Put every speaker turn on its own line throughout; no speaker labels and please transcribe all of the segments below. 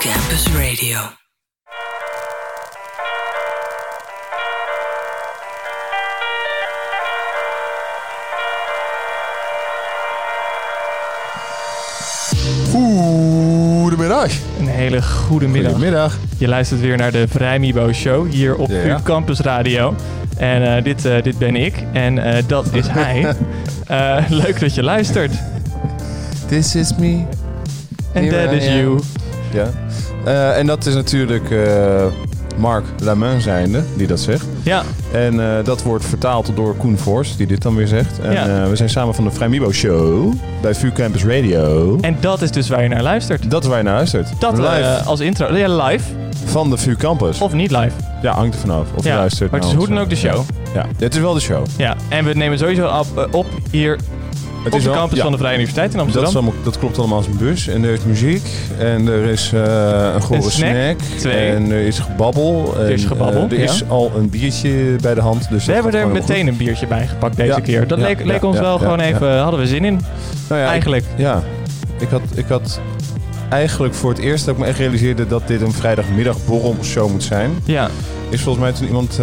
Campus Radio.
Goedemiddag.
Een hele goede middag.
Goedemiddag.
Je luistert weer naar de Vrijmibo Show hier op
Ja.
VU Campus Radio. En eh, dit, eh, dit ben ik en eh, dat is hij. Eh, leuk dat je luistert.
This is me.
En
Here
that
I
is
am.
you.
Ja. Eh, en dat is natuurlijk eh, Mark Lamain zijnde, die dat zegt.
Ja,
En eh, dat wordt vertaald door Koen Forst, die dit dan weer zegt. En
Ja.
we zijn samen van de Vrijmibo Show bij VU Campus Radio.
en dat is dus waar je naar luistert.
dat is waar je naar luistert.
Dat
live
als intro. Ja, live
van de VU Campus.
of niet live.
ja, hangt er vanaf. Of je luistert
maar het is hoe dan ook de show.
Ja, het is wel de show.
Ja, en we nemen sowieso op, op hier
Het
op
is
de campus
ja.
van de Vrije Universiteit in
Dat,
Amsterdam.
allemaal, dat klopt allemaal als een bus. En er is muziek. En er is eh, een gore
Een snack.
snack.
Twee.
En er is gebabbel.
Er is gebabbel,
eh, er
ja.
is al een biertje bij de hand. Dus
we
dat
hebben er meteen een biertje bij gepakt deze
Ja.
keer. Dat leek, leek ons wel gewoon even, hadden we zin in.
Nou
Eigenlijk.
ja. Ik had, ik had eigenlijk voor het eerst dat ik me echt realiseerde dat dit een vrijdagmiddagborrelshow moet zijn.
Ja,
Is volgens mij toen iemand eh,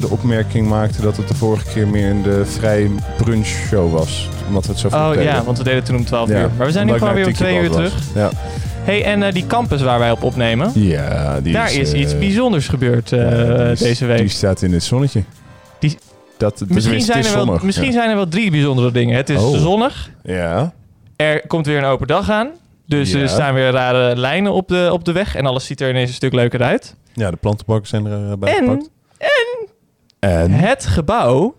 de opmerking maakte dat het de vorige keer meer een de vrij brunch show was. Omdat het zo vroeg
oh ja, want we deden toen om 12
Ja,
uur. Maar we zijn nu gewoon weer om
naar
2 uur terug.
Ja.
hey, en eh, die campus waar wij op opnemen,
Ja, die
daar is
eh,
iets bijzonders gebeurd
ja,
deze week.
Die staat in het zonnetje.
Die-
dat,
misschien zijn, er wel, misschien
ja.
zijn er wel drie bijzondere dingen. Het is
Oh.
zonnig,
Ja.
er komt weer een open dag aan. Dus
Ja.
er staan weer rare lijnen op de, op de weg. En alles ziet er ineens een stuk leuker uit.
ja, de plantenbakken zijn erbij
En,
gepakt.
en
En?
het gebouw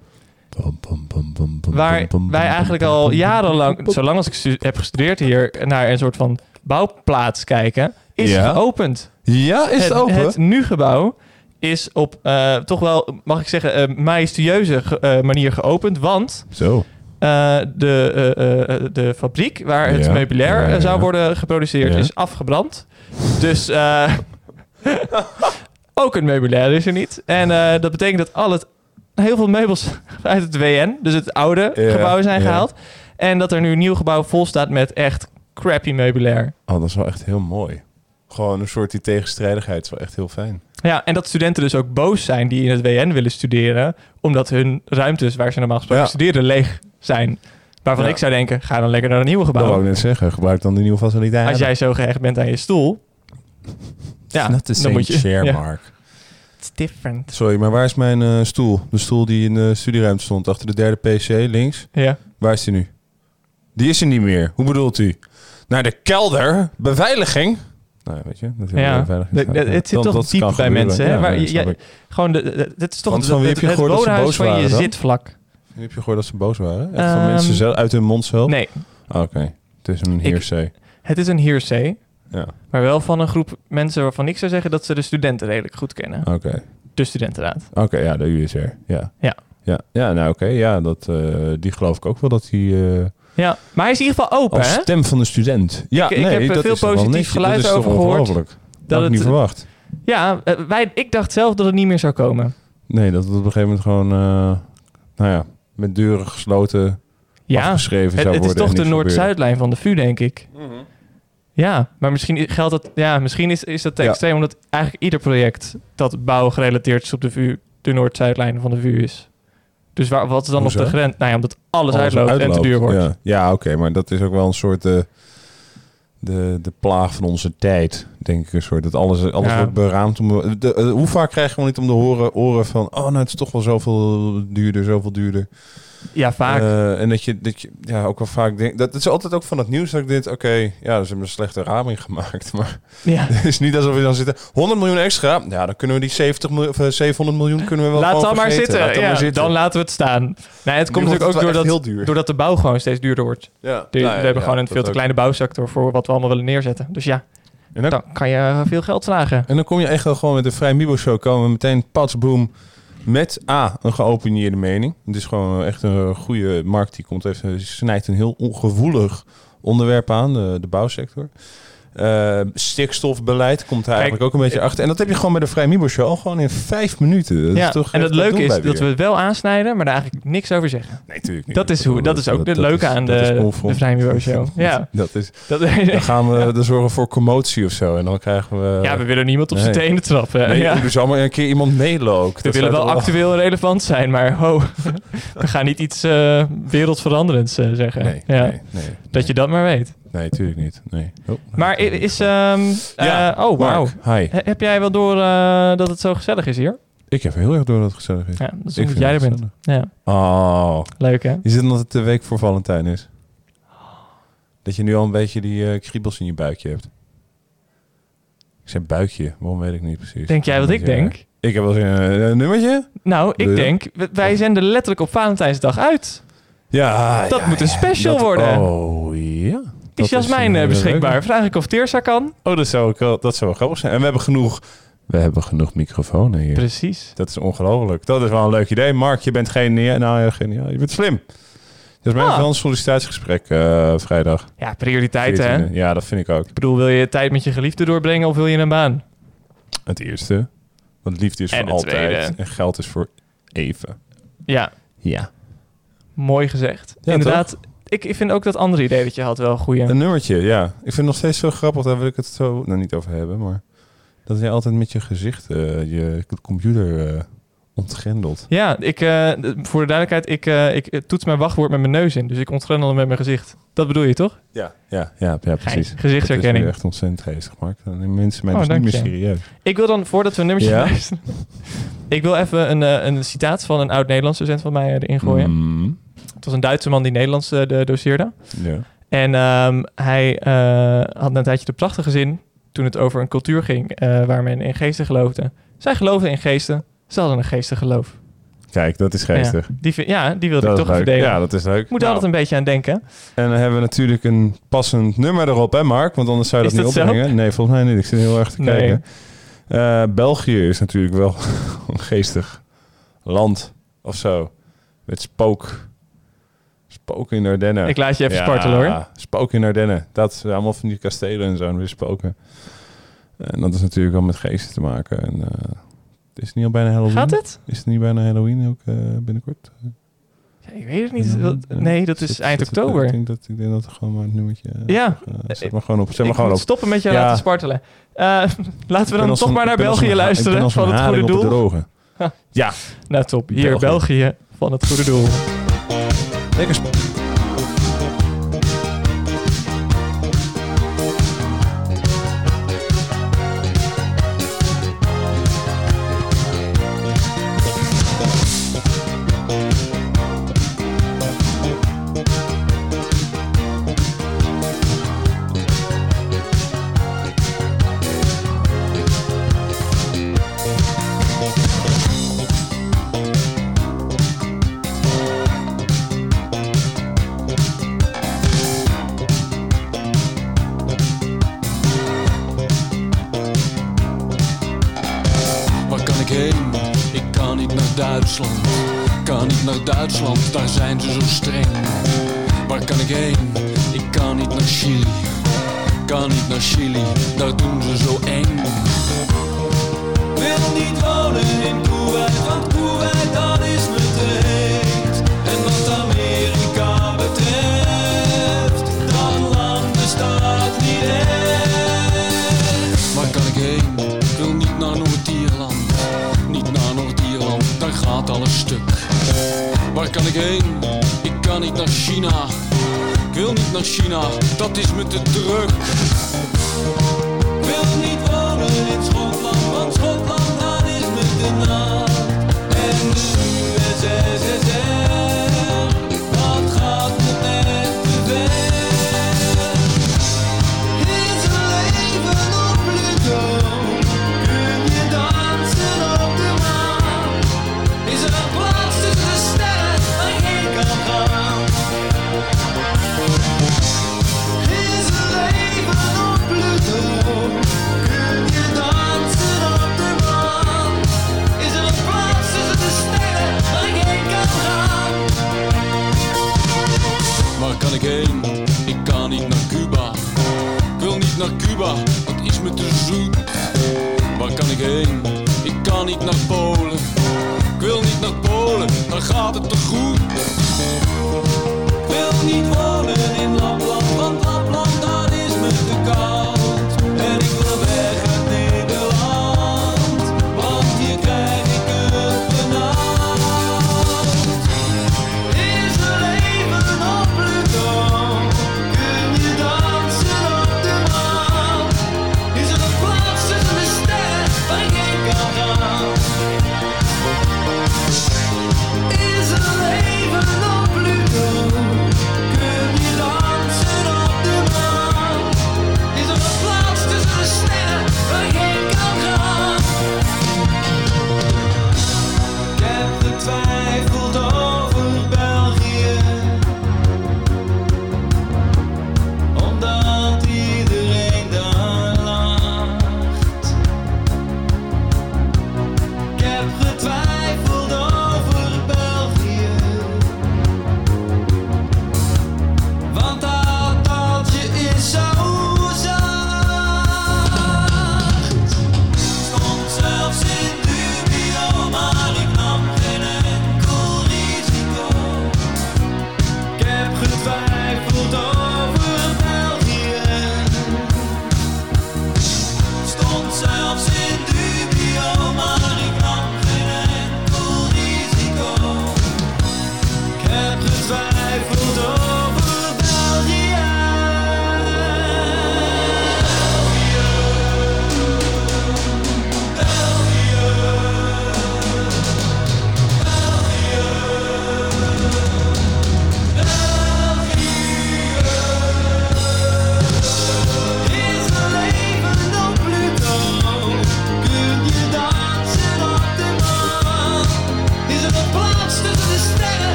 waar wij eigenlijk al jarenlang, zolang als ik heb gestudeerd hier, naar een soort van bouwplaats kijken, is
Ja?
geopend.
Ja, is het, open?
Het nu-gebouw is op eh, toch wel, mag ik zeggen, eh majestueuze ge- eh, manier geopend. Want
Zo.
Eh, de, eh, eh, de fabriek waar het
Ja,
meubilair
ja,
zou worden geproduceerd is afgebrand. Dus ook het meubilair is er niet. En dat betekent dat al het, heel veel meubels uit het WN, dus het oude gebouw, zijn gehaald. En dat er nu een nieuw gebouw vol staat met echt crappy meubilair.
Oh, dat is wel echt heel mooi. Gewoon een soort die tegenstrijdigheid is wel echt heel fijn.
Ja, en dat studenten dus ook boos zijn die in het WN willen studeren, omdat hun ruimtes waar ze normaal gesproken
Ja.
studeren leeg zijn. Waarvan
Ja.
ik zou denken, ga dan lekker naar een nieuwe
Dat wou
gebouw.
ik net zeggen. Gebruik dan de nieuwe faciliteiten.
Als jij zo gehecht bent aan je stoel, ja, moet je-
chair,
ja.
Mark.
it's different.
Sorry, maar waar is mijn eh, stoel? De stoel die in de studieruimte stond, achter de derde PC, links.
Ja.
Waar is die nu? Die is er niet meer. Hoe bedoelt u? Naar de kelder? Beveiliging? Nou, ja, weet je. Dat
Ja,
beveiliging
de- de- het zit toch diep bij
gebeuren.
mensen, hè?
Ja,
Waar ja. Gewoon, de, de- dit is toch
Want
het, het,
heb je
het
dat
woonhuis van je
waren dan? Heb je gehoord dat ze boos waren? Echt van
Ehm,
mensen zelf, uit hun mond zelf?
Nee,
Ah, Oké. Het is een
Ik-
hearsay.
het is een hearsay,
Ja,
maar wel van een groep mensen waarvan ik zou zeggen dat ze de studenten redelijk goed kennen.
oké.
De studentenraad.
Oké, ja, de USR. Ja.
Ja.
Ja, ja nou oké. Ja, dat, eh, die geloof ik ook wel dat die... eh,
Ja, maar hij is in ieder geval open,
als
hè?
stem van de student. Ja,
Ik- ik
nee,
heb, eh,
dat
veel positief geluid
dat is toch
over gehoord.
ongelooflijk. Dat
Dat
had ik niet verwacht.
Ja, eh, wij, ik dacht zelf dat het niet meer zou komen.
Nee, dat het op een gegeven moment gewoon... eh, nou ja, met deuren gesloten
Ja,
afgeschreven
het,
zou
het is
worden.
toch de. Noord-Zuidlijn van de VU, denk ik. Ja, maar misschien geldt dat. Ja, misschien is, is dat te
Ja.
extreem, omdat eigenlijk ieder project dat bouw gerelateerd is op de VU, de Noord-Zuidlijn van de VU is. Dus waar, wat is dan
Hoezo?
op de grens? Nou ja, omdat alles,
Alles
uitloopt, en te duur wordt.
Ja, ja oké, maar dat is ook wel een soort... eh, de, de plaag van onze tijd, denk ik. Een soort dat alles, alles
Ja.
wordt beraamd. Om, de, eh, hoe vaak krijgen we niet om de horen, oren van... Oh, nou, het is toch wel zoveel duurder, zoveel duurder.
Ja, vaak.
Eh, en dat je, dat je ja, ook wel vaak denkt... Dat is altijd ook van het nieuws dat ik dit... Oké, ja, ze hebben een slechte raming gemaakt. Maar
ja.
het is niet alsof we dan zitten... 100 miljoen extra. Ja, dan kunnen we die 70 miljoen, of eh, 700 miljoen kunnen we wel
Laat dan maar zitten.
Laat
ja,
maar zitten.
Dan laten we het staan. Nee, het komt natuurlijk ook doordat,
heel duur.
doordat de bouw gewoon steeds duurder wordt.
Ja.
De-
Nou
we hebben gewoon een
dat
veel te kleine bouwsector voor wat we allemaal willen neerzetten. Dus ja,
En dan,
dan kan je veel geld vragen.
en dan kom je echt wel gewoon met de Vrij Mibo Show... komen meteen patsboom met A, een geopinieerde mening. Het is gewoon echt een goede markt. Die komt even, snijdt een heel ongevoelig onderwerp aan, de, de bouwsector. Eh, stikstofbeleid komt er eigenlijk ook een beetje achter. En dat heb je gewoon bij de Vrij Mibo Show gewoon in vijf minuten. Dat
ja,
is toch
en het leuke is dat we het wel aansnijden, maar daar eigenlijk niks over zeggen.
Nee, natuurlijk niet.
Dat is, hoe, dat is ook het leuke aan de, de Vrijmibo Show. Ja,
Dat is,
dat,
dan gaan we er zorgen voor commotie of zo. En dan krijgen we...
ja, we willen niemand op zijn
nee.
tenen trappen.
Nee,
ja.
er zal maar een keer iemand ook.
We willen wel actueel en relevant zijn, maar ho, we gaan niet iets eh, wereldveranderends eh, zeggen.
Nee,
ja.
nee, nee.
Dat je dat maar weet.
Nee, natuurlijk niet. Nee. Oh,
Maar is... ehm,
Ja,
eh, oh, wauw.
Hi.
He- Heb jij wel door eh, dat het zo gezellig is hier?
Ik heb heel erg door dat het gezellig is.
Ja, dat is
Ik
omdat
vind
jij er bent. Ja,
Oh,
leuk hè?
is het omdat het de week voor Valentijn is? Dat je nu al een beetje die eh, kriebels in je buikje hebt. Ik zei buikje, waarom weet ik niet precies.
Denk jij wat ik
Ja.
denk?
Ik heb wel een, een nummertje.
Nou, ik denk, wij zenden letterlijk op Valentijnsdag uit.
Ja,
Dat
ja,
moet een
ja.
special
Dat-
worden.
Oh, ja.
Is Jasmijn
een
eh, beschikbaar? Vraag ik of Teersa kan.
Oh, dat zou, ook wel, dat zou wel grappig zijn. En we hebben genoeg, we hebben genoeg microfoons hier.
Precies.
Dat is ongelooflijk. Dat is wel een leuk idee. Mark, je bent geniaal. Nou, ja, geniaal. Je bent slim. Dat is
Ah.
mijn wel een sollicitatiegesprek eh, vrijdag.
Ja, prioriteiten hè?
14e. Ja, dat vind ik ook.
Ik bedoel, wil je tijd met je geliefde doorbrengen of wil je een baan?
Het eerste. Want liefde is
En
voor altijd.
tweede.
En geld is voor even.
Ja,
Ja.
mooi gezegd.
Ja,
Inderdaad, ik, ik vind ook dat andere idee dat je had wel een.
Een nummertje, ja. Ik vind het nog steeds zo grappig. Daar wil ik het zo nou, niet over hebben. Maar dat jij altijd met je gezicht eh, je computer eh, ontgrendelt.
Ja, ik, eh, voor de duidelijkheid, ik, ik toets mijn wachtwoord met mijn neus in. Dus ik ontgrendel hem met mijn gezicht. Dat bedoel je toch?
Ja, ja, ja, ja precies.
Gein. Gezichtsherkenning.
Dat is echt ontzettend geestig, Mark. Dan nemen mensen mij
Oh,
dus niet meer
je.
serieus.
Ik wil dan, voordat we een nummertje
Ja?
luisteren... ik wil even een, een citaat van een oud-Nederlands docent van mij erin gooien.
Mm,
Het was een Duitse man die Nederlands eh, de doseerde.
ja.
En ehm, hij eh, had een tijdje de prachtige zin toen het over een cultuur ging eh, waar men in geesten geloofde. Zij geloofden in geesten, ze hadden een geestig geloof.
Kijk, dat is geestig.
Ja, die, ja, die wilde
Dat
ik toch
leuk.
verdelen.
Ja, dat is leuk.
Moet
Nou,
altijd een beetje aan denken.
En dan hebben we natuurlijk een passend nummer erop, hè Mark? Want anders zou je
Is
dat niet
dat zo?
opbrengen. Nee, volgens mij niet. Ik zit heel erg te
Nee.
kijken. België is natuurlijk wel een geestig land of zo. Met spook. Spook in de Ardennen.
Ik laat je even
Ja,
spartelen hoor.
Spook in de Ardennen. Dat is allemaal van die kastelen en zo. En weer spoken. En dat is natuurlijk wel met geesten te maken. En, eh, is het niet al bijna Halloween?
Gaat het?
Is het niet bijna Halloween ook eh, binnenkort?
Ja, ik weet het niet. Nee, dat is eind oktober.
Ik denk dat, ik denk dat er gewoon maar het nummertje... eh,
Ja.
zet maar gewoon op. Zet maar
ik
gewoon op.
stoppen met je
Ja.
laten spartelen. Laten we dan toch
een-
maar naar België
een
luisteren van
een
het goede doel.
droge. Ja,
Nou top, hier
België.
België van het goede doel.
Lekker sp-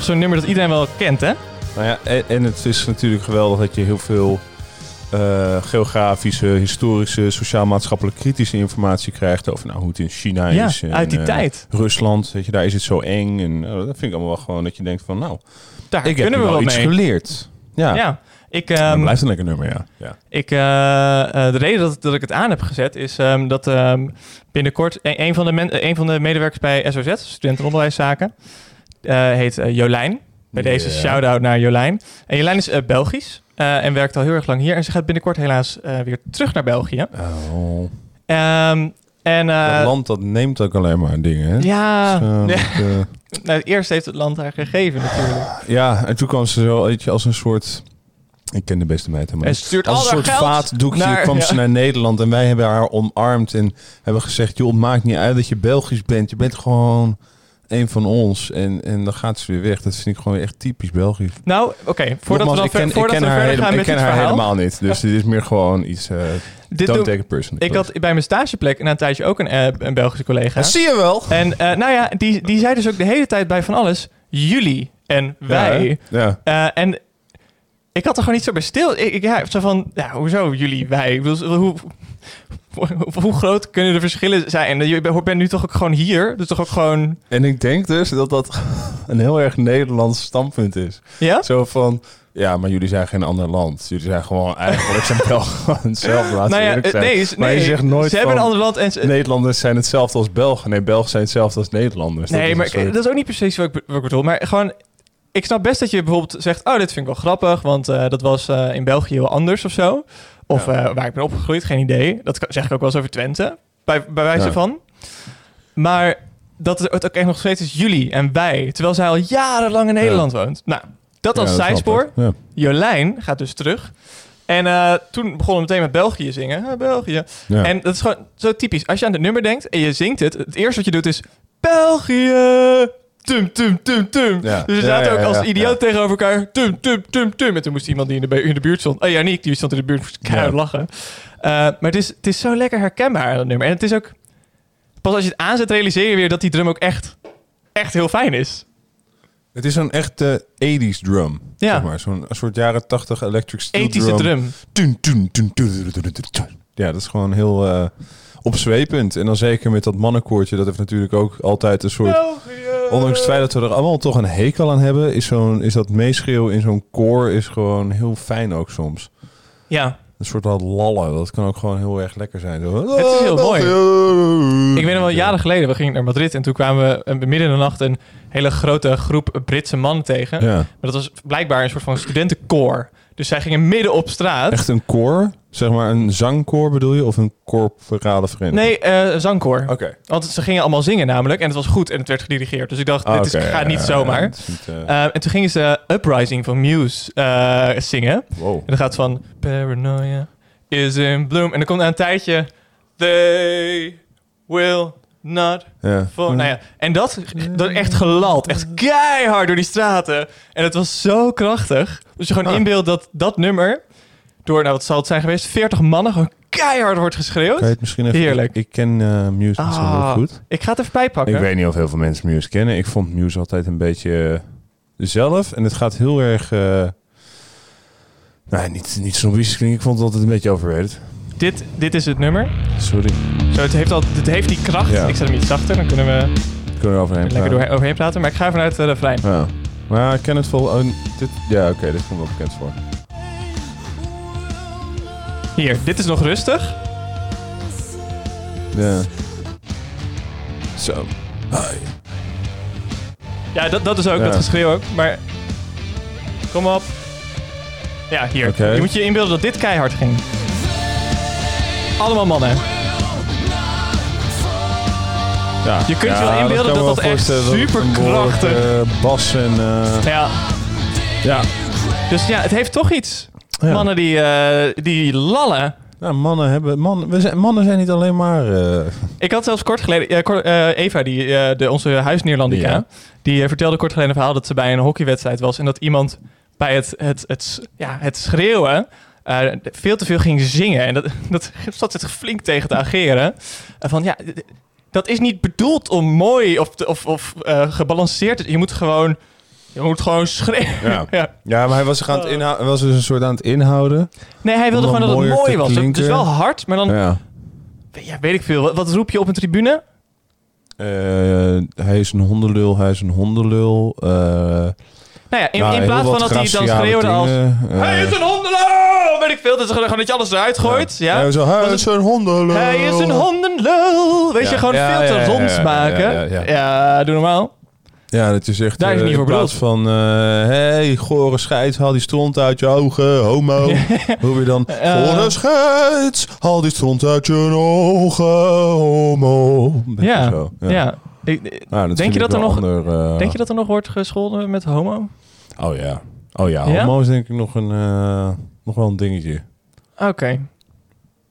toch zo'n nummer dat iedereen wel kent, hè?
Nou ja, en, en het is natuurlijk geweldig dat je heel veel eh, geografische, historische, sociaal-maatschappelijk kritische informatie krijgt over nou, hoe het in China
Ja,
is. en,
uit die
eh,
tijd.
Rusland, weet je, daar is het zo eng. En eh, dat vind ik allemaal wel gewoon dat je denkt van nou,
Daar
ik
kunnen we
wel iets
mee.
geleerd. Ja,
Ja, ik,
Maar
ehm,
blijft een lekker nummer, ja. ja.
ik, eh, de reden dat, dat ik het aan heb gezet is ehm, dat ehm, binnenkort een, een van de men, een van de medewerkers bij SOZ, Studenten Onderwijszaken, eh, heet eh, Jolijn. Bij deze
Ja.
shout-out naar Jolijn. En Jolijn is eh, Belgisch eh, en werkt al heel erg lang hier. En ze gaat binnenkort helaas eh, weer terug naar België.
Oh,
Ehm, en, eh,
dat land dat neemt ook alleen maar dingen, hè?
Ja,
Dus, eh,
ja.
dat, eh,
nou, eerst heeft het land haar gegeven natuurlijk.
ja, en toen kwam ze zo weet je, als een soort... Ik ken de beste meid helemaal
stuurt
Als
al
een soort vaatdoekje
naar-
kwam
ja.
ze naar Nederland en wij hebben haar omarmd en hebben gezegd, joh, het maakt niet uit dat je Belgisch bent. Je bent gewoon een van ons. En, en dan gaat ze weer weg. Dat vind ik gewoon echt typisch Belgisch.
Nou, oké, voordat we, dan
ik ken,
voordat
ik ken
we
haar,
verder gaan
ik
met
ken
dit
haar
verhaal.
helemaal niet. Dus dit is meer gewoon iets... eh
Dit
don't
doe-
take it personally.
ik had bij mijn stageplek na een tijdje ook een, een Belgische collega.
Dat zie je wel.
En eh, nou ja, die, die zei dus ook de hele tijd bij van alles... jullie en wij.
Ja.
Eh, en ik had er gewoon niet zo bij stil. Ik, ik- ja, zo van, ja, hoezo jullie, wij? Ik bedoel, hoe, hoe, groot kunnen de verschillen zijn? En je bent nu toch ook gewoon hier? Dus toch ook gewoon...
En ik denk dus dat dat een heel erg Nederlands standpunt is.
Ja?
Zo van, ja, maar jullie zijn geen ander land. Jullie zijn gewoon eigenlijk zijn wel gewoon hetzelfde. Laten
nou ja,
eerlijk
eh,
zijn.
nee,
maar
nee,
je zegt nooit
ze hebben een ander land en ze,
Nederlanders zijn hetzelfde als Belgen. Nee, Belgen zijn hetzelfde als Nederlanders.
Nee,
is
maar
soort-
dat is ook niet precies wat ik, be- wat ik bedoel. Maar gewoon, ik snap best dat je bijvoorbeeld zegt... oh, dit vind ik wel grappig, want eh, dat was eh, in België heel anders of zo. Of
Ja.
eh, waar ik ben opgegroeid, geen idee. Dat zeg ik ook wel eens over Twente, bij, bij wijze
Ja.
van. Maar dat het ook echt nog steeds is jullie en wij... terwijl zij al jarenlang in Nederland woont. Nou, dat als zijspoor. Jolijn gaat dus terug... En eh, toen begonnen we meteen met België zingen. België.
Ja.
En dat is gewoon zo typisch. Als je aan het nummer denkt en je zingt het, het eerste wat je doet is België. Tum, tum, tum, tum.
Ja.
Dus we
Ja,
zaten
ja,
ook als idioot tegenover elkaar. Tum, tum, tum, tum. En toen moest iemand die in de, bu- in de buurt stond. Oh ja, Nick, die stond in de buurt. Moest keihard lachen. Eh, maar het is, het is zo lekker herkenbaar, dat nummer. En het is ook... Pas als je het aanzet, realiseer je weer dat die drum ook echt, echt heel fijn is.
Het is zo'n echte 80s drum.
Ja.
Zeg maar. Zo'n een soort jaren 80 electric steel
Ethische drum.
Tun, tun, tun, tun. Ja, dat is gewoon heel eh, opzwepend. En dan zeker met dat mannenkoortje. Dat heeft natuurlijk ook altijd een soort... Ondanks het feit dat we er allemaal toch een hekel aan hebben... is, zo'n, is dat meeschreeuwen in zo'n koor is gewoon heel fijn ook soms.
Ja,
Een soort wat lallen. Dat kan ook gewoon heel erg lekker zijn. Zo,
Het is heel mooi.
mooi.
Ik weet nog wel, jaren geleden, we gingen naar Madrid en toen kwamen we eh, midden in de nacht een hele grote groep Britse mannen tegen.
Ja.
Maar dat was blijkbaar een soort van studentenkoor. Dus zij gingen midden op straat.
Echt een koor? Zeg maar een zangkoor bedoel je? Of een corporale vereniging?
Nee, een zangkoor.
Oké.
Want ze gingen allemaal zingen namelijk en het was goed en het werd gedirigeerd. Dus ik dacht,
Ah,
dit is, gaat
ja,
niet zomaar.
ja, niet,
en toen gingen ze Uprising van Muse eh, zingen.
wow.
En dan gaat van Paranoia is in bloom. En dan komt na een tijdje They will not
Ja.
Nou ja, en dat, dat echt gelald. Echt keihard door die straten. En het was zo krachtig. Dus je gewoon
Ah.
inbeeldt dat dat nummer... door, nou wat zal het zijn geweest... 40 mannen gewoon keihard wordt geschreeuwd.
Kan je het misschien even...
Heerlijk.
Ik, ik ken eh Muse zo heel
Ah,
goed.
Ik ga het even bijpakken.
Ik weet niet of heel veel mensen Muse kennen. Ik vond Muse altijd een beetje eh, zelf. En het gaat heel erg... eh nou, niet, niet snobistisch klinken. Ik vond het altijd een beetje overrated.
Dit, dit is het nummer.
Sorry.
Zo, het, heeft al, het heeft die kracht.
Ja.
Ik zet hem iets zachter. Dan kunnen we
Kunnen we overheen
lekker
praten.
door, overheen praten. Maar ik ga vanuit de refrein.
Ja. Maar ik ken het vol... Oh, dit, ja, oké. dit komt wel bekend voor.
Hier, dit is nog rustig.
Ja. Zo. Hi.
Ja, dat, dat is ook
Ja.
dat geschreeuw ook. Maar kom op. Ja, hier. Je moet je inbeelden dat dit keihard ging. Allemaal mannen.
Ja.
Je kunt je wel inbeelden dat dat echt superkrachtig-
behoorlijke, eh, bas en... eh,
Ja,
ja.
dus ja, het heeft toch iets. Mannen die, eh, die lallen.
Nou, mannen hebben... Man, we zijn, mannen zijn niet alleen maar...
Ik had zelfs kort geleden... kort- Eva, die, de, onze huisneerlandica...
Ja.
die vertelde kort geleden een verhaal dat ze bij een hockeywedstrijd was... en dat iemand bij het, het, het, ja, het schreeuwen... eh, veel te veel ging zingen. En dat, dat zat zich flink tegen te ageren. En van ja, dat is niet bedoeld om mooi of, of, of eh, gebalanceerd te Je moet gewoon, je moet gewoon schreeuwen.
Ja.
ja.
Ja, maar hij was, zich aan het was dus een soort aan het inhouden.
Nee, hij wilde gewoon dat het mooi was.
klinken.
Dus wel hard, maar dan, ja.
Ja.
weet ik veel. Wat, wat roep je op een tribune?
Eh, hij is een hondenlul, hij is een hondenlul. eh,
Nou ja, in,
nou,
in plaats van dat hij dan schreeuwde als...
eh,
Hij is een hondenlul! Weet ik veel. Dat is gewoon dat je alles eruit gooit. Ja.
Hij, zo, hij
Was
is een hondenlul.
Hij is een hondenlul. Weet
Ja.
je, gewoon
Ja,
veel te
ja, ja,
rond
ja,
maken.
ja,
Ja,
ja, ja.
doe normaal.
Ja, dat je zegt...
Daar is
eh,
het niet voor
In plaats van... eh hey, gore scheids, haal die stront uit je ogen, homo. Hoe je dan...
Eh.
gore scheids, haal die stront uit je ogen, homo.
Ja,
zo,
ja. Ik- ik-
Nou, dat
Denk je dat er nog-
ander, eh,
Denk je dat er nog wordt gescholden met homo?
Oh ja. Oh ja,
Ja?
homo is denk ik nog, een, eh, nog wel een dingetje.
Oké.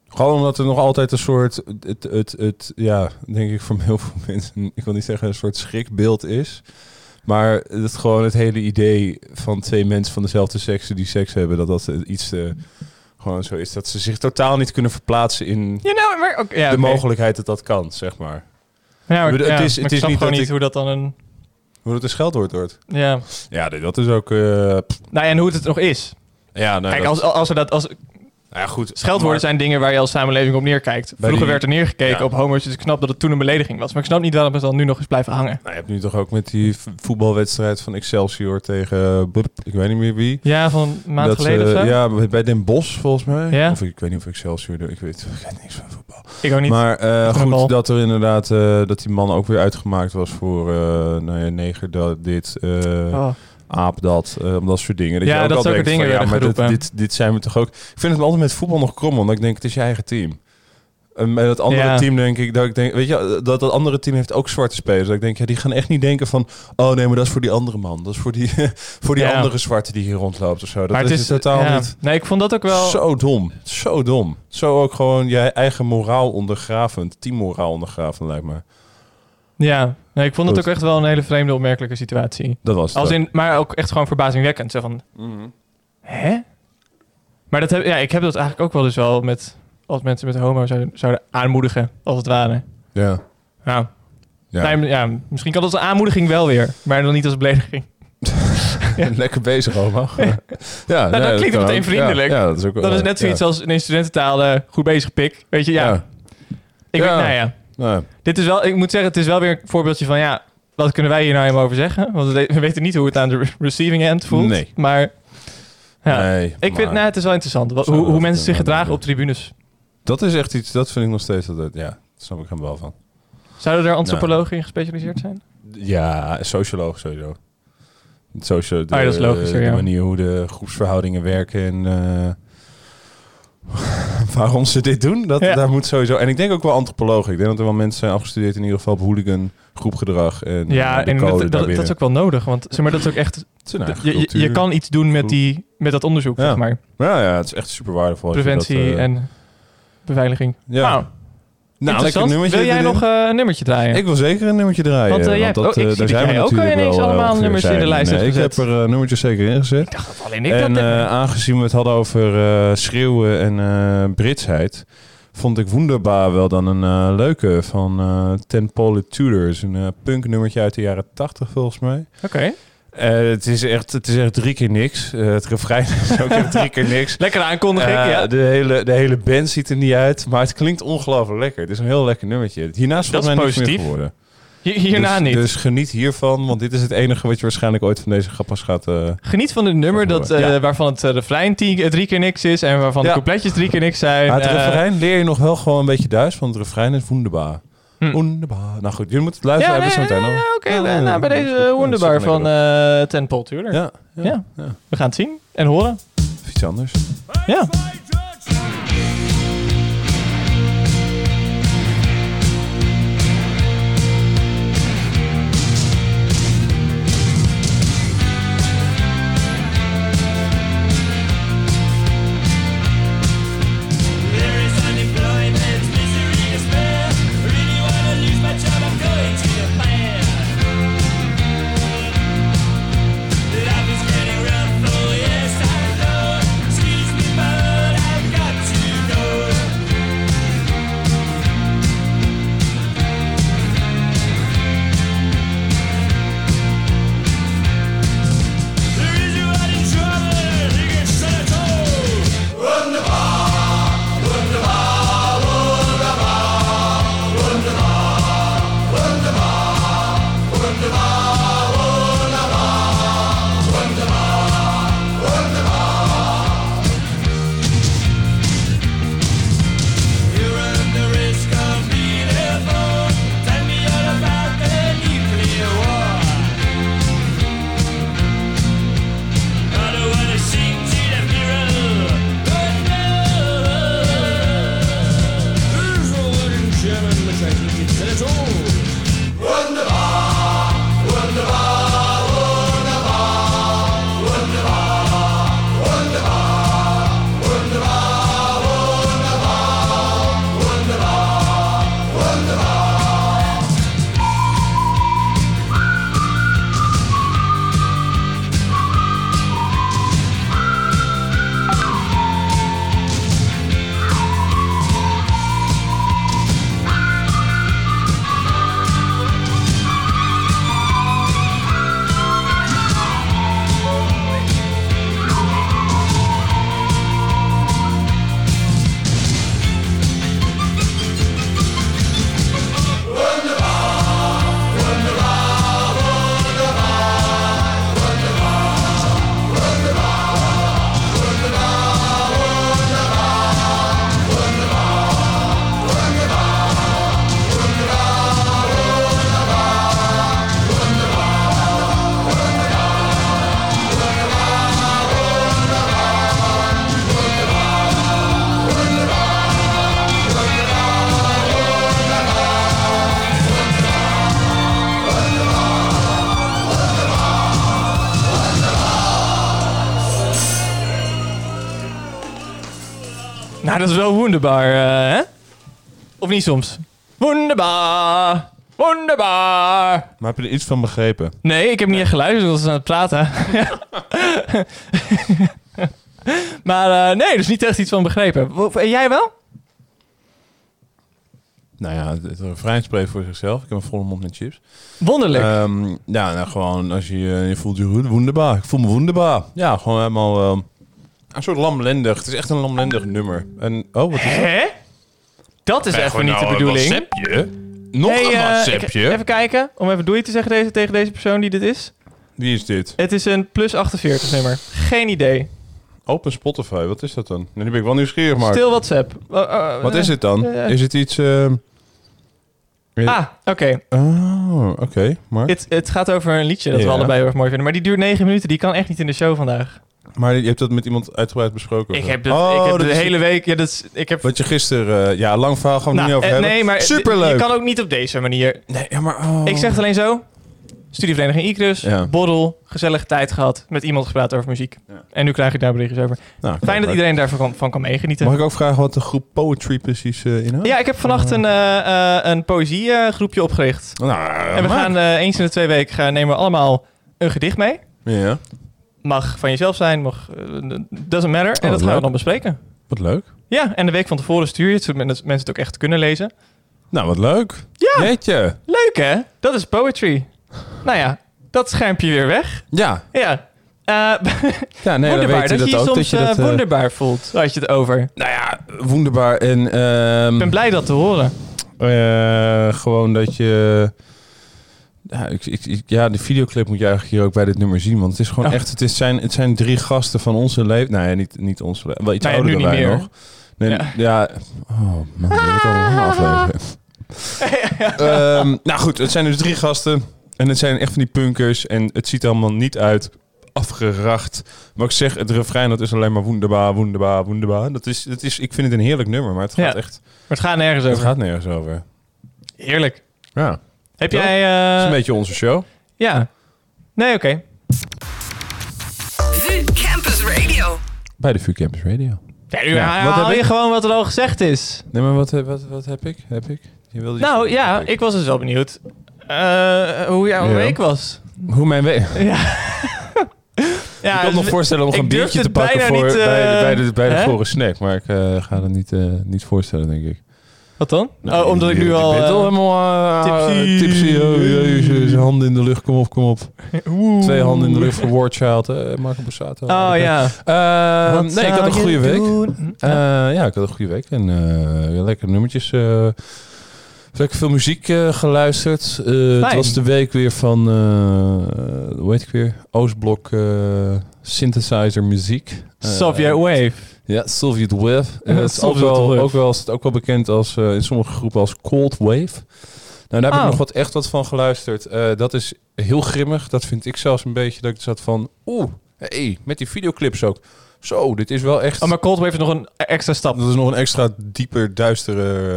Gewoon omdat er nog altijd een soort, het, het, het, ja, denk ik voor heel veel mensen, ik wil niet zeggen een soort schrikbeeld is. Maar het gewoon het hele idee van twee mensen van dezelfde sekse die seks hebben, dat dat iets eh, gewoon zo is. Dat ze zich totaal niet kunnen verplaatsen in
Ja, nou, maar ook, ja,
de mogelijkheid dat dat kan, zeg maar.
Ja, maar, ja,
het is- het is niet
gewoon
dat
niet
ik-
hoe dat dan een...
Hoe dat een scheldwoord wordt.
Ja.
Ja, nee, dat is ook... pff,
Nou ja, en hoe het het nog is.
Ja, nou,
Kijk,
dat-
als, als er dat, als,
nou ja, goed.
scheldwoorden
maar-
zijn dingen waar je als samenleving op neerkijkt. Vroeger
die-
werd er neergekeken
ja.
op homo's, dus ik snap dat het toen een belediging was. Maar ik snap niet waarom het dan nu nog eens blijven hangen.
Nou, je hebt nu toch ook met die voetbalwedstrijd van Excelsior tegen... Ik weet niet meer wie.
Ja, van een maand
Dat,
geleden of zo.
Ja, bij- Den Bosch volgens mij.
Ja.
Of ik, weet niet of Excelsior... Ik weet, ik weet niks van voetbal.
Ik ook niet.
Maar
bal.
goed, dat er inderdaad... eh, dat die man ook weer uitgemaakt was voor... eh nou ja, neger dat, dit...
Oh.
Aap dat, eh, dat soort dingen.
Ja,
je ook
dat dingen
van, ja, maar dit, dit, dit zijn we toch ook... Ik vind het altijd met voetbal nog krom, omdat ik denk, het is je eigen team. En bij dat andere
Ja.
team denk ik, dat ik denk, weet je, dat dat andere team heeft ook zwarte spelers. Dat ik denk, ja, die gaan echt niet denken van, oh nee, maar dat is voor die andere man. Dat is voor die, voor die
Ja.
andere zwarte die hier rondloopt of zo. Dat
maar
is,
het is
totaal
ja.
niet
Nee, ik vond dat ook wel...
zo dom. Zo dom. Zo ook gewoon je eigen moraal ondergravend, teammoraal ondergravend lijkt me.
Ja, nee, ik vond het
Goed.
ook echt wel een hele vreemde, opmerkelijke situatie.
Dat was het.
Als in, maar ook echt gewoon verbazingwekkend. Zo van,
Mhm.
hè? Maar dat heb, ja, ik heb dat eigenlijk ook wel dus wel met... Als mensen met homo zouden, zouden aanmoedigen, als het ware.
Ja.
Nou,
Ja.
nee, ja, misschien kan dat als aanmoediging wel weer. Maar dan niet als belediging.
Lekker bezig, Oma. ja,
Nou, dat klinkt
kan
meteen vriendelijk.
Ja, ja, dat is ook wel-
Dat is net
ja.
zoiets als in een studententaal eh, goed bezig, pik. Weet je, ja.
Ja.
Ik
Ja.
Weet, nou ja.
Nou,
Dit is wel, ik moet zeggen, het is wel weer een voorbeeldje van, ja, wat kunnen wij hier nou helemaal over zeggen? Want we we- we weten niet hoe het aan de re- receiving end voelt.
Nee.
Maar ja,
nee,
ik vind, nou, het is wel interessant. Wat, hoe, hoe mensen zich gedragen op tribunes.
dat is echt iets, dat vind ik nog steeds, dat, ja, daar snap ik hem wel van.
Zouden er antropologen in gespecialiseerd zijn?
Ja, socioloog sowieso. Het Socio, de,
Oh ja, dat is logisch,
de
ja.
manier hoe de groepsverhoudingen werken en waarom ze dit doen, dat,
Ja.
daar moet sowieso... En ik denk ook wel antropologen. Ik denk dat er wel mensen zijn afgestudeerd in ieder geval op hooligan groepgedrag en
Ja,
eh,
en dat, dat, is ook wel nodig. Want zeg maar, dat is ook echt.
Is
je, je, kan iets doen met, die, met dat onderzoek,
Ja.
zeg maar.
Ja, ja, het is echt super waardevol.
Preventie
dat, eh,
en beveiliging.
Ja.
Nou,
nou, lekker
interessant.
nummertje
Wil jij nog eh, een nummertje draaien?
Ik wil zeker een nummertje draaien.
Want, jij-
dat,
oh, ik
daar zijn we
ook ineens allemaal nummers in de lijst
Nee,
hebt
Ik heb
gezet.
er nummertjes zeker in gezet.
ik dacht dat alleen ik
en
dat
aangezien we het hadden over schreeuwen en Britsheid, vond ik Wunderbaar wel dan een leuke van Ten Pole Tudors. Een punk nummertje uit de jaren 80 volgens mij.
Oké.
Eh, het, is echt, het is echt drie keer niks. Eh, het refrein is ook echt drie keer niks.
Lekkere aankondiging,
Eh,
ja.
de, hele, de hele band ziet er niet uit, maar het klinkt ongelooflijk lekker. Het is een heel lekker nummertje. Hiernaast is
Dat
volgens mij
is
niks meer
positief. Hierna
dus,
niet.
Dus geniet hiervan, want dit is het enige wat je waarschijnlijk ooit van deze grappas gaat...
Geniet van het nummer dat,
Ja.
waarvan het uh, refrein drie keer niks is en waarvan de coupletjes drie keer niks zijn.
Maar het refrein leer je nog wel gewoon een beetje Duits, want het refrein is wonderbaar.
Hm.
Wonderbaar. Nou goed, jullie moeten het luisteren.
ja,
hebben
nee, nee,
nog.
oké.
Ja,
nou, bij deze wonderbaar van eh Ten Pol.
Ja, ja,
Ja.
ja.
We gaan het zien en horen.
Of iets anders.
Ja. Dat is wel wonderbaar, eh, hè? Of niet soms? Wonderbaar! Wonderbaar!
Maar heb je er iets van begrepen?
Nee, ik heb niet echt geluisterd, want ze aan het praten. maar eh, nee, dus niet echt iets van begrepen. En jij wel?
Nou ja, het, refrein spreekt voor zichzelf. Ik heb een volle mond met chips.
Wonderlijk.
Ehm, ja, nou, gewoon als je eh, je voelt je wonderbaar. Ik voel me wonderbaar. Ja, gewoon helemaal ehm, een soort lamlendig. Het is echt een lamlendig nummer. En, oh, wat is dat?
Hè? Dat is even niet de bedoeling.
Een WhatsAppje? Nog
Hey,
een
eh,
WhatsAppje?
ik- even kijken, om even doei te zeggen deze, tegen deze persoon die dit is.
Wie is dit?
Het is een plus 48 nummer. Geen idee.
Open Spotify, wat is dat dan? Nu ben ik wel nieuwsgierig, maar...
Stil WhatsApp. Uh, uh,
Wat is het dan?
eh,
Is het iets... ehm,
Ah, oké.
Oh, oké. Maar,
Het, het gaat over een liedje dat we allebei heel erg mooi vinden. Maar die duurt 9 minuten. Die kan echt niet in de show vandaag.
Maar je hebt dat met iemand uitgebreid besproken?
Ik heb, dat,
Oh,
ik heb
dat
de
is-
hele week... Ja, dat is, ik heb,
Wat je gisteren... eh, ja, lang verhaal gaan we
Nou,
niet over
eh,
hebben.
nee, maar
Superleuk.
je kan ook niet op deze manier.
Nee, ja, maar... oh.
Ik zeg het alleen zo. Studievereniging Icrus,
Ja.
borrel, gezellige tijd gehad, met iemand gepraat over muziek.
Ja.
En nu krijg ik daar berichtjes over.
Nou,
Fijn dat iedereen daarvan kan, van kan meegenieten.
Mag ik ook vragen wat de groep Poetry precies eh, inhoudt?
Ja, ik heb vannacht een, eh, een poëziegroepje opgericht.
Nou,
en we gaan eens in de twee weken gaan, nemen we allemaal een gedicht mee.
Ja,
Mag van jezelf zijn, mag, eh, doesn't matter. en dat gaan we dan bespreken.
wat leuk.
Ja, en de week van tevoren stuur je het, zodat men- mensen het ook echt kunnen lezen.
Nou, wat leuk.
Ja.
Jeetje.
Leuk hè? Dat is poetry. nou ja, dat schermpje weer weg.
Ja.
Ja. Eh
Ja, nee, dan weet je
dat, je
ook.
soms
dat je dat,
eh, wonderbaar voelt. Had je het over.
nou ja, wonderbaar. En ehm,
Ik ben blij dat te horen.
gewoon dat je... Ja, ik, ik, ja, de videoclip moet je eigenlijk hier ook bij dit nummer zien. Want het is gewoon echt... Het, is zijn, het zijn drie gasten van onze leeftijd. Nou ja, niet, niet onze leeftijd. Wel iets
Nou ja,
ouder dan wij
meer.
nog. Nee,
Ja.
ja. Oh man, dit wordt al een lange aflevering. Ehm, nou goed, het zijn dus drie gasten. En het zijn echt van die punkers. En het ziet er allemaal niet uit afgeracht. Maar ik zeg, het refrein dat is alleen maar wonderbaar, wonderbaar, wonderbaar. Dat is, dat is, ik vind het een heerlijk nummer, maar het gaat
Ja.
echt...
Maar het gaat nergens
Het
over.
gaat nergens over.
Heerlijk.
Ja,
Heb jij...
dat is
eh,
een beetje onze show.
Ja. Nee, oké.
VU Campus Radio.
Bij de VU Campus Radio.
Ja, nu
Ja,
haal
wat heb
je
ik?
gewoon wat er al gezegd is.
Nee, maar wat, wat, wat heb ik? Heb ik? Je wilde iets
Nou ja, ik was dus wel benieuwd eh, hoe jouw
Ja.
week was.
Hoe mijn week...
Ja. ja,
ik kan me nog
dus-
voorstellen om nog
ik
een biertje te
het
pakken
bijna
voor,
niet, eh,
bij, de, bij, de, bij de
hè?
vorige snack. Maar ik eh, ga dat niet, eh, niet voorstellen, denk ik.
Wat dan?
Nou,
oh, omdat ik nu
je
al... eh,
al helemaal uh,
tipsy.
tipsy. Oh, jezus, handen in de lucht, kom op, kom op.
oeh.
Twee handen in de lucht voor War Child. eh Marco Borsato.
Oh ja.
Eh, nee, ik had een goede week. Eh, ja, ik had een goede week. En eh lekkere nummertjes. eh lekker veel muziek eh, geluisterd. Eh, het was de week weer van, eh hoe heet ik weer? Oostblok eh, synthesizer muziek. Eh,
Soviet Wave.
Ja, Soviet Wave. Eh, het is ook wel, ook wel, ook wel bekend als, eh, in sommige groepen als Cold Wave. Nou, daar heb
Oh.
ik nog wat, echt wat van geluisterd. Eh, dat is heel grimmig. Dat vind ik zelfs een beetje dat ik zat van... Oeh, hey, met die videoclips ook. Zo, dit is wel echt...
Oh, maar Cold Wave is nog een extra stap.
Dat is nog een extra dieper, duistere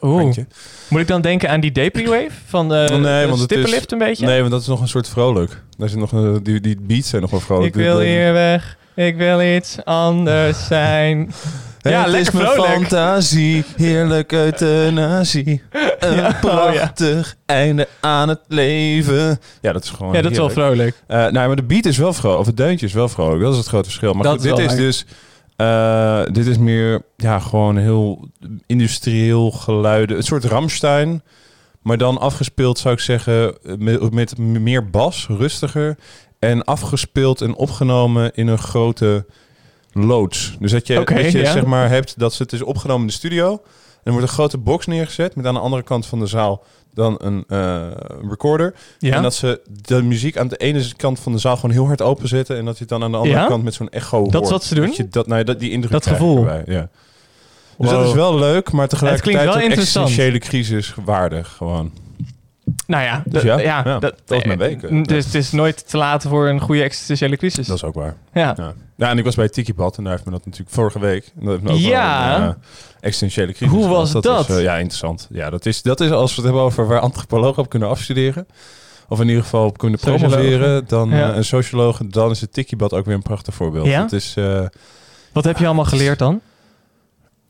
eh
Oeh.
randje.
Moet ik dan denken aan die Depri Wave van
Oh, nee, want het is-
stippenlift een beetje?
Nee, want dat is nog een soort vrolijk. Daar zit nog een, die, die beats zijn nog wel vrolijk.
ik wil
eh,
hier weg. Ik wil iets anders zijn. Ja,
het
lekker
is mijn fantasie, heerlijk euthanasie. Een
Ja, oh ja.
prachtig einde aan het leven. Ja, dat is gewoon
Ja, dat is wel
heerlijk.
vrolijk.
Eh, nou, maar de beat is wel vrolijk, of het deuntje is wel vrolijk. Dat is het grote verschil. Maar
Dat
goed,
is
dit
wel
is dus... eh, dit is meer, ja, gewoon heel industrieel geluiden. Een soort Ramstein. Maar dan afgespeeld, zou ik zeggen, met, met meer bas, rustiger. En afgespeeld en opgenomen in een grote loods. Dus dat je,
Oké,
dat je
ja.
zeg maar hebt dat ze het is opgenomen in de studio. En er wordt een grote box neergezet met aan de andere kant van de zaal dan een eh, recorder.
Ja.
En dat ze de muziek aan de ene kant van de zaal gewoon heel hard openzetten. En dat je het dan aan de andere
Ja?
kant met zo'n echo
Dat is
hoort.
wat ze doen?
Dat je dat, nou, ja, dat, die indruk
Dat gevoel.
erbij, ja. Dus dat is wel leuk, maar
klinkt
tegelijkertijd
wel interessant.
existentiële crisis waardig gewoon.
Nou ja,
Dus ja,
ja,
ja, dat was mijn
eh,
week.
n- Dus het is nooit te laat voor een goede existentiële crisis.
Dat is ook waar.
ja.
Ja. en ik was bij Tiki Bad en daar heeft me dat natuurlijk vorige week. En dat heeft me ook
Ja.
wel een, eh, existentiële crisis.
Hoe was dat?
eh, ja, interessant. Ja, dat is, dat is als we het hebben over waar antropologen op kunnen afstuderen. Of in ieder geval op kunnen promoveren. Dan eh, een socioloog. Dan is het Tiki Bad ook weer een prachtig voorbeeld.
Ja?
Het is... eh,
Wat heb je allemaal geleerd dan?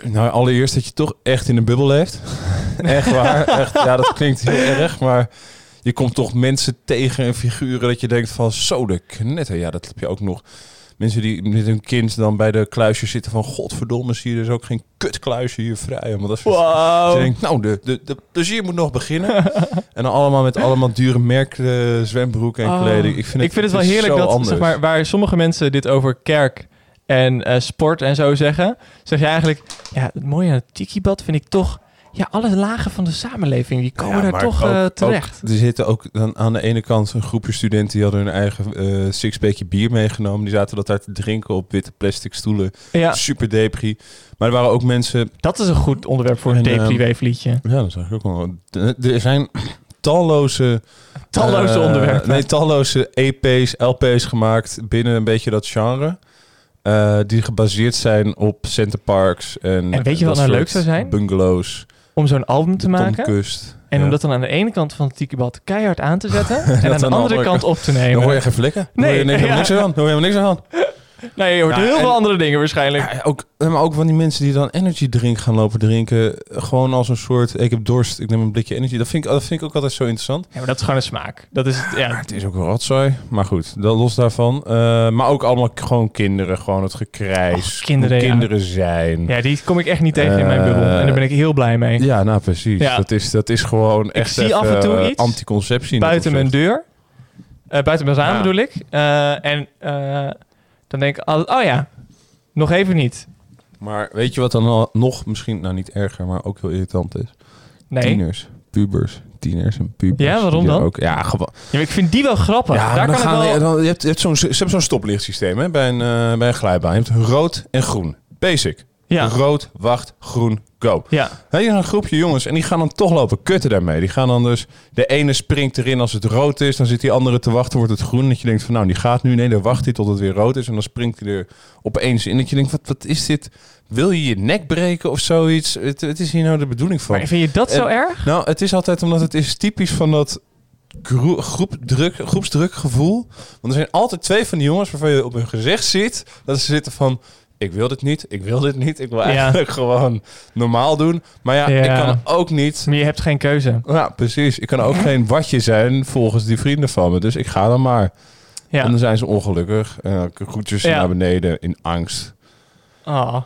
Nou, allereerst dat je toch echt in een bubbel leeft. echt waar. Echt, ja, dat klinkt heel erg, maar je komt toch mensen tegen en figuren dat je denkt van zo de knetter. Ja, dat heb je ook nog. Mensen die met hun kind dan bij de kluisjes zitten van godverdomme, zie je dus ook geen kutkluisje hier vrij. Want dat is
Wow.
je denkt, nou, de, de, de plezier moet nog beginnen. en dan allemaal met allemaal dure merk eh, zwembroeken en
Oh.
kleding. Ik vind het,
ik vind het wel heerlijk dat,
anders.
zeg maar, waar sommige mensen dit over kerk en eh, sport en zo zeggen, zeg je eigenlijk, ja, het mooie aan het tiki-bad vind ik toch, ja, alle lagen van de samenleving, die komen
Ja,
daar toch
ook-
eh,
ook-
terecht.
er zitten ook dan aan de ene kant een groepje studenten die hadden hun eigen eh sixpackje bier meegenomen. Die zaten dat daar te drinken op witte plastic stoelen.
ja,
Super depri. Maar er waren ook mensen...
dat is een goed onderwerp voor een
En, ehm. Ja, dat zag ik ook wel. Er zijn talloze...
Talloze onderwerpen.
Nee, talloze EP's, LP's gemaakt binnen een beetje dat genre. Eh, die gebaseerd zijn op centerparks en...
En weet je wat nou leuk zou zijn?
Bungalows,
Om zo'n album te maken
Tomkust.
en
Ja.
om dat dan aan de ene kant van het tiki-bad keihard aan te zetten en aan de andere kant op te nemen.
Dan hoor je geen flikken. Dan
Nee,
hoor je niks,
ja.
niks aan. Dan hoor je niks aan.
Nee, je hoort
Ja,
heel
en-
veel andere dingen waarschijnlijk.
Ja, ook, maar ook van die mensen die dan energy drink gaan lopen drinken. Gewoon als een soort, ik heb dorst, ik neem een blikje energy. Dat vind ik, dat vind ik ook altijd zo interessant.
Ja, maar dat is gewoon een smaak. Dat is het,
Maar
ja.
het is ook wel rotzooi. Maar goed, dat los daarvan. Eh, maar ook allemaal gewoon kinderen. Gewoon het gekrijs.
Och, kinderen, ja.
zijn. Ja.
ja, die kom ik echt niet tegen in mijn
Eh,
bubbel. En daar ben ik heel blij mee.
nou precies.
Ja.
Dat, is, dat is gewoon echt
zie af en toe
eh,
iets
anticonceptie.
buiten mijn deur. Eh, buiten mijn raam
Ja.
bedoel ik. Eh, en eh, dan denk ik oh ja, nog even niet.
Maar weet je wat dan nog misschien, nou niet erger, maar ook heel irritant is?
Nee.
Tieners, pubers, tieners en pubers.
Ja, waarom dan?
Ook, ja, gewoon.
Ja, maar ik vind die wel grappig.
Ja,
Daar kan
gaan
wel...
we- dan, je hebt, je hebt zo'n, ze hebben zo'n stoplichtsysteem hè, bij, een, eh, bij een glijbaan. Je hebt rood en groen. Basic.
Ja.
Rood, wacht, groen, go.
Ja,
hebt een groepje jongens en die gaan dan toch lopen kutten daarmee. Die gaan dan dus, de ene springt erin als het rood is, dan zit die andere te wachten, wordt het groen. Dat je denkt van nou, die gaat nu, nee, dan wacht hij tot het weer rood is en dan springt hij er opeens in. Dat je denkt, wat, wat is dit? Wil je je nek breken of zoiets? Het, het is hier nou de bedoeling van.
maar vind je dat zo erg?
Nou, het is altijd omdat het is typisch van dat gro- groepdruk, groepsdrukgevoel. Want er zijn altijd twee van die jongens waarvan je op hun gezicht ziet dat ze zitten van... Ik wil dit niet, ik wil dit niet. Ik wil
Ja.
eigenlijk gewoon normaal doen. Maar ja,
Ja.
ik kan ook niet...
Maar je hebt geen keuze.
Ja, precies. Ik kan ook geen watje zijn volgens die vrienden van me. Dus ik ga dan maar.
Ja.
En dan zijn ze ongelukkig. Dan groetjes naar beneden in angst.
Oh.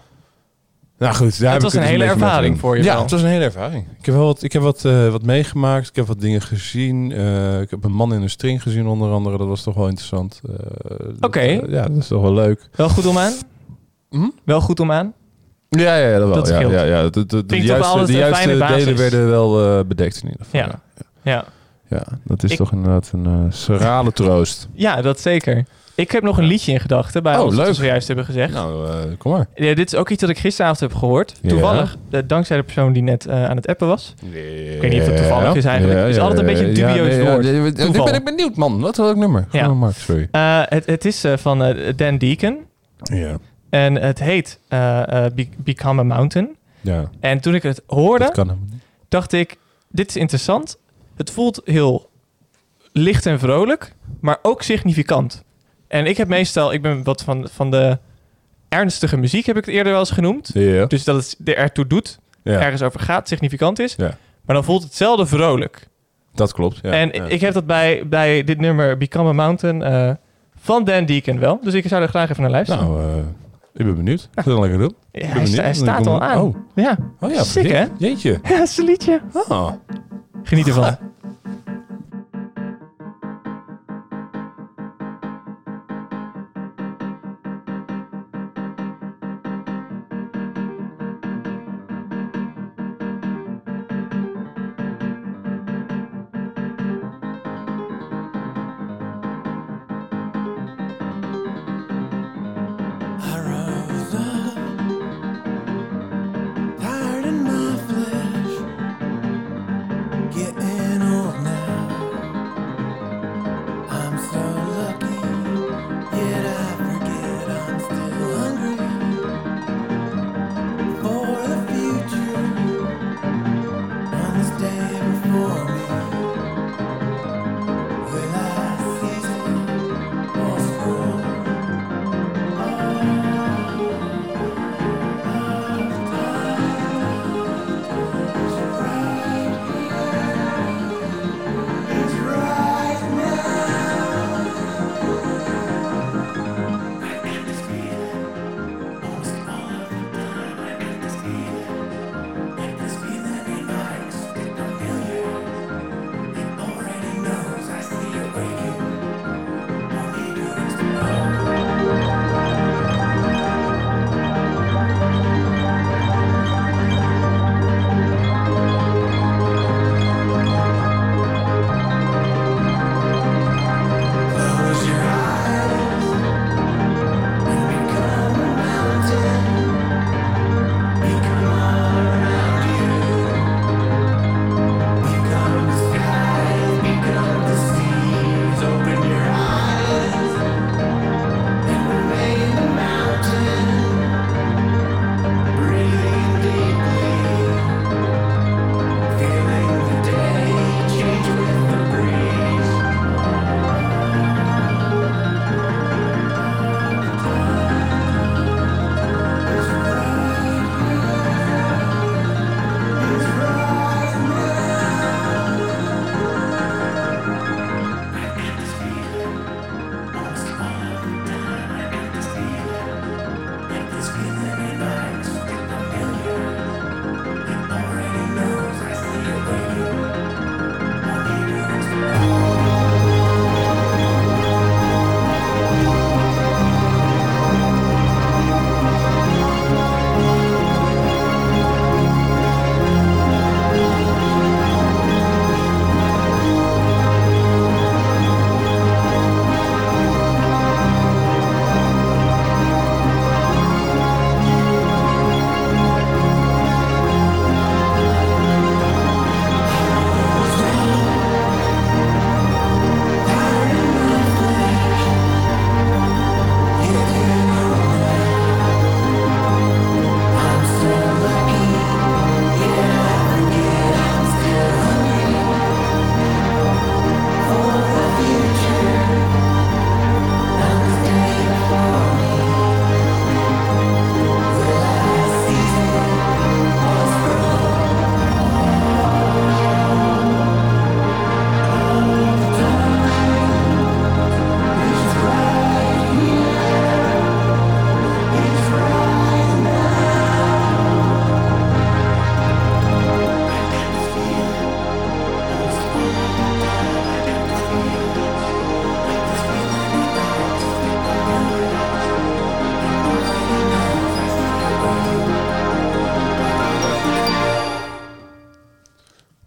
Nou goed, daar
was
ik
een
dus
hele ervaring voor je
Ja,
wel.
het was een hele ervaring. Ik heb wel wat, ik heb wat, eh, wat meegemaakt. Ik heb wat dingen gezien. Eh, ik heb een man in een string gezien onder andere. Dat was toch wel interessant. Eh,
Oké.
ja, dat is toch wel leuk.
Wel goed om aan?
Hm?
Wel goed om aan?
Ja, ja, ja, dat wel.
Dat
ja,
scheelt.
ja, ja. De, de, de, juiste, de
een
juiste
fijne basis.
delen werden wel eh, bedekt in ieder geval.
Ja.
Ja,
Ja.
ja dat is
Ik-
toch inderdaad een eh serale troost.
Ja, dat zeker. Ik heb nog een liedje in gedachten bij
Oh,
ons, wat we
leuk.
zojuist hebben gezegd.
Nou, eh, kom maar.
Ja, dit is ook iets dat ik gisteravond heb gehoord.
Ja.
Toevallig, eh, dankzij de persoon die net aan het appen was.
Ik
weet niet of het toevallig is eigenlijk. Het is altijd een beetje een dubieus woord.
Nu
Toeval.
ben ik benieuwd, man. Wat welk nummer?
Ja.
Ja. Mark, sorry.
Eh, het, het is eh, van eh, Dan Deacon.
Ja.
En het heet eh, eh, Be- Become a Mountain.
Ja,
En toen ik het hoorde, dacht ik, dit is interessant. Het voelt heel licht en vrolijk, maar ook significant. En ik heb meestal, ik ben wat van, van de ernstige muziek, heb ik het eerder wel eens genoemd. Dus dat het er ertoe doet, ergens over gaat, significant is. Maar dan voelt het zelden vrolijk.
dat klopt. Ja.
en
ja.
ik heb dat bij, bij dit nummer Become a Mountain eh, van Dan Deacon wel. Dus ik zou er graag even naar luisteren.
Nou, ik ben benieuwd. Ga dan lekker doen.
Ja, hij, staat al aan.
Oh.
Ja,
Oh ja,
Sick, hè?
Jeetje.
ja dat is een liedje.
Oh.
Geniet ervan.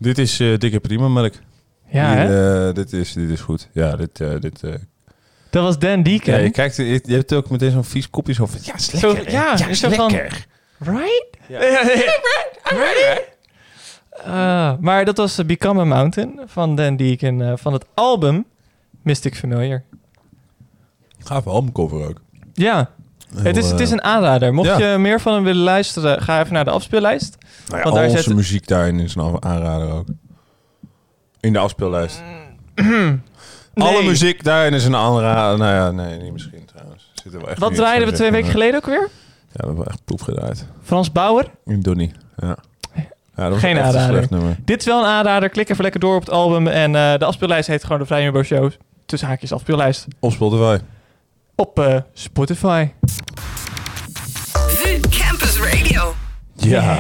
Dit is eh, dikke prima, Mark.
Ja,
Hier,
hè?
eh, dit, is, dit is goed. Ja, dit... eh, dit
Dat was Dan Deacon.
ja, je, kijkt, je, je hebt ook meteen zo'n vies kopje zo van... Ja, is
Zo-
lekker. hè?
ja,
ja is
zo van-
lekker.
Right? right? Ah, maar dat was Become a Mountain van Dan Deacon van het album Mystic Familiar.
Gaaf albumcover ook.
Ja, het is, het is
eh,
een aanrader. Mocht
ja.
je meer van hem willen luisteren, ga even naar de afspeellijst.
Nou ja,
Want daar
al onze
zet-
muziek daarin is een aanrader ook. In de afspeellijst. Alle
Nee.
muziek daarin is een aanrader. Nou ja, nee, niet misschien trouwens. Zit er wel echt
Wat draaiden we twee weken geleden ook weer?
Ja, we hebben echt poep gedraaid.
Frans Bauer.
In Donnie. Ja. ja dat was
Geen aanrader. Dit is wel een aanrader. Klik even lekker door op het album. En eh, de afspeellijst heet gewoon de Vrije Show. Tussen haakjes afspeellijst.
Op Spotify.
Op eh, Spotify.
VU Campus Radio.
Ja.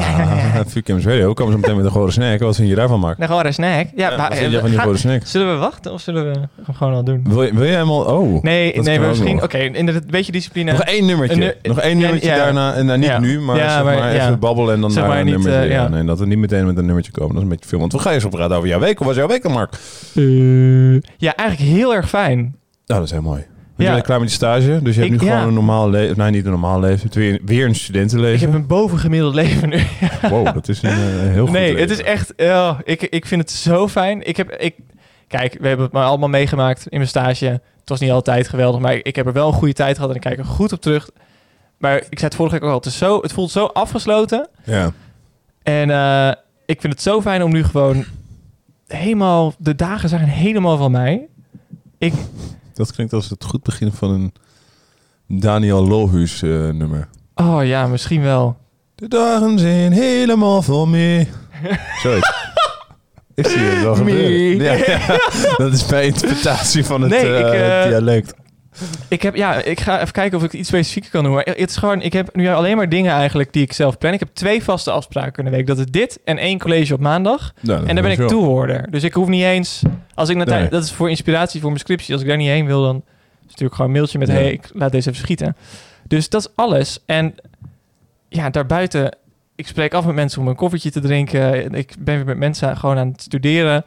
Vuurcamps Radio. Komen ze meteen met een gore snack. Wat vind je daarvan, Mark?
Nou, gewoon een snack. Ja,
Ja,
maar,
wat vind jij van die gore snack?
Zullen we wachten of zullen we hem gewoon al doen?
Wil je, wil je helemaal... Oh.
Nee, nee maar misschien... Oké, in een beetje discipline.
Nog één nummertje.
Nu-
Nog één nummertje
ja.
daarna. En nou, niet
Ja.
nu, maar,
Ja,
zeg
maar-
maar,
ja.
even babbelen en dan
maar
een
niet,
nummertje.
eh,
ja. Nee, dat we niet meteen met een nummertje komen. Dat is een beetje veel. Want we gaan eerst op praten over jouw week. Hoe was jouw week dan, Mark?
Eh, ja, eigenlijk heel erg fijn.
Nou, dat is heel mooi. Je
Ja.
bent klaar met die stage, dus je hebt
Ik-
nu
ja.
gewoon een normaal leven. Nee, niet een normaal leven. Je weer, weer een
Ik
studentenleven.
heb een bovengemiddeld leven nu.
Wow, dat is een eh, heel goed
nee,
leven.
het is echt... oh, ik, ik vind het zo fijn. Ik heb... Ik, kijk, we hebben het maar allemaal meegemaakt in mijn stage. Het was niet altijd geweldig, maar ik heb er wel een goede tijd gehad en ik kijk er goed op terug. Maar ik zei het vorige week ook al, het, is zo, het voelt zo afgesloten.
Ja.
En eh, ik vind het zo fijn om nu gewoon helemaal... De dagen zijn helemaal van mij. Ik,
Dat klinkt als het goed begin van een Daniel Lohuus eh, nummer.
oh ja, misschien wel.
De dagen zijn helemaal vol mee. Zoiets. Ik zie het wel gebeuren. Ja, ja. Dat is mijn interpretatie van het
Nee, ik,
eh, dialect.
Ik, heb, ja, ik ga even kijken of ik het iets specifieker kan doen. Maar het is gewoon, ik heb nu alleen maar dingen eigenlijk die ik zelf plan. Ik heb twee vaste afspraken in de week. Dat is dit en één college op maandag.
Nou,
En daar ben ik
wel.
toehoorder. Dus ik hoef niet eens... Als ik naar
Nee.
tijd- Dat is voor inspiratie voor mijn scriptie. Als ik daar niet heen wil, dan stuur ik gewoon een mailtje met...
Ja.
hey, ik laat deze even schieten. Dus dat is alles. En ja, daarbuiten... Ik spreek af met mensen om een koffietje te drinken. Ik ben weer met mensen gewoon aan het studeren.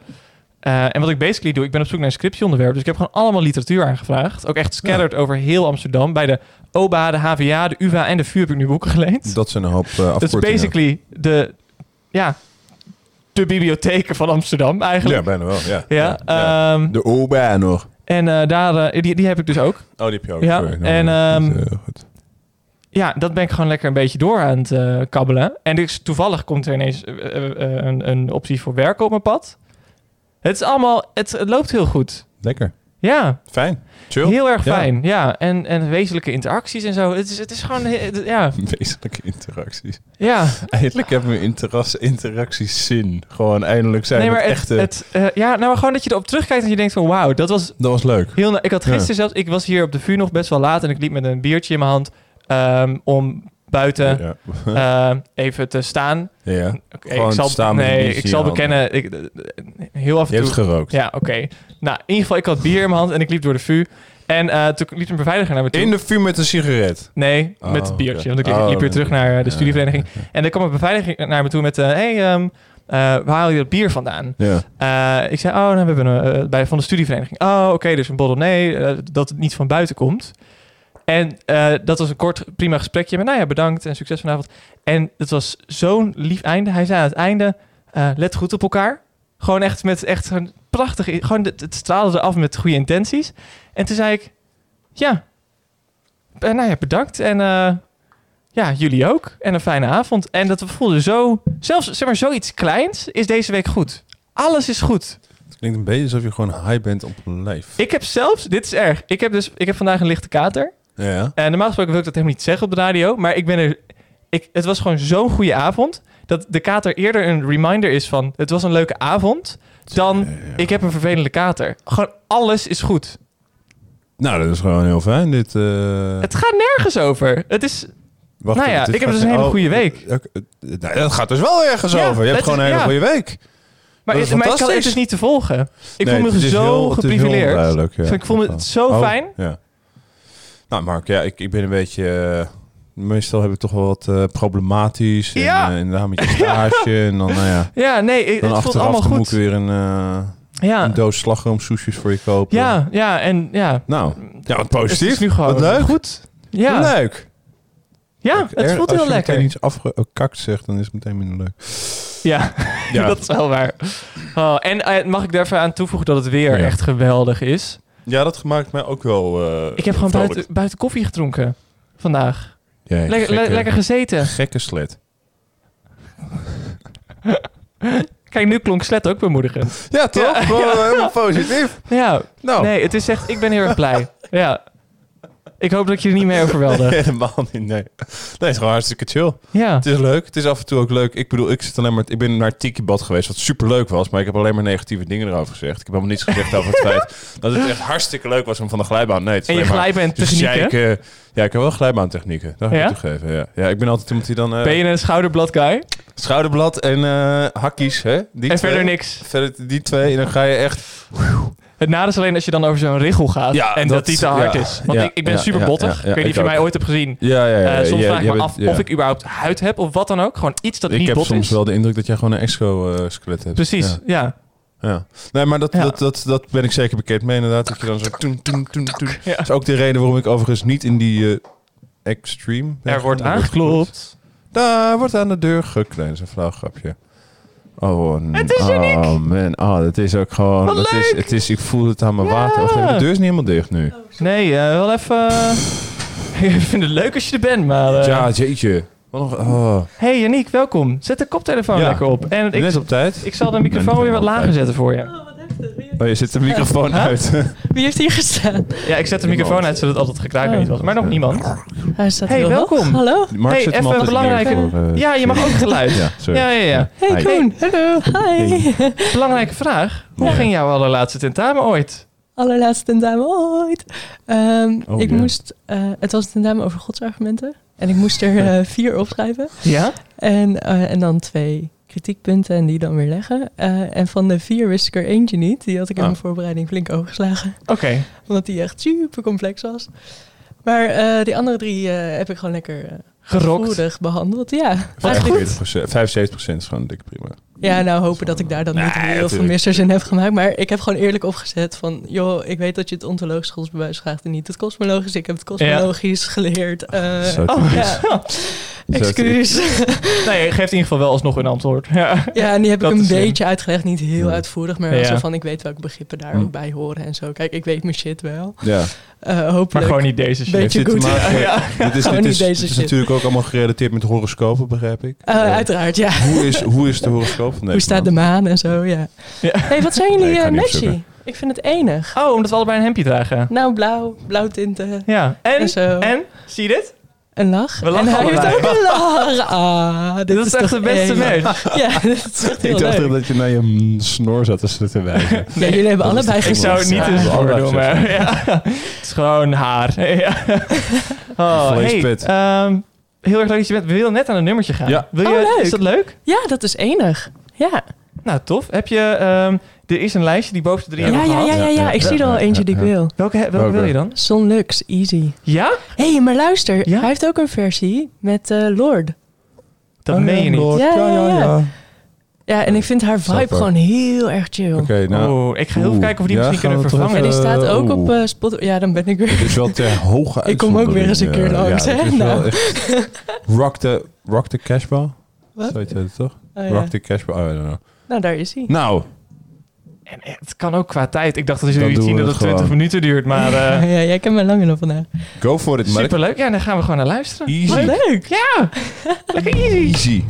Eh, en wat ik basically doe, ik ben op zoek naar een scriptieonderwerp. Dus ik heb gewoon allemaal literatuur aangevraagd. Ook echt scattered over heel Amsterdam. Bij de OBA, de HVA, de UvA en de VU heb ik nu boeken geleend.
Dat zijn een hoop uh,
Dat is basically de, ja, de bibliotheken van Amsterdam
Ja,
eigenlijk.
bijna wel. Ja.
Ja,
ja.
ehm,
De OBA nog.
en eh, daar, die, die heb ik dus ook.
Oh, die heb je ook.
Ja,
Sorry. Nou,
en,
dat is,
ehm,
eh, goed.
Ja, dat ben ik gewoon lekker een beetje door aan het eh, kabbelen. En dus toevallig komt er ineens een, een optie voor werken op mijn pad. Het is allemaal, het, het loopt heel goed.
Lekker.
Ja,
Fijn. Chill.
heel erg fijn. Ja, en, en wezenlijke interacties en zo. Het is, het is gewoon, het- ja,
Wezenlijke interacties.
ja.
Eindelijk hebben we interas- interacties zin. Gewoon eindelijk zijn
Nee, maar het,
echte...
het, eh, ja, nou maar gewoon dat je erop terugkijkt en je denkt van wauw, dat was
Dat was leuk.
Heel ik had
Ja.
gisteren zelfs, ik was hier op de vuur nog best wel laat en ik liep met een biertje in mijn hand ehm, om buiten
Ja.
ehm, even te staan.
ja. Gewoon
ik zal,
staan
nee, ik zal
je
bekennen, ik, eh, heel af
Je
en
hebt
toe.
gerookt.
Ja, oké. Nou, in ieder geval, ik had bier in mijn hand en ik liep door de vuur. En eh, toen liep een beveiliger naar me toe.
In de vuur met een sigaret.
Nee,
Oh,
met het biertje. Want ik liep,
Oh,
liep weer terug naar eh, de studievereniging.
ja,
En er kwam een beveiliger naar me toe met... eh hey, ehm, eh, waar haal je dat bier vandaan?
Ja.
Eh, ik zei, oh, nou, we hebben een, eh, bij, van de studievereniging. Oh, oké, dus een bottle. Nee, eh, dat het niet van buiten komt. En eh, dat was een kort, prima gesprekje. Maar nou ja, bedankt en succes vanavond. En het was zo'n lief einde. Hij zei aan het einde, eh, let goed op elkaar. Gewoon echt met echt een prachtige... Gewoon, het, het straalde eraf met goede intenties. En toen zei ik, ja, eh, nou ja, bedankt. En ja, jullie ook. En een fijne avond. En dat voelde zo... Zelfs, zeg maar, zoiets kleins is deze week goed. Alles is goed.
Het klinkt een beetje alsof je gewoon high bent op een lijf.
Ik heb zelfs, dit is erg. Ik heb dus, ik heb vandaag een lichte kater.
Ja.
En normaal gesproken wil ik dat helemaal niet zeggen op de radio, maar ik ben er. Ik, het was gewoon zo'n goede avond dat de kater eerder een reminder is van het was een leuke avond dan ik heb een vervelende kater. Gewoon alles is goed.
Nou, dat is gewoon heel fijn. Dit, eh,
Het gaat nergens over. Het is
wacht
nou ja, ik heb dus een hele
oh,
goede week.
eh, eh, nou, dat gaat dus wel ergens
Ja,
over. Je hebt
het
gewoon
is-
een hele goede week.
maar,
is
maar ik kan het dus niet te volgen. Ik
Nee,
voel me
het
zo
heel- het
geprivileerd.
ja.
Dus ik voel me zo
Oh,
fijn.
Ja. Nou, Mark, ja, ik, ik ben een beetje... eh, meestal heb ik toch wel wat eh, problematisch. En,
Ja.
eh, en dan met je stage. En dan, nou ja,
Ja, nee, het
dan
voelt
achteraf
allemaal
moet ik weer een,
Ja,
een doos slagroomsoesjes voor je kopen.
ja, ja, en ja.
Nou, ja, wat
Het
positief.
is nu gewoon
Wat leuk.
goed. Ja,
Leuk.
ja het
er-
voelt
als
heel
je
lekker.
meteen iets afgekakt zegt, dan is het meteen minder leuk.
Ja,
Ja.
dat is wel waar. Oh, en mag ik even aan toevoegen dat het weer
Ja.
echt geweldig is?
Ja, dat maakt mij ook wel eh,
Ik heb gewoon buiten, buiten koffie gedronken vandaag.
Jij
Lekker, le- lekker gezeten.
Gekke slet.
Kijk, nu klonk Slet ook bemoedigend.
Ja, toch?
Ja.
Helemaal positief.
Ja,
Nou,
nee, het is echt, ik ben heel erg blij. Ja. Ik hoop dat je er niet mee overweldigt.
helemaal niet. Nee. nee, het is gewoon hartstikke chill.
Ja.
Het is leuk. Het is af en toe ook leuk. Ik bedoel, ik, zit alleen maar, ik ben naar Tiki Bad geweest, wat super leuk was. Maar ik heb alleen maar negatieve dingen erover gezegd. Ik heb helemaal niets gezegd over het feit dat het echt hartstikke leuk was om van de glijbaan. Nee, het is
En je glijbaantechnieken?
zeiken. Ja, ik heb wel glijbaantechnieken. Dat ga
Ja?
ik toegeven. Ja. ja, ik ben altijd iemand die dan eh,
Ben je een schouderblad guy?
schouderblad en hakkies, hè? Die
en
twee.
verder niks.
Verder die twee. En dan ga je echt.
Het nadeel is alleen als je dan over zo'n richel gaat
Ja,
en dat,
dat-
die te hard
ja,
is. Want
ja,
ik, ik ben super bottig. ik weet niet
ik
of je
ook.
mij ooit hebt gezien.
Ja, ja, ja.
Eh, soms vraag ik me af of ik überhaupt huid heb of wat dan ook. Gewoon iets dat
Ik
niet
heb
bot
soms
is.
wel de indruk dat jij gewoon een exo-skelet hebt.
Precies,
Ja.
ja.
Nee, maar dat,
Ja.
dat, dat, dat ben ik zeker bekend mee inderdaad. Dat je dan zo... Toen, toen, toen, toen.
Ja.
Dat is ook de reden waarom ik overigens niet in die eh, extreme...
Er wordt aangeklopt.
Daar wordt aan de deur geklopt. Nee, dat is een flauw grapje. Oh,
Het is uniek.
Oh man, oh, dat is ook gewoon...
Wat
dat is, het is, ik voel het aan mijn
Ja.
water. Wacht even, de deur is niet helemaal dicht nu.
Nee, eh, wel even... ik vind het leuk als je er bent, maar... eh,
Ja, jeetje. Oh.
Hey Yannick, welkom. Zet de koptelefoon
Ja.
lekker op. En ik,
Net op tijd.
ik zal de microfoon weer wat lager zetten voor je.
Oh, je zet de microfoon uit.
Wie heeft hier gestaan?
Ja, ik zet de microfoon uit zodat het altijd gekraak er niet was. Maar nog niemand.
Hij staat
Hey, welkom.
Hallo.
Mark
Hey, even
altijd
belangrijke-
voor, eh,
Ja, je mag ook geluid.
Ja, sorry.
Ja, ja, ja.
Hey
Hi.
Koen.
Hallo.
Hi.
Belangrijke vraag. Hoe
Ja.
ging jouw allerlaatste tentamen ooit?
Allerlaatste tentamen ooit. Ehm,
Oh,
ik moest, eh, het was een tentamen over godsargumenten. En ik moest er eh, vier opschrijven.
Ja?
En, eh, en dan twee kritiekpunten en die dan weer leggen. Eh, en van de vier wist ik er eentje niet. Die had ik in
Ah.
mijn voorbereiding flink overgeslagen.
Oké.
Omdat die echt super complex was. Maar eh, die andere drie eh, heb ik gewoon lekker
Gerokt.
behandeld. Ja,
Wat
eigenlijk
40%, 75% is gewoon dik prima.
Ja, nou hopen dat ik daar dan niet
Nee,
heel veel missers in heb gemaakt. Maar ik heb gewoon eerlijk opgezet van... joh, ik weet dat je het ontologisch godsbewijs vraagt en niet het kosmologisch. Ik heb het kosmologisch geleerd.
Zo
Oh,
typisch.
ja, excuus.
nee, je geeft in ieder geval wel alsnog een antwoord. Ja.
ja, en die heb
Dat
ik een
slim.
beetje uitgelegd. Niet heel
Ja.
uitvoerig, maar wel
Ja.
zo van... ik weet welke begrippen daar
Hm.
ook bij horen en zo. Kijk, ik weet mijn shit wel.
Ja.
Eh,
Maar gewoon niet deze shit.
Beetje goed.
maken-
Ja.
Dit is,
Gewoon
dit
niet
is,
deze
dit is
shit.
natuurlijk ook allemaal gerelateerd met horoscopen, begrijp ik.
Eh,
Eh,
uiteraard, ja.
hoe, is, hoe is de horoscoop van deze
Hoe staat de maan en zo, ja.
Ja.
hey, wat zijn jullie
Nee, ik
eh, matchy? vind het enig.
Oh, omdat we allebei een hemdje dragen.
Nou, blauw, blauw tinten.
Ja. En?
En zo.
En? Zie je dit?
Een lach.
We lachen
en hij heeft
allebei.
ook een lach. Ah, dit,
Dit is echt de beste match.
Ja, dit is echt heel
Ik dacht
leuk.
dat je naar je mm, snor zat te te wijzen.
Ja, jullie hebben
Dat is
allebei
Ik zou het niet
allebei
doen, maar ja. Het is gewoon haar. Ja. Oh, hey,
Vleespit.
ehm, heel erg leuk dat je bent. We willen net aan een nummertje gaan.
Ja.
Wil je,
Oh, leuk.
Is dat leuk?
Ja, dat is enig. Ja,
Nou, tof. Heb je... ehm, er is een lijstje die boven de drie
ja,
hebben
ja, ja, ja,
Ja,
ja. Ik
ja,
zie er al
ja,
eentje die ik
ja.
wil.
Welke, welke
Welke?
wil je dan?
Sonlux, easy.
Ja?
Hé, hey, maar luister.
Ja?
Hij heeft ook een versie met eh, Lord.
Dat
Oh,
meen je niet.
Lord.
Ja,
Ja,
ja,
ja,
en ik vind haar vibe gewoon heel erg chill.
Oké, nou.
oh, ik ga heel even kijken of we die
Ja,
misschien kunnen vervangen.
En die staat ook
oeh.
op eh Spotify. Ja, dan ben ik weer...
Het is wel ter hoge
Ik kom ook weer eens een keer langs, hè? Nou.
echt- Rock the, rock the Cashball?
Wat?
Zo heet het toch?
Oh, ja.
Rock the Cashball. Oh, I don't know.
Nou, daar is hij.
Nou,
En het kan ook qua tijd. Ik dacht dat jullie
Dan
het
het
20
gewoon.
minuten duurt. Maar eh
ja, jij kent mij lang genoeg vandaag.
go for it, Mark.
superleuk. Ja, dan gaan we gewoon naar luisteren.
Easy.
Wat leuk.
Ja, lekker. Easy.
Easy.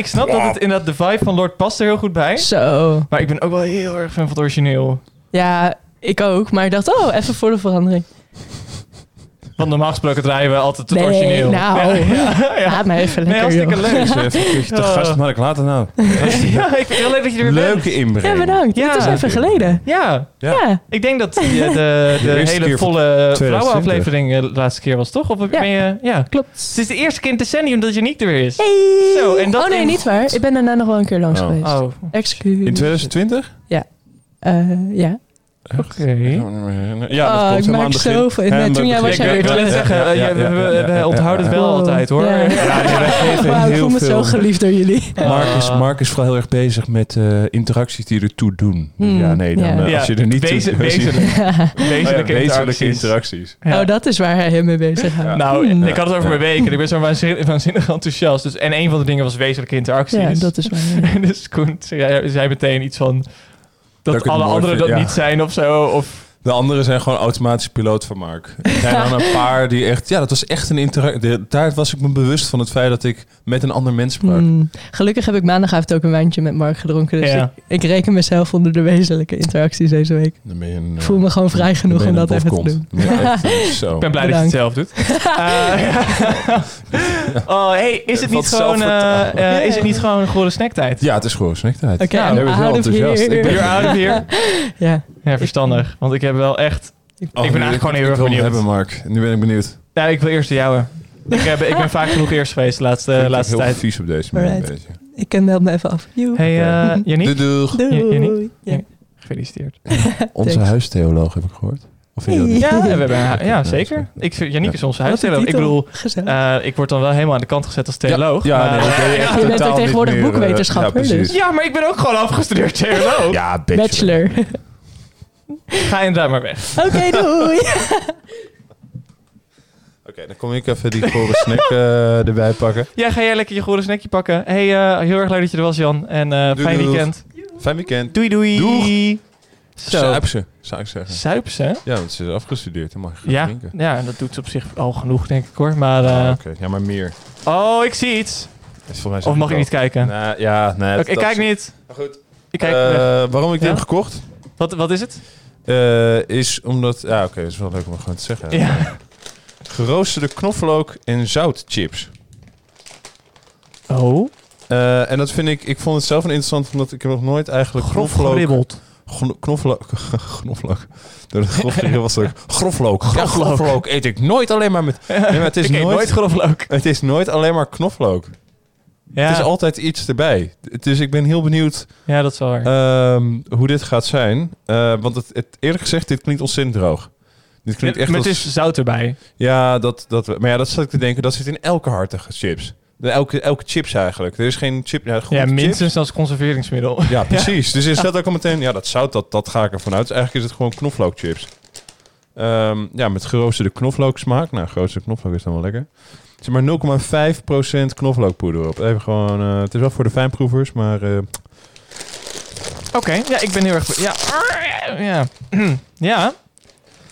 Ik snap dat het inderdaad de vibe van Lord past er heel goed bij.
Zo.
Maar ik ben ook wel heel erg fan van het origineel.
Ja, ik ook. Maar ik dacht, oh, even voor de verandering.
Want normaal gesproken draaien we altijd het
Nee,
origineel.
nou.
Ja, ja.
Laat me even
Nee,
lekker,
hartstikke
joh.
leuk.
Keertje te
Oh.
gast, maar ik laat het nou.
Ja, ik vind het heel leuk dat je er weer bent.
Leuke inbreng.
Ja, bedankt.
Ja.
Het is even geleden.
Ja,
Ja.
Ja.
ik denk dat je de, de, hele volle
2020.
vrouwenaflevering eh, de laatste keer was, toch? Of
Ja.
ben je... Ja.
Klopt.
Het is de eerste keer in het decennium dat Janiek er weer is.
Hey.
Zo, en dat
oh nee,
in-
niet waar. Ik ben daarna nog wel een keer langs
Oh.
geweest.
Oh,
Excuus.
In 2020?
Eh, ja.
Oké.
Ja,
Oh,
dat
ik
komt helemaal
maak zoveel- nee, toen jij was jij
Ik
weer terug.
zeggen,
Ja, ja,
we- we-
ja,
we
ja,
onthouden het
ja,
wel
Wow.
altijd, hoor.
Ja. Wauw, ik voel me zo geliefd door jullie.
Mark is,
Ah.
Mark is vooral heel erg bezig met eh, interacties die ertoe doen.
Hmm,
ja, nee, dan,
ja.
eh, als je er niet
wezen-
toe... Oh ja,
Wezenlijke
wezenlijke
interacties.
interacties.
Ja.
Oh, dat is waar hij hem mee bezig houdt.
Nou,
Hmm.
ik had het over mijn week en ik ben zo waanzinnig, waanzinnig enthousiast. Dus, en een van de dingen was wezenlijke interacties.
Ja, dat is waar.
En dus Koen zei meteen iets van... Dat, alle anderen dat
ja.
niet zijn of zo. Of,
De anderen zijn gewoon automatische piloot van Mark. Er zijn dan een paar die echt... Ja, dat was echt een interactie. Daar was ik me bewust van het feit dat ik met een ander mens sprak.
Hmm. Gelukkig heb ik maandagavond ook een wijntje met Mark gedronken. Dus
Ja.
ik, ik reken mezelf onder de wezenlijke interacties deze week.
Dan ben je een,
Ik voel me gewoon vrij genoeg om dat
een
even te doen.
eh, zo.
ik ben blij dat je het zelf doet. Eh, oh, hey, is het, niet gewoon, eh,
zelfvertrouwen.
eh, is het niet gewoon gewoon snacktijd?
Ja, het is gewoon snacktijd.
Oké,
jij bent wel
out of
enthousiast.
here.
Ik ben-
You're out of here.
Ja.
Ja, verstandig. Want ik heb wel echt...
Oh,
ben
nu-
eigenlijk gewoon heel erg
ik
benieuwd.
hebben, Mark. Nu ben ik benieuwd.
Ja, ik wil eerst de jouwe. Ik, heb, ik ben vaak genoeg eerst geweest de laatste,
ik ben
laatste
heel
tijd.
vies op deze manier.
Alright.
een beetje.
Ik ken meld me even af.
Hey, eh Yannick,
Doei.
Doei.
Ja, Yannick?
Ja.
gefeliciteerd.
Onze huistheoloog heb ik gehoord. Of vind je dat niet?
Ja, we hebben, ja,
Ja,
zeker. Ik, Yannick is onze huistheoloog. Ik bedoel, eh, ik word dan wel helemaal aan de kant gezet als theoloog.
Ja,
maar-
nee, dat ben je
bent ook tegenwoordig
eh,
boekwetenschapper, dus.
ja, maar ik ben ook gewoon afgestudeerd theoloog.
Ja,
Bachelor.
Ga inderdaad maar weg.
Oké, doei.
Oké, dan kom ik even die gore snack eh, erbij pakken.
Ja, ga jij lekker je gore snackje pakken. Hey, eh, heel erg leuk dat je er was, Jan. En eh
Doei,
fijn
doei.
weekend.
Fijn weekend.
Doei, doei.
Doeg.
Zo.
Zuip ze, zou ik zeggen.
Zuip ze?
Ja, want ze is afgestudeerd. Dan mag je gaan
Ja,
drinken.
ja, dat doet ze op zich al genoeg, denk ik hoor. Maar, eh,
Ah, Oké, ja, maar meer.
oh, ik zie iets.
Mij
Of mag ik niet kijken?
Nou, ja, nee.
Oké, ik kijk
is-
niet.
Maar goed.
Ik kijk
Eh, waarom ik dit
Ja?
heb gekocht,
Wat, wat is het?
Eh, is omdat... Ja, oké, dat is wel leuk om gewoon te zeggen.
Ja.
Geroosterde knoflook en zoutchips.
Oh,
Eh, en dat vind ik... Ik vond het zelf een interessant, omdat ik heb nog nooit eigenlijk
grof
knoflook...
geribbeld.
Knoflook... knoflook. Door het grof geribbeld stuk. Groflook.
Groflook.
eet ik nooit alleen maar met... Nee, maar het is
ik
nooit...
nooit groflook.
Het is nooit alleen maar knoflook.
Ja,
Het is altijd iets erbij. Dus ik ben heel benieuwd
ja, dat is waar.
ehm, hoe dit gaat zijn. Eh, want het, het, eerlijk gezegd, dit klinkt ontzettend droog. Dit klinkt echt
maar het
als-
is zout erbij.
Ja, dat, dat, maar ja, dat zat ik te denken. Dat zit in elke hartige chips. De, elke, elke chips eigenlijk. Er is geen chip... Ja,
Ja,
chips.
minstens als conserveringsmiddel.
Ja, precies. Dus je zet ook al meteen... Ja, dat zout, dat, dat ga ik ervan uit. Dus eigenlijk is het gewoon knoflookchips. Ehm, ja, met geroosterde knoflooksmaak. Nou, geroosterde knoflook is dan wel lekker. Zit maar 0,5% knoflookpoeder op. Even gewoon... eh, het is wel voor de fijnproevers, maar... eh,
Oké, ja, ik ben heel erg... Ja, ja. ja.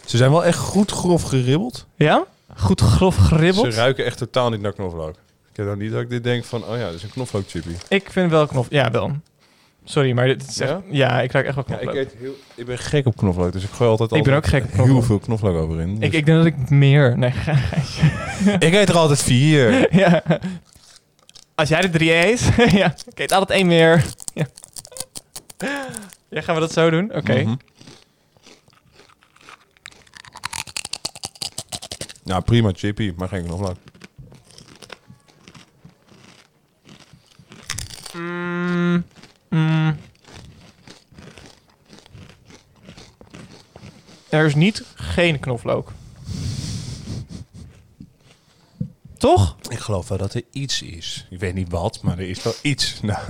ze zijn wel echt goed grof geribbeld.
Ja? Goed grof geribbeld.
Ze ruiken echt totaal niet naar knoflook. Ik heb dan niet dat ik dit denk van... Oh ja, dit is een knoflookchippy.
Ik vind wel knof... Ja, wel. Sorry, maar dit is echt...
Ja?
Ja, ik ruik echt wel
Ja,
knoflook.
ik, eet heel, ik ben gek op knoflook, dus ik gooi altijd,
Ik ben
altijd
ook gek op
heel
knoflook.
veel knoflook over in.
Ik,
Dus-
ik denk dat ik meer... Nee,
ik eet er altijd vier.
ja. Als jij er drie eet... ja, ik eet altijd één meer. ja. ja, gaan we dat zo doen? Oké.
Mhm. Ja, prima chippy, maar geen knoflook.
Mm, mm. Er is niet geen knoflook. Toch?
Ik geloof wel dat er iets is. Ik weet niet wat, maar er is wel iets na,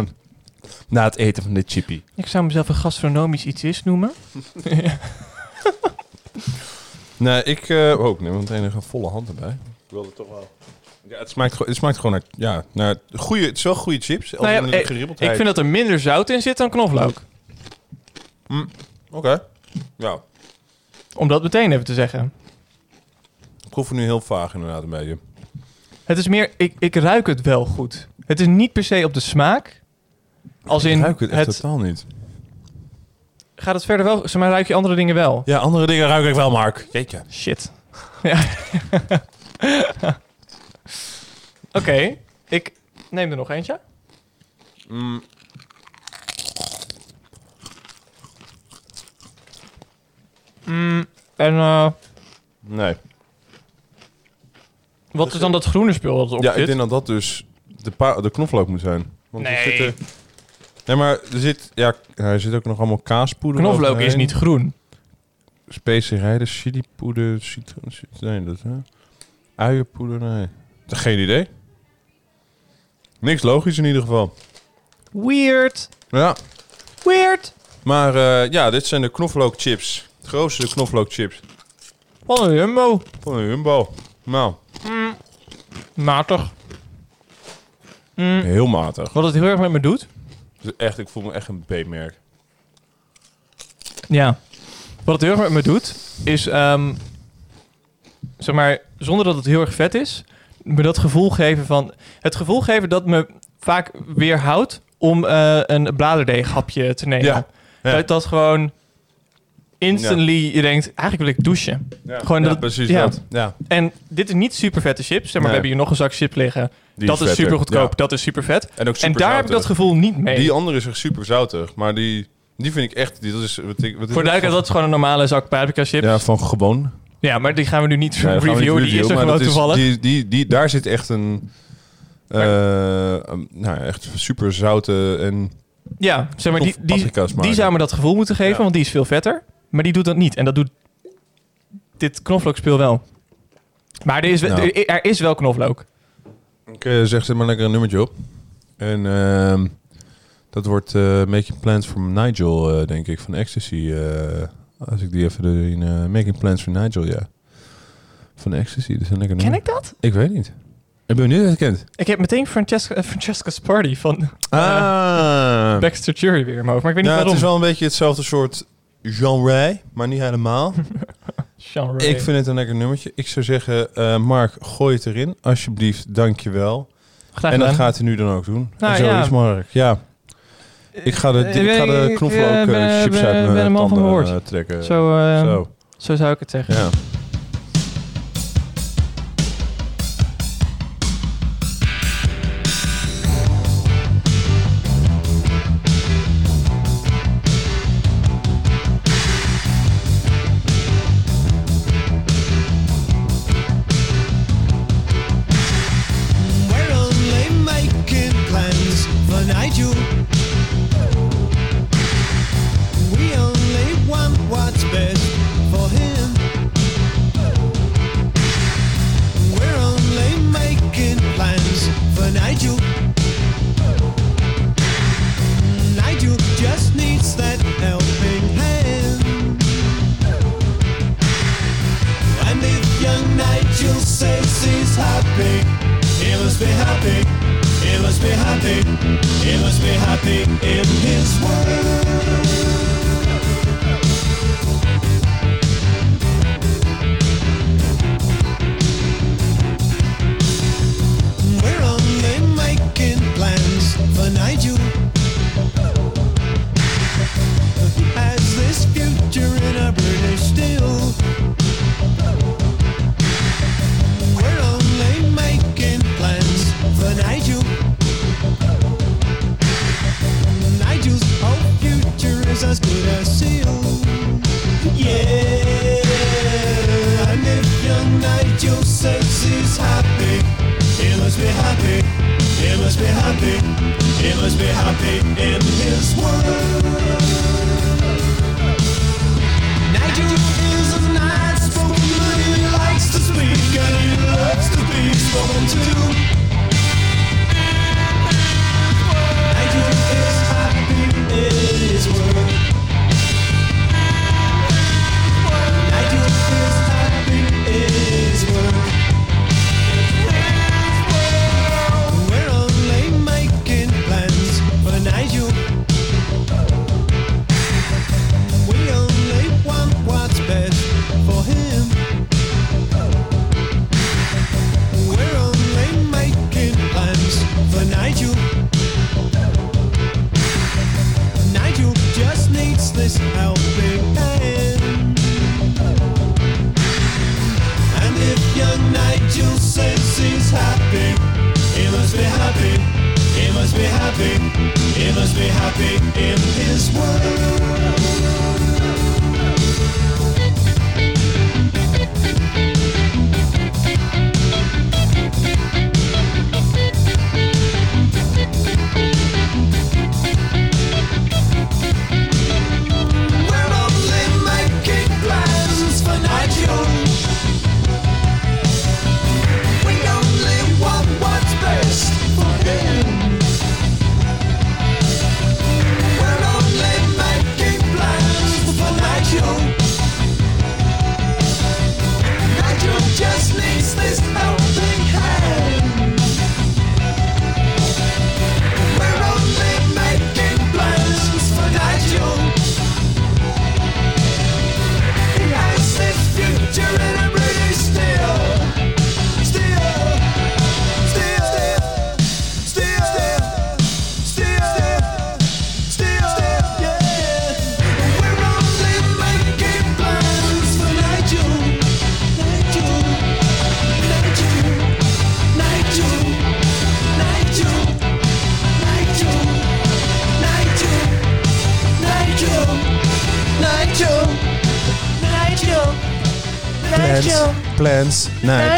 na het eten van de chippy.
Ik zou mezelf een gastronomisch iets is noemen.
Nee, ik... eh oh, ik neem meteen een volle hand erbij. Ik wilde toch wel... Ja, het smaakt, gewoon- het smaakt gewoon naar... Ja, naar goede, het is wel goede chips.
Nou ja,
de
ik-. Ik vind dat er minder zout in zit dan knoflook.
Oké. Ja,
Om dat meteen even te zeggen.
ik proef het nu heel vaag inderdaad een beetje.
Het is meer, ik, ik ruik het wel goed. Het is niet per se op de smaak. Als in,
ik ruik het echt
het,
totaal niet.
gaat het verder wel, zeg maar ruik je andere dingen wel?
Ja, andere dingen ruik ik wel, Mark. Jeetje.
Shit. Ja. Oké, ik neem er nog eentje.
Mm.
Mm, en eh,
Nee.
wat is dan dat groene spul dat erop
Ja,
zit?
ik denk dat dat dus de, de knoflook moet zijn. Want er
Nee.
zitten- nee, maar er zit, ja, er zit ook nog allemaal kaaspoeder
Knoflook is niet groen.
Specerijen, chilipoeder, citroen... cit- Nee, dat... Hè? Uienpoeder, nee. Geen idee. Niks logisch in ieder geval.
Weird.
Ja,
Weird.
maar eh, ja, dit zijn de knoflookchips. Het grootste knoflookchips.
Wat een jumbo.
Van een Jumbo. Nou,
Matig. Mm,
heel matig.
wat het heel erg met me doet.
Dus echt, ik voel me echt een B-merk.
Ja. Wat het heel erg met me doet, is... ehm, zeg maar, zonder dat het heel erg vet is... me dat gevoel geven van... Het gevoel geven dat me vaak weerhoudt... om eh, een bladerdeeghapje te nemen.
Ja, ja.
Dat dat gewoon... Instantly, je denkt, eigenlijk wil ik douchen.
Ja,
Gewoon
ja,
dat-
precies
ja.
dat. Ja,
En dit is niet super vette chips. Zeg maar,
Nee.
we hebben hier nog een zak chips liggen.
die
dat is super goedkoop. Dat is super vet.
En ook super
en daar heb ik dat gevoel niet mee.
Die andere is echt super zoutig, maar die, die vind ik echt... Die, dat is, wat ik, wat
Voor duidelijkheid, dat is gewoon een normale zak paprika chips. Ja,
van gewoon.
Maar die gaan we nu niet
Nee,
reviewen. Die is er gewoon toevallig.
Die, die, die, daar zit echt een... eh, een- nou, ja, echt super zoute en
ja, zeg maar, die, die, die zou me dat gevoel moeten geven,
Ja.
want die is veel vetter. Maar die doet dat niet. En dat doet dit knoflookspeel wel. Maar er is, wel-
Nou.
er, er is wel knoflook.
Ik eh, zeg, zet maar lekker een nummertje op. En ehm, dat wordt Making Plans from Nigel, eh, denk ik, van Ecstasy. Eh,
Als ik die even erin... eh, Making Plans for Nigel, ja. Van Ecstasy, dat is een lekker
Ken
nummer.
ik dat?
Ik weet niet. Ik ben benieuwd of je het kent.
Ik heb meteen Francesca, eh, Francesca's Party van
Ah.
Baxter Jury weer in mijn hoofd. Maar ik weet niet
het
waarom.
is wel een beetje hetzelfde soort genre, maar niet helemaal.
Genre.
Ik vind het een lekker nummertje. Ik zou zeggen, eh, Mark, gooi het erin. Alsjeblieft, dankjewel.
Graag
En dat gaat hij nu dan ook doen.
Nou,
en zo
ja.
is Mark. Ja, ik ga de, ik ga de knoflook
eh,
eh, chips uit mijn tanden eh, trekken.
Zo,
Zo,
Zo zou ik het zeggen.
ja.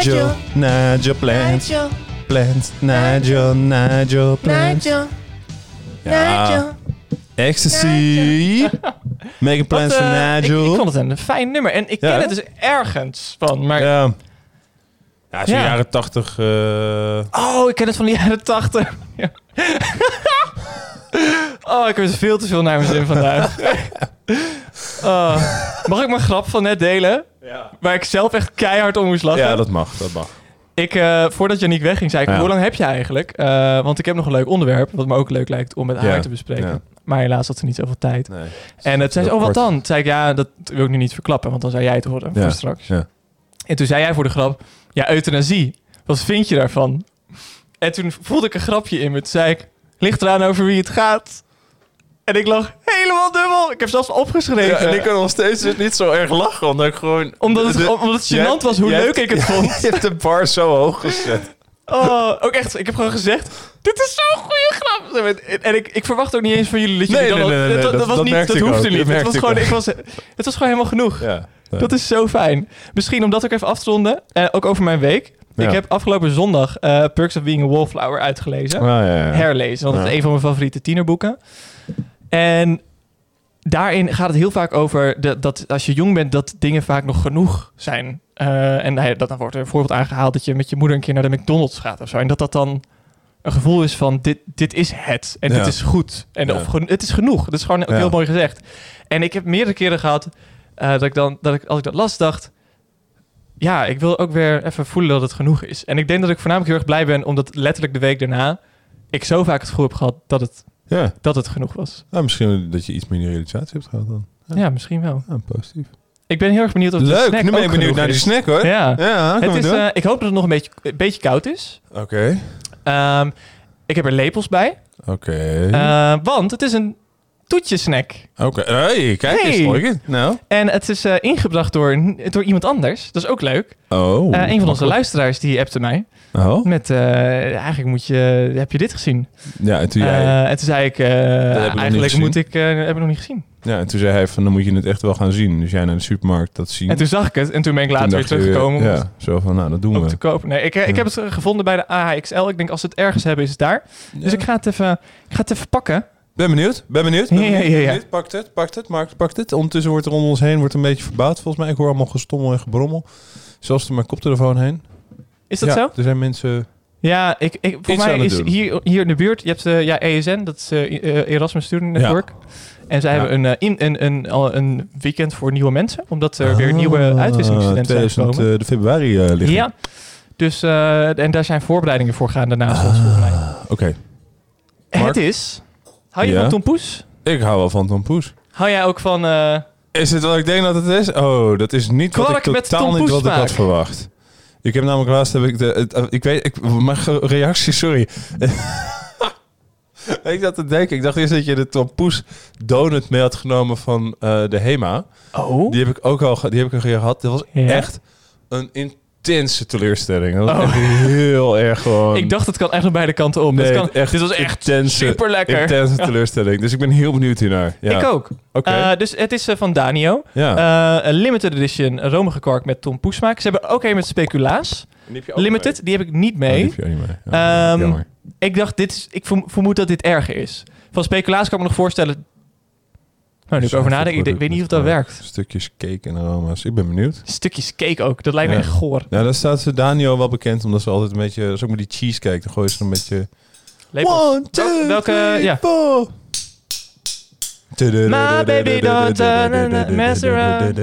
Plans, Nigel, Nigel, plans, plans, Nigel, Nigel, plans.
Ja, ecstasy. Making plans
Wat,
for
eh, ik,
Nigel.
ik vond het een fijn nummer. En ik ken het dus ergens van. Maar
Ja. Ja, zo'n
Ja.
jaren tachtig. eh,
Oh, ik ken het van de jaren tachtig. Oh, ik heb er veel te veel naar mijn zin vandaag. Oh. Mag ik mijn grap van net delen? Waar ik zelf echt keihard om moest lachen.
Ja, dat mag, dat mag.
Ik, eh, voordat Janiek wegging, zei ik,
Ja.
hoe lang heb je eigenlijk? Eh, want ik heb nog een leuk onderwerp, wat me ook leuk lijkt om met haar
Ja,
te bespreken.
ja.
Maar helaas had ze niet zoveel tijd.
Nee.
En het zei ze, oh wat
kort.
dan? Toen zei ik, ja, dat wil ik nu niet verklappen, want dan zou jij het horen
Ja,
voor straks.
ja.
En toen zei jij voor de grap, ja, euthanasie. Wat vind je daarvan? En toen voelde ik een grapje in me. Toen zei ik, ligt eraan over wie het gaat. En ik lag helemaal dubbel. Ik heb zelfs opgeschreven.
Ja, en ik kan nog steeds dus niet zo erg lachen, omdat ik gewoon...
omdat, het,
de-
omdat het gênant was hoe leuk ik het vond.
Je hebt de bar zo hoog gezet.
Oh, ook echt. Ik heb gewoon gezegd, dit is zo'n goede grap. En- ik, ik verwacht ook niet eens van jullie dat jullie
Nee,
dan
nee, nee, nee,
dat,
dat-
was
dat
niet, dat
ik
hoefde
ook,
niet.
dat
Het was, gewoon,
ik
ik was, het was gewoon helemaal genoeg.
Ja.
Dat is zo fijn. Misschien om dat ook even af te ronden, eh, ook over mijn week.
Ja.
Ik heb afgelopen zondag eh, Perks of Being a Wallflower uitgelezen.
Ah, ja, ja.
Herlezen, want het is een van mijn favoriete tienerboeken. En daarin gaat het heel vaak over de, dat als je jong bent, dat dingen vaak nog genoeg zijn. Eh, en dat, dan wordt er een voorbeeld aangehaald dat je met je moeder een keer naar de McDonald's gaat of zo. En dat dat dan een gevoel is van dit, dit is het. En
Ja.
dit is goed. En
Ja.
of, het is genoeg. Dat is gewoon heel mooi gezegd. En ik heb meerdere keren gehad eh, dat ik dan, dat ik, als ik dat las, dacht... Ja, ik wil ook weer even voelen dat het genoeg is. En ik denk dat ik voornamelijk heel erg blij ben, omdat letterlijk de week daarna ik zo vaak het gevoel heb gehad dat het,
Ja.
dat het genoeg was.
Nou, misschien dat je iets minder realisatie hebt gehad dan.
Ja,
Ja.
misschien wel.
Ja, positief.
Ik ben heel erg benieuwd of de
Leuk,
snack
nu ben ik benieuwd naar die
is.
snack hoor.
Ja.
Ja,
Het is, eh, ik hoop dat het nog een beetje, een beetje koud is.
Oké.
Ehm, ik heb er lepels bij.
Oké.
Eh, want het is een toetjesnack.
Oké. Hey, kijk eens. Mooi. Nou.
En het is eh, ingebracht door, door iemand anders. Dat is ook leuk.
Oh.
Eh, een van onze luisteraars die appte mij.
Oh.
Met, eh, eigenlijk moet je, heb je dit gezien?
Ja, en toen, jij,
en toen zei ik, eigenlijk moet ik, heb ik nog niet gezien.
ja, en toen zei hij van, dan moet je het echt wel gaan zien. Dus jij naar de supermarkt dat zien.
En toen zag ik het en toen ben ik later weer teruggekomen
Ja, zo van, nou, dat doen we.
te kopen. Nee, ik, ik heb het gevonden bij de AHXL. Ik denk als ze het ergens hebben is het daar. Dus
Ja.
ik ga het even, ik ga het even pakken.
Ben benieuwd, ben benieuwd. Ben benieuwd,
ja,
ben
ja.
benieuwd. Pakt het, pakt het, Mark, pakt het. Ondertussen wordt er om ons heen wordt een beetje verbouwd. Volgens mij, ik hoor allemaal gestommel en gebrommel. Zelfs door mijn koptelefoon heen.
Is dat
ja,
zo?
Er zijn mensen...
Ja, ik, ik, voor mij is
doen.
hier, hier in de buurt, je hebt eh, ja, ESN, dat is eh, eh, Erasmus Student Network. En zij
Ja.
hebben een, in, een, een, een weekend voor nieuwe mensen, omdat er weer nieuwe uitwisselingsstudenten zijn
2000,
gekomen.
de februari liggen.
ja, dus en daar zijn voorbereidingen voor gaan daarnaast ons volgens mij.
Oké.
Het is, hou je
Ja?
van Tom Poes?
Ik hou wel van Tom Poes.
Hou jij ook van... eh,
Is het wat ik denk dat het is? Oh, dat is niet wat
Kwark
ik
met
totaal niet wat ik had verwacht. Ik heb namelijk laatst heb ik de het, eh, ik weet ik mijn ge- reactie sorry. ik zat te denken, ik dacht eerst dat je de tompoes donut mee had genomen van eh, de Hema.
oh?
Die heb ik ook al ge- die heb ik een keer gehad. Dat was
Ja?
echt een intense teleurstelling. Dat was
Oh.
echt heel erg gewoon.
Ik dacht, het kan echt nog beide kanten.
Nee,
Het kan,
echt
dit was echt
intense,
super lekker.
intense teleurstelling. Dus ik ben heel benieuwd hiernaar. Ja.
Ik ook.
Oké.
Eh, dus het is eh, van Danio.
ja.
Eh, een limited edition romige kwark met Tom Poes smaak. Ze hebben ook een met speculaas.
Die
Limited, die heb ik niet
mee. Oh,
mee.
die heb je ook niet mee.
Ehm. Ik dacht, dit is, ik verm- vermoed dat dit erger is. Van speculaas kan ik me nog voorstellen... Nou, nu ik over nadenk, ik, ik weet niet of dat werkt.
Stukjes cake en aroma's. Ik ben benieuwd.
Stukjes cake ook, dat lijkt me
Ja.
echt goor.
Ja, daar staat ze Daniel wel bekend, omdat ze altijd een beetje... Dat is ook met die cheesecake, dan gooien ze een beetje...
Lepels.
One, two,
Welke- welke-
three,
ja.
four.
My baby na, mess around.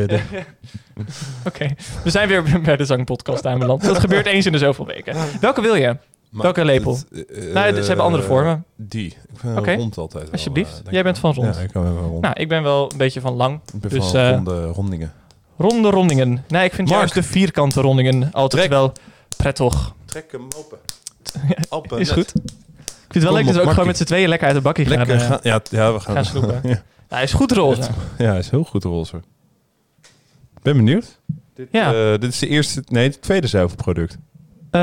Oké, we zijn weer bij de zangpodcast aanbeland. Dat gebeurt eens in de zoveel weken. Welke wil je?
Maar
Welke lepel?
het, eh,
Nou, ze hebben andere vormen.
Die. Ik vind rond altijd wel,
Alsjeblieft.
eh,
Jij bent van rond.
Ja, ik kan wel rond.
Nou, ik ben wel een beetje van lang.
ik ben
dus,
van
eh,
ronde rondingen.
Ronde rondingen. Nee, ik vind
Mark.
juist de vierkante rondingen altijd
Trek.
wel prettig.
Trek hem open. open.
Is
net.
goed. Ik vind het wel
Kom
leuk dat we ook gewoon met z'n tweeën lekker uit de bakkie gaan.
Lekker
eh,
gaan. Ja, ja, we gaan,
gaan snoepen.
ja.
Nou, hij is goed roze.
ja, hij is heel goed roze. Ben benieuwd. Dit,
Ja.
eh, dit is de eerste, nee, het tweede zuivelproduct.
Eh,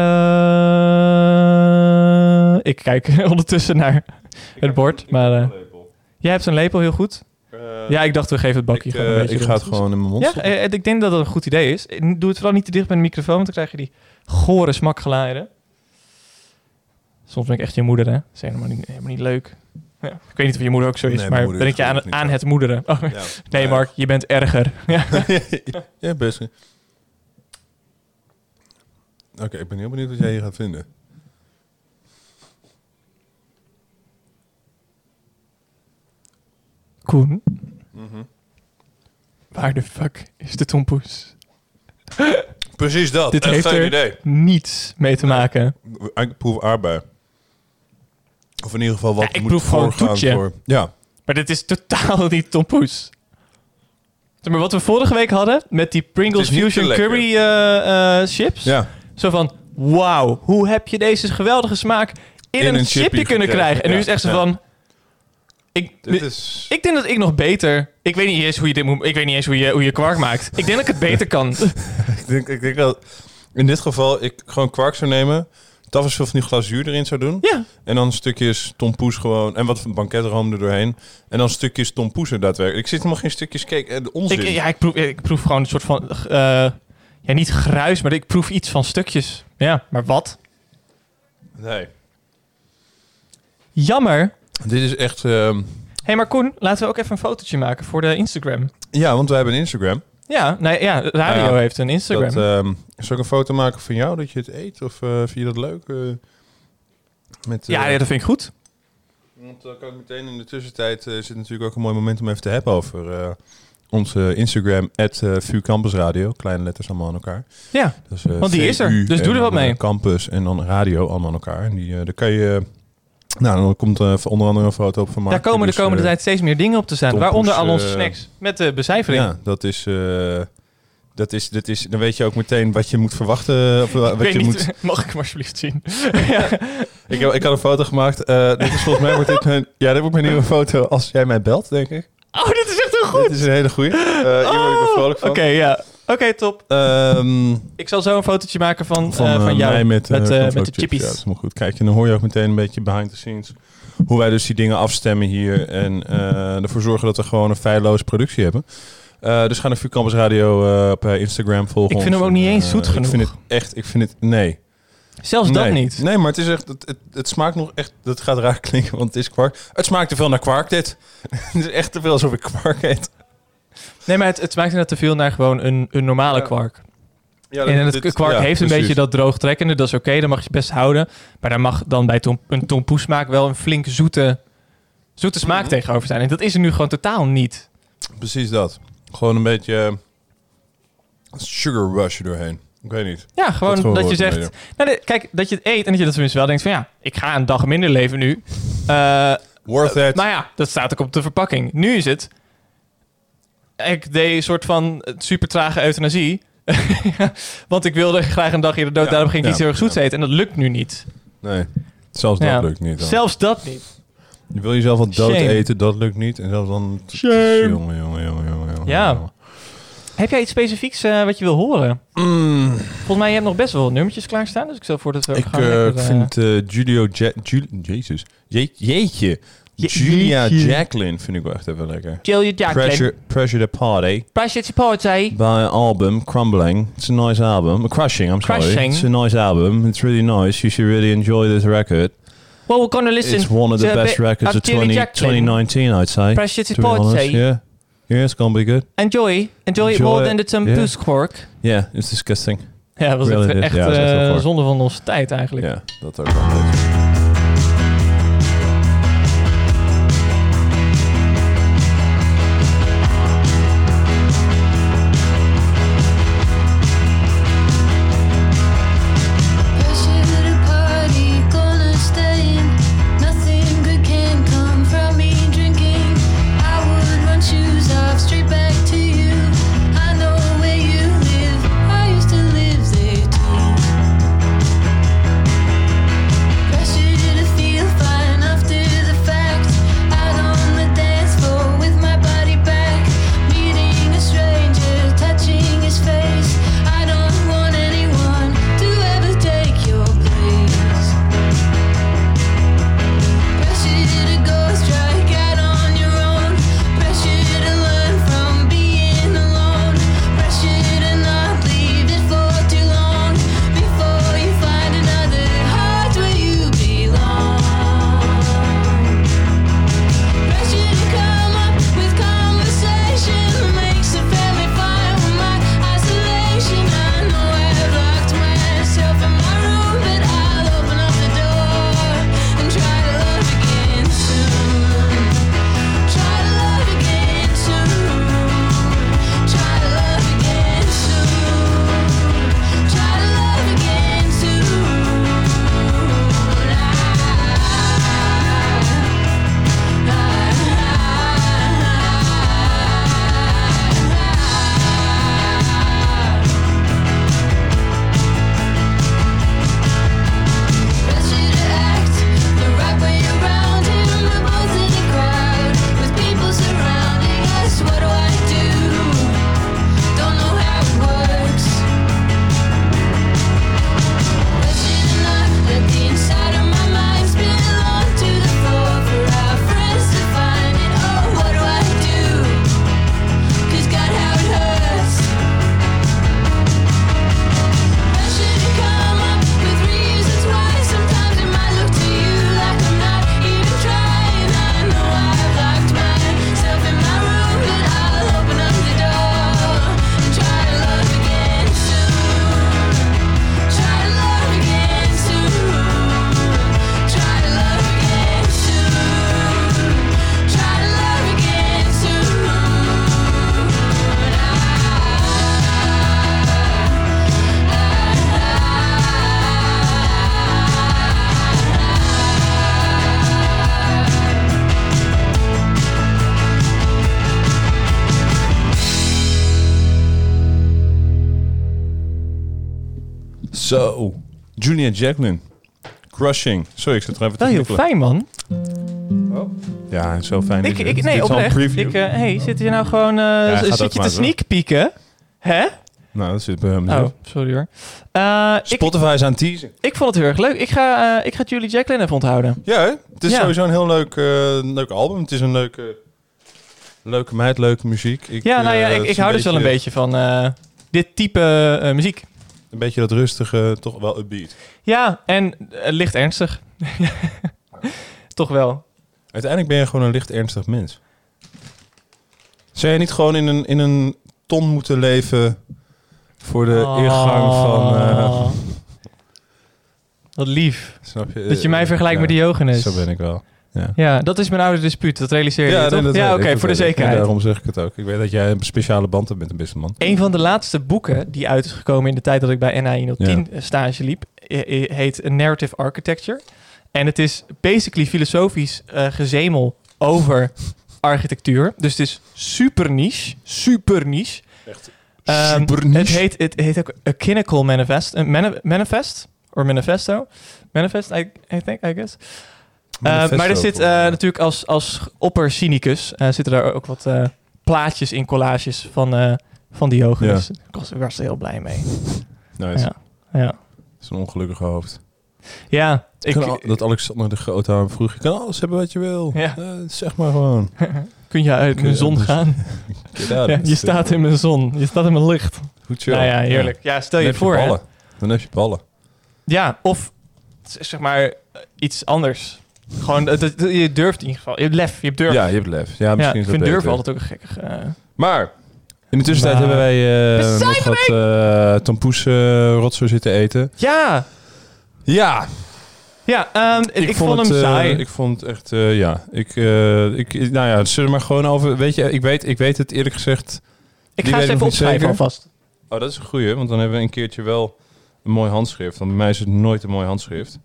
ik kijk ondertussen naar het bord. Maar eh, jij hebt een lepel, heel goed. Ja, ik dacht we geven het bakje
ik,
gewoon een
eh, ik ga het gewoon in mijn mond
Ja, eh, ik denk dat dat een goed idee is. Doe het vooral niet te dicht bij de microfoon, want dan krijg je die gore smakgeluiden. Soms ben ik echt je moeder, hè? Dat is helemaal niet, helemaal niet leuk. Ja. Ik weet niet of je moeder ook zo is,
Nee,
maar ben ik je aan, aan het moederen? Oh,
Ja.
nee. Mark, je bent erger. Ja.
ja, best. Oké, ik ben heel benieuwd wat jij hier gaat vinden.
Koen, Waar de fuck is de tompoes?
Precies dat.
Dit heeft
geen
er
idee.
niets mee te maken.
Ik proef aardbei. Of in ieder geval wat
Ja, ik
moet
proef gewoon
voorgaan
toetje.
voor... Ja,
Maar dit is totaal niet tompoes. Zeg maar wat we vorige week hadden met die Pringles Fusion. Curry eh, eh, chips.
ja.
Zo van, wauw, hoe heb je deze geweldige smaak in,
In
een,
een
chipje
chipje
kunnen
gekregen,
krijgen? En nu is het echt zo van... Ik,
is...
ik denk dat ik nog beter... Ik weet niet eens hoe je dit moet... Ik weet niet eens hoe je, hoe je kwark maakt. Ik denk dat ik het beter kan.
Ik denk, ik denk dat in dit geval ik gewoon kwark zou nemen. Tafels veel van die glazuur erin zou doen.
Ja.
En dan stukjes tompoes gewoon. En wat banketroom er doorheen. En dan stukjes tompoes er daadwerkelijk. Ik zit helemaal geen stukjes cake. Eh, onzin.
Ik, ja, ik proef, ik proef gewoon een soort van... eh, ja, niet gruis, maar ik proef iets van stukjes. Ja, maar wat?
Nee.
Jammer.
Dit is echt... ehm,
Hé, hey, maar Koen, laten we ook even een fotootje maken voor de Instagram.
Ja, want wij hebben een Instagram.
Ja, nee, ja, radio
Ah, ja.
heeft een Instagram.
Dat, ehm, zal ik een foto maken van jou dat je het eet? Of eh, vind je dat leuk? eh, met,
ja,
eh,
ja, dat vind ik goed.
Want dan kan ik meteen in de tussentijd... eh zit natuurlijk ook een mooi moment om even te hebben over... eh, onze Instagram, at uh, VU Campus Radio. Kleine letters allemaal aan elkaar.
Ja,
Dus, eh,
Want die is er, dus doe er wat
dan, eh,
mee.
Campus en dan radio allemaal aan elkaar. En die, eh daar kan je... nou, dan komt eh, onder andere een foto op van Mark.
daar komen
Dus,
de komende
eh,
tijd steeds meer dingen op te staan. Waaronder al onze
eh,
snacks met de becijfering.
Ja, dat is... eh, dat is, dat is, dan weet je ook meteen wat je moet verwachten. Of wat je
niet,
moet,
mag ik hem alsjeblieft zien?
ik, heb, ik had een foto gemaakt. eh dit is volgens mij wordt dit mijn, ja, dit wordt mijn nieuwe foto als jij mij belt, denk ik.
Oh, dit is echt heel goed.
Dit is een hele goeie. Eh hier word ik wel vrolijk van.
Oké, ja. Oké, top.
Ehm,
Ik zal zo een fotootje maken van,
van,
eh,
eh,
van jou.
mij met,
met,
eh,
eh, de
Chips.
chippies.
Ja, dat is helemaal goed. Kijk, en dan hoor je ook meteen een beetje behind the scenes hoe wij dus die dingen afstemmen hier en eh, ervoor zorgen dat we gewoon een feilloze productie hebben. Eh, dus ga naar VU Campus Radio eh, op eh, Instagram volgen.
Ik vind
ons.
hem ook niet
En,
eens
eh,
zoet
Ik
genoeg.
vind het echt, ik vind het, nee.
Zelfs
nee.
dat niet.
Nee, maar het is echt, het, het, het smaakt nog echt, dat gaat raar klinken, want het is kwark. Het smaakt te veel naar kwark, dit. het is echt te veel alsof ik kwark eet.
Nee, maar het, het smaakt inderdaad te veel naar gewoon een, een normale
Ja.
kwark.
Ja,
en het kwark
ja,
heeft een
precies.
beetje dat droogtrekkende. Dat is oké, dat mag je best houden. Maar daar mag dan bij tom, een tompoesmaak wel een flink zoete, zoete smaak
Mhm.
tegenover zijn. En dat is er nu gewoon totaal niet.
Precies dat. Gewoon een beetje sugar rush doorheen. Ik weet niet.
Ja, gewoon
Dat
je zegt... Nou, kijk, dat je het eet en dat je dat tenminste wel denkt van... Ja, ik ga een dag minder leven nu. Eh,
Worth it.
maar ja, dat staat ook op de verpakking. Nu is het... Ik deed een soort van super trage euthanasie. Want ik wilde graag een dag eerder dood.
Ja,
daarom ging ik iets heel erg zoets eten. En dat lukt nu niet.
Nee, zelfs dat lukt niet. Dan.
Zelfs dat niet.
Je wil jezelf al dood
Shame.
eten, dat lukt niet. En zelfs dan...
Shame.
Jongen, jongen, jongen. jongen,
Ja. Heb jij iets specifieks eh, wat je wil horen?
Mm,
Volgens mij, je hebt nog best wel nummertjes klaarstaan. Dus ik stel voor dat we
ik
gaan lekker, eh,
vind eh, Julio... Ja Jul Jezus. Je jeetje.
Je-
Julia
jeetje.
Jacqueline vind ik wel echt even lekker.
Julia Jacqueline.
Pressure, Pressure the Party.
Pressure to Party.
By album, Crumbling. It's a nice album. Uh, Crushing, I'm sorry.
Crushing.
It's a nice album. It's really nice. You should really enjoy this record.
Well, we're gonna listen
it's one of the
to
best records of
Julia
20,
Jacqueline.
2019, I'd say.
Pressure to
to honest.
Party.
Yeah. Yeah, it's gonna be good.
Enjoy. Enjoy, it more
it.
than the Tompoes quark.
Yeah, it's disgusting.
Ja, dat was
Really
echt,
is.
echt
Ja, dat is echt wel
eh, zonde van onze tijd eigenlijk.
Ja, dat ook wel Jacqueline. Crushing. Sorry, ik zit er even te
Wel heel
knikkelen.
fijn, man.
Ja, zo fijn.
Ik, ik, nee, oprecht.
preview.
Ik, eh, hey, zit je nou gewoon... eh,
gaat
zit je te sneak peeken? Hè?
Nou, dat zit bij hem.
Oh, sorry hoor. Eh, ik,
Spotify is aan het teasen.
ik vond het heel erg leuk. Ik ga, eh, ik ga Julie Jacqueline even onthouden.
Ja, hè? het is
Ja.
sowieso een heel leuk, eh, leuk album. Het is een leuke, leuke meid, leuke muziek. Ik,
Ja, nou ja,
eh,
ik,
het
ik hou dus wel een beetje van eh, dit type eh, muziek.
Een beetje dat rustige, toch wel upbeat.
Ja, en eh, licht ernstig. Toch wel.
Uiteindelijk ben je gewoon een licht ernstig mens. Zou je niet gewoon in een, in een ton moeten leven voor de
Oh.
ingang van... eh,
Wat lief.
snap je?
Dat je mij vergelijkt
ja,
met Diogenes.
Zo ben ik wel. Ja,
Ja, dat is mijn oude dispuut. Dat realiseer je,
ja,
toch?
nee, dat
ja, oké, voor de zekerheid.
Daarom zeg ik het ook. Ik weet dat jij een speciale band hebt met een beste man.
Een van de laatste boeken die uit is gekomen in de tijd dat ik bij NAI 010 stage liep, eh, eh, heet Narrative Architecture. En het is basically filosofisch eh, gezemel over architectuur. Dus het is super niche. Super niche. Ehm,
super niche.
Het heet, het heet ook A Clinical Manifest. Een mani- manifest? Or manifesto? Manifest, I, I think, I guess. Uh, maar er zit eh, natuurlijk als, als oppercynicus uh, zitten daar ook wat uh, plaatjes in collages van, uh, van Diogenes. Ja. Ik was, ik was er heel blij mee.
Nice.
Ja. ja.
Een ongelukkige hoofd.
Ja.
Ik, al, dat Alexander de Grote aan vroeg, je kan alles hebben wat je wil.
Ja.
Uh, zeg maar gewoon.
Kun je uit mijn zon gaan? ja, je staat in mijn zon. Je staat in mijn licht.
Goed zo.
Nou ja, heerlijk. Ja, stel je voor.
Je. Dan heb je ballen.
Ja, of zeg maar iets anders. Gewoon, dat, je durft in ieder geval. Je hebt lef, je hebt durf.
Ja, je hebt lef. Ja, misschien
ja,
is
ik vind
beter.
durf altijd ook een gekkig... Uh...
Maar, in de tussentijd
maar...
hebben wij uh, nog wat uh, tompoes uh, rotzooi zitten eten.
Ja!
Ja!
Ja, um, ik, ik, vond,
vond
hem
het,
saai.
ik vond het echt, uh, ja. Ik, uh, ik, nou ja, zullen we maar gewoon over... Weet je, ik weet, ik weet het eerlijk gezegd...
Ik ga eens even opschrijven alvast.
Oh, dat is een goeie, want dan hebben we een keertje wel een mooi handschrift. Want bij mij is het nooit een mooi handschrift.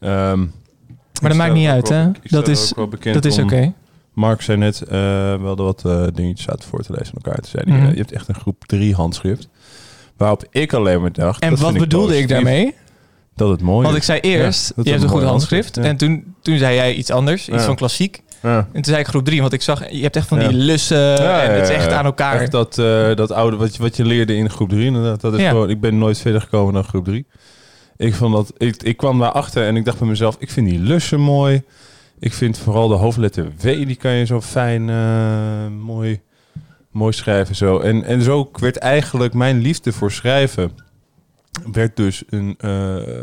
Um,
maar dat maakt niet uit, hè? Dat is, dat is oké. Okay.
Mark zei net, uh, we hadden wat uh, dingetjes uit voor te lezen aan elkaar. Toen zei hij,
Mhm.
je hebt echt een groep drie handschrift. Waarop ik alleen maar dacht...
En wat bedoelde ik daarmee?
Dat het mooi
Want ik zei eerst, ja, je hebt een goed handschrift. Ja. En toen, toen zei jij iets anders, iets ja. van klassiek. En toen zei ik groep drie, want ik zag, je hebt echt van die lussen en het is echt aan elkaar.
Echt dat, uh, dat oude, wat je, wat je leerde in groep drie. Inderdaad. Dat is gewoon, ik ben nooit verder gekomen dan groep drie. Ik, vond dat, ik, ik kwam daarachter en ik dacht bij mezelf, ik vind die lussen mooi. Ik vind vooral de hoofdletter W, die kan je zo fijn, uh, mooi, mooi schrijven. Zo. En, en zo werd eigenlijk mijn liefde voor schrijven, werd dus een, uh,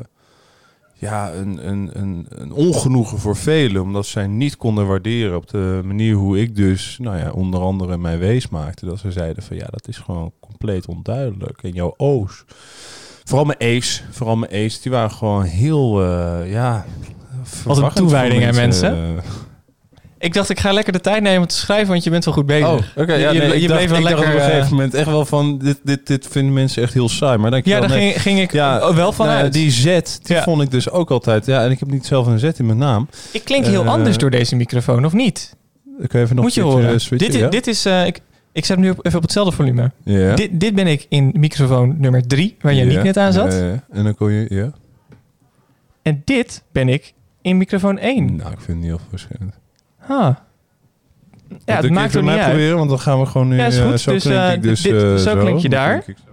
ja, een, een, een, een ongenoegen voor velen. Omdat zij niet konden waarderen op de manier hoe ik dus, nou ja, onder andere mijn wees maakte. Dat ze zeiden van, ja, dat is gewoon compleet onduidelijk. En jouw O's, vooral mijn E's, vooral mijn E's, die waren gewoon heel, uh, ja...
Wat een toewijding aan mensen. mensen. Ik dacht, ik ga lekker de tijd nemen om te schrijven, want je bent wel goed bezig.
Oh, oké. Okay, ja,
je,
nee,
je, je
dacht,
bleef wel
ik
lekker...
Dacht op een gegeven moment echt wel van, dit, dit, dit vinden mensen echt heel saai. Maar dan
ja, daar
nee,
ging, ging ik ja, wel van
nou,
uit.
Die Z, die
ja.
vond ik dus ook altijd... Ja, en ik heb niet zelf een Z in mijn naam.
Ik klink heel uh, anders door deze microfoon, of niet?
Ik even nog
Moet je horen. Switchen, dit, ja? dit is... Uh, ik, ik zet hem nu op, even op hetzelfde volume.
Ja.
Dit, dit ben ik in microfoon nummer 3, waar je niet net aan zat.
Ja, en dan kon je... Ja.
En dit ben ik in microfoon 1.
Nou, ik vind het niet heel verschillend.
Ah. Ja, het maakt er niet uit.
proberen, want dan gaan we gewoon nu...
Ja, is goed.
Uh, zo
dus,
klink ik dus
dit,
uh,
zo, klink je daar.
Klink ik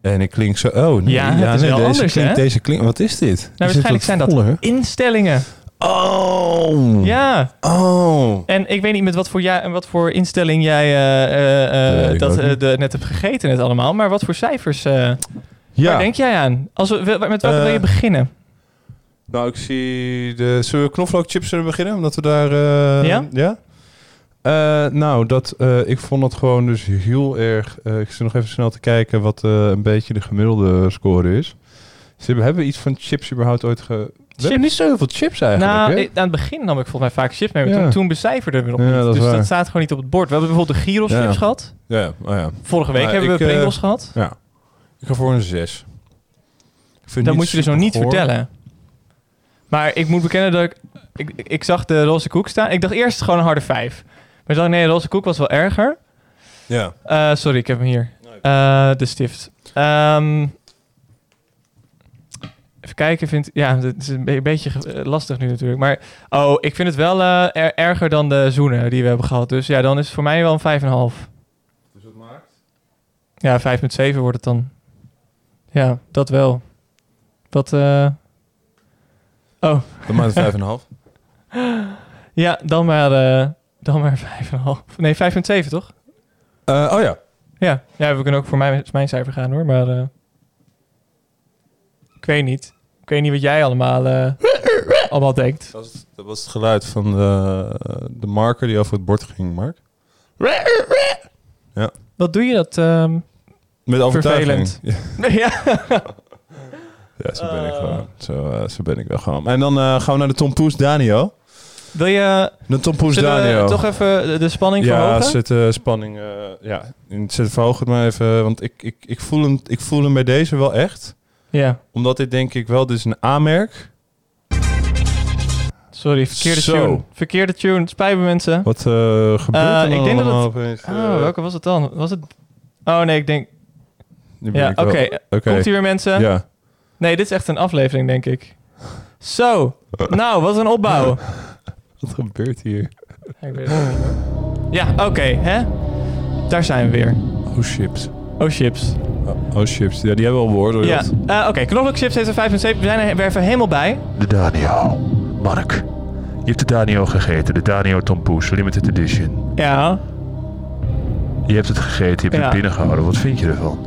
en ik klink zo... Oh, nee,
ja, het is
nee,
wel
deze
anders,
klink,
hè?
Deze klink, wat is dit?
Nou, waarschijnlijk zijn dat
voller?
instellingen.
Oh!
Ja.
Oh!
En ik weet niet met wat voor, ja, wat voor instelling jij uh, uh, dat de, net hebt gegeten net allemaal, maar wat voor cijfers ja. waar denk jij aan? Als we, met welke wil je beginnen?
Nou, ik zie de... Zullen we knoflookchips zullen beginnen? Omdat we daar... Uh,
ja?
Ja? Uh, nou, dat, uh, ik vond dat gewoon dus heel erg... Uh, ik zit nog even snel te kijken wat een beetje de gemiddelde score is. Dus hebben we iets van chips überhaupt ooit ge... We hebben niet zo heel veel chips eigenlijk,
Nou,
hè?
aan het begin nam ik volgens mij vaak chips mee, maar
Ja.
toen, toen becijferden we nog
Ja,
niet.
dat
dus
waar.
dat staat gewoon niet op het bord. We hebben bijvoorbeeld de gyros
Ja.
chips gehad.
Ja, oh ja.
Vorige week
Maar
hebben
ik,
we
eh,
Pringles gehad.
Ja. Ik ga voor een 6.
Dat moet je dus nog niet vertellen. Maar ik moet bekennen dat ik, ik, zag de roze koek staan. Ik dacht eerst gewoon een harde 5. Maar ik dacht, nee, de roze koek was wel erger.
Ja.
Eh, sorry, ik heb hem hier. Eh, de stift. Ehm, kijken, vind ja, het is een be- beetje eh, lastig nu natuurlijk. Maar oh, ik vind het wel eh, er- erger dan de zoenen die we hebben gehad. Dus ja, dan is het voor mij wel een 5,5.
Dus wat maakt?
Ja, 5,7 wordt het dan. Ja, dat wel. Wat, eh Oh,
Dan maakt het 5,5.
ja, dan maar, eh dan maar 5,5. Nee, 5,7 toch?
Eh, oh ja.
Ja. ja, we kunnen ook voor mijn, mijn cijfer gaan hoor, maar eh, ik weet niet. Ik weet niet wat jij allemaal, eh, allemaal denkt.
Dat was, het, dat was het geluid van de, de marker die over het bord ging, Mark.
Wat doe je dat? ehm,
Met overtuiging.
Vervelend.
Ja,
ja.
ja, zo ben ik gewoon. Zo, eh, zo ben ik wel gewoon. En dan eh, gaan we naar de Tom Poes Danio.
Wil je
De Tom Poes
zullen we
Danio.
toch even de, spanning
ja,
verhogen?
zet de spanning. ja, zet verhoog het maar even. Want ik, ik, ik, voel hem, ik voel hem bij deze wel echt.
Ja,
Omdat dit denk ik wel, is een A-merk.
sorry, verkeerde
Zo.
tune. Verkeerde tune, spijt me mensen.
Wat eh, gebeurt
Eh,
er
ik
dan
denk dat
allemaal
het-
opeens? Eh,
Oh, welke was het dan? Was het... Oh nee, ik denk...
nu ben
Ja,
ik
oké.
wel- Oké.
Komt hier weer mensen?
Ja.
Nee, dit is echt een aflevering, denk ik. Zo, nou, wat een opbouw.
Wat gebeurt hier?
Ik weet het niet meer. Ja, oké, hè? Daar zijn we weer.
Oh, chips.
Oh, chips.
Oh, oh, chips. Ja, die hebben we al beoordeeld.
Ja, eh, oké, knoflookchips heeft een 5,7. We zijn er helemaal bij.
De Danio. Mark, je hebt de Danio gegeten. De Danio Tompoes Limited Edition.
Ja,
Je hebt het gegeten, je hebt
Ja.
het binnengehouden. Wat vind je ervan?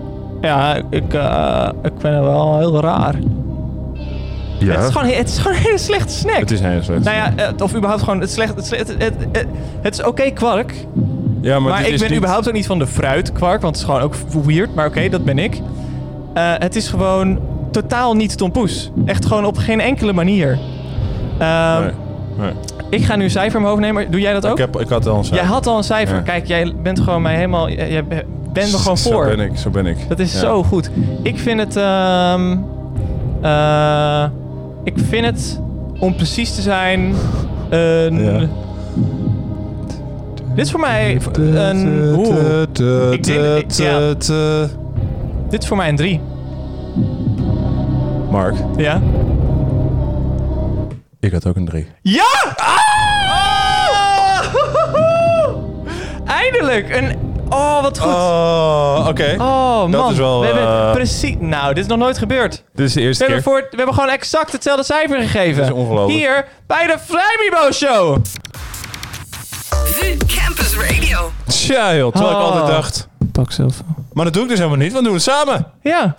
ja ik, eh, ik vind het wel heel raar.
Ja?
Het, is gewoon, het is gewoon een hele slechte snack.
Het is heel slecht.
Nou ja, eh, of überhaupt gewoon het slecht. Het, slecht- het, het, het, het is oké kwark,
ja,
maar, ik ben
niet-
überhaupt ook niet van de fruitkwark, want het is gewoon ook weird. Maar oké, dat ben ik. Eh, het is gewoon totaal niet tompoes. Echt gewoon op geen enkele manier. Ehm,
Nee, nee.
Ik ga nu een cijfer in mijn hoofd nemen. Doe jij dat ook?
Ik, heb, ik had al een
Jij had al een cijfer.
Ja.
Kijk, jij bent gewoon mij helemaal. Jij bent er gewoon voor.
Zo ben ik, zo ben ik.
Dat is
Ja.
zo goed. Ik vind het. ehm, eh, ik vind het, om precies te zijn, een.
Ja.
Dit is voor mij een. Oeh, Ik denk- ja. dit is voor mij een 3.
Mark,
Ja?
ik had ook een 3.
Ja! Eindelijk! Een. Oh, wat goed.
Oh, oké.
Oh, man.
is wel,
we hebben
eh,
precies. Nou, dit is nog nooit gebeurd.
Dit is de
We
eerste
hebben,
keer.
voor, we hebben gewoon exact hetzelfde cijfer gegeven.
Dat is ongelooflijk.
Hier bij de Vrijmibo Show.
VU Campus Radio.
Tja, joh. Terwijl ik
Oh.
altijd dacht...
Pak zelf.
Maar dat doe ik dus helemaal niet, want we doen het samen.
Ja.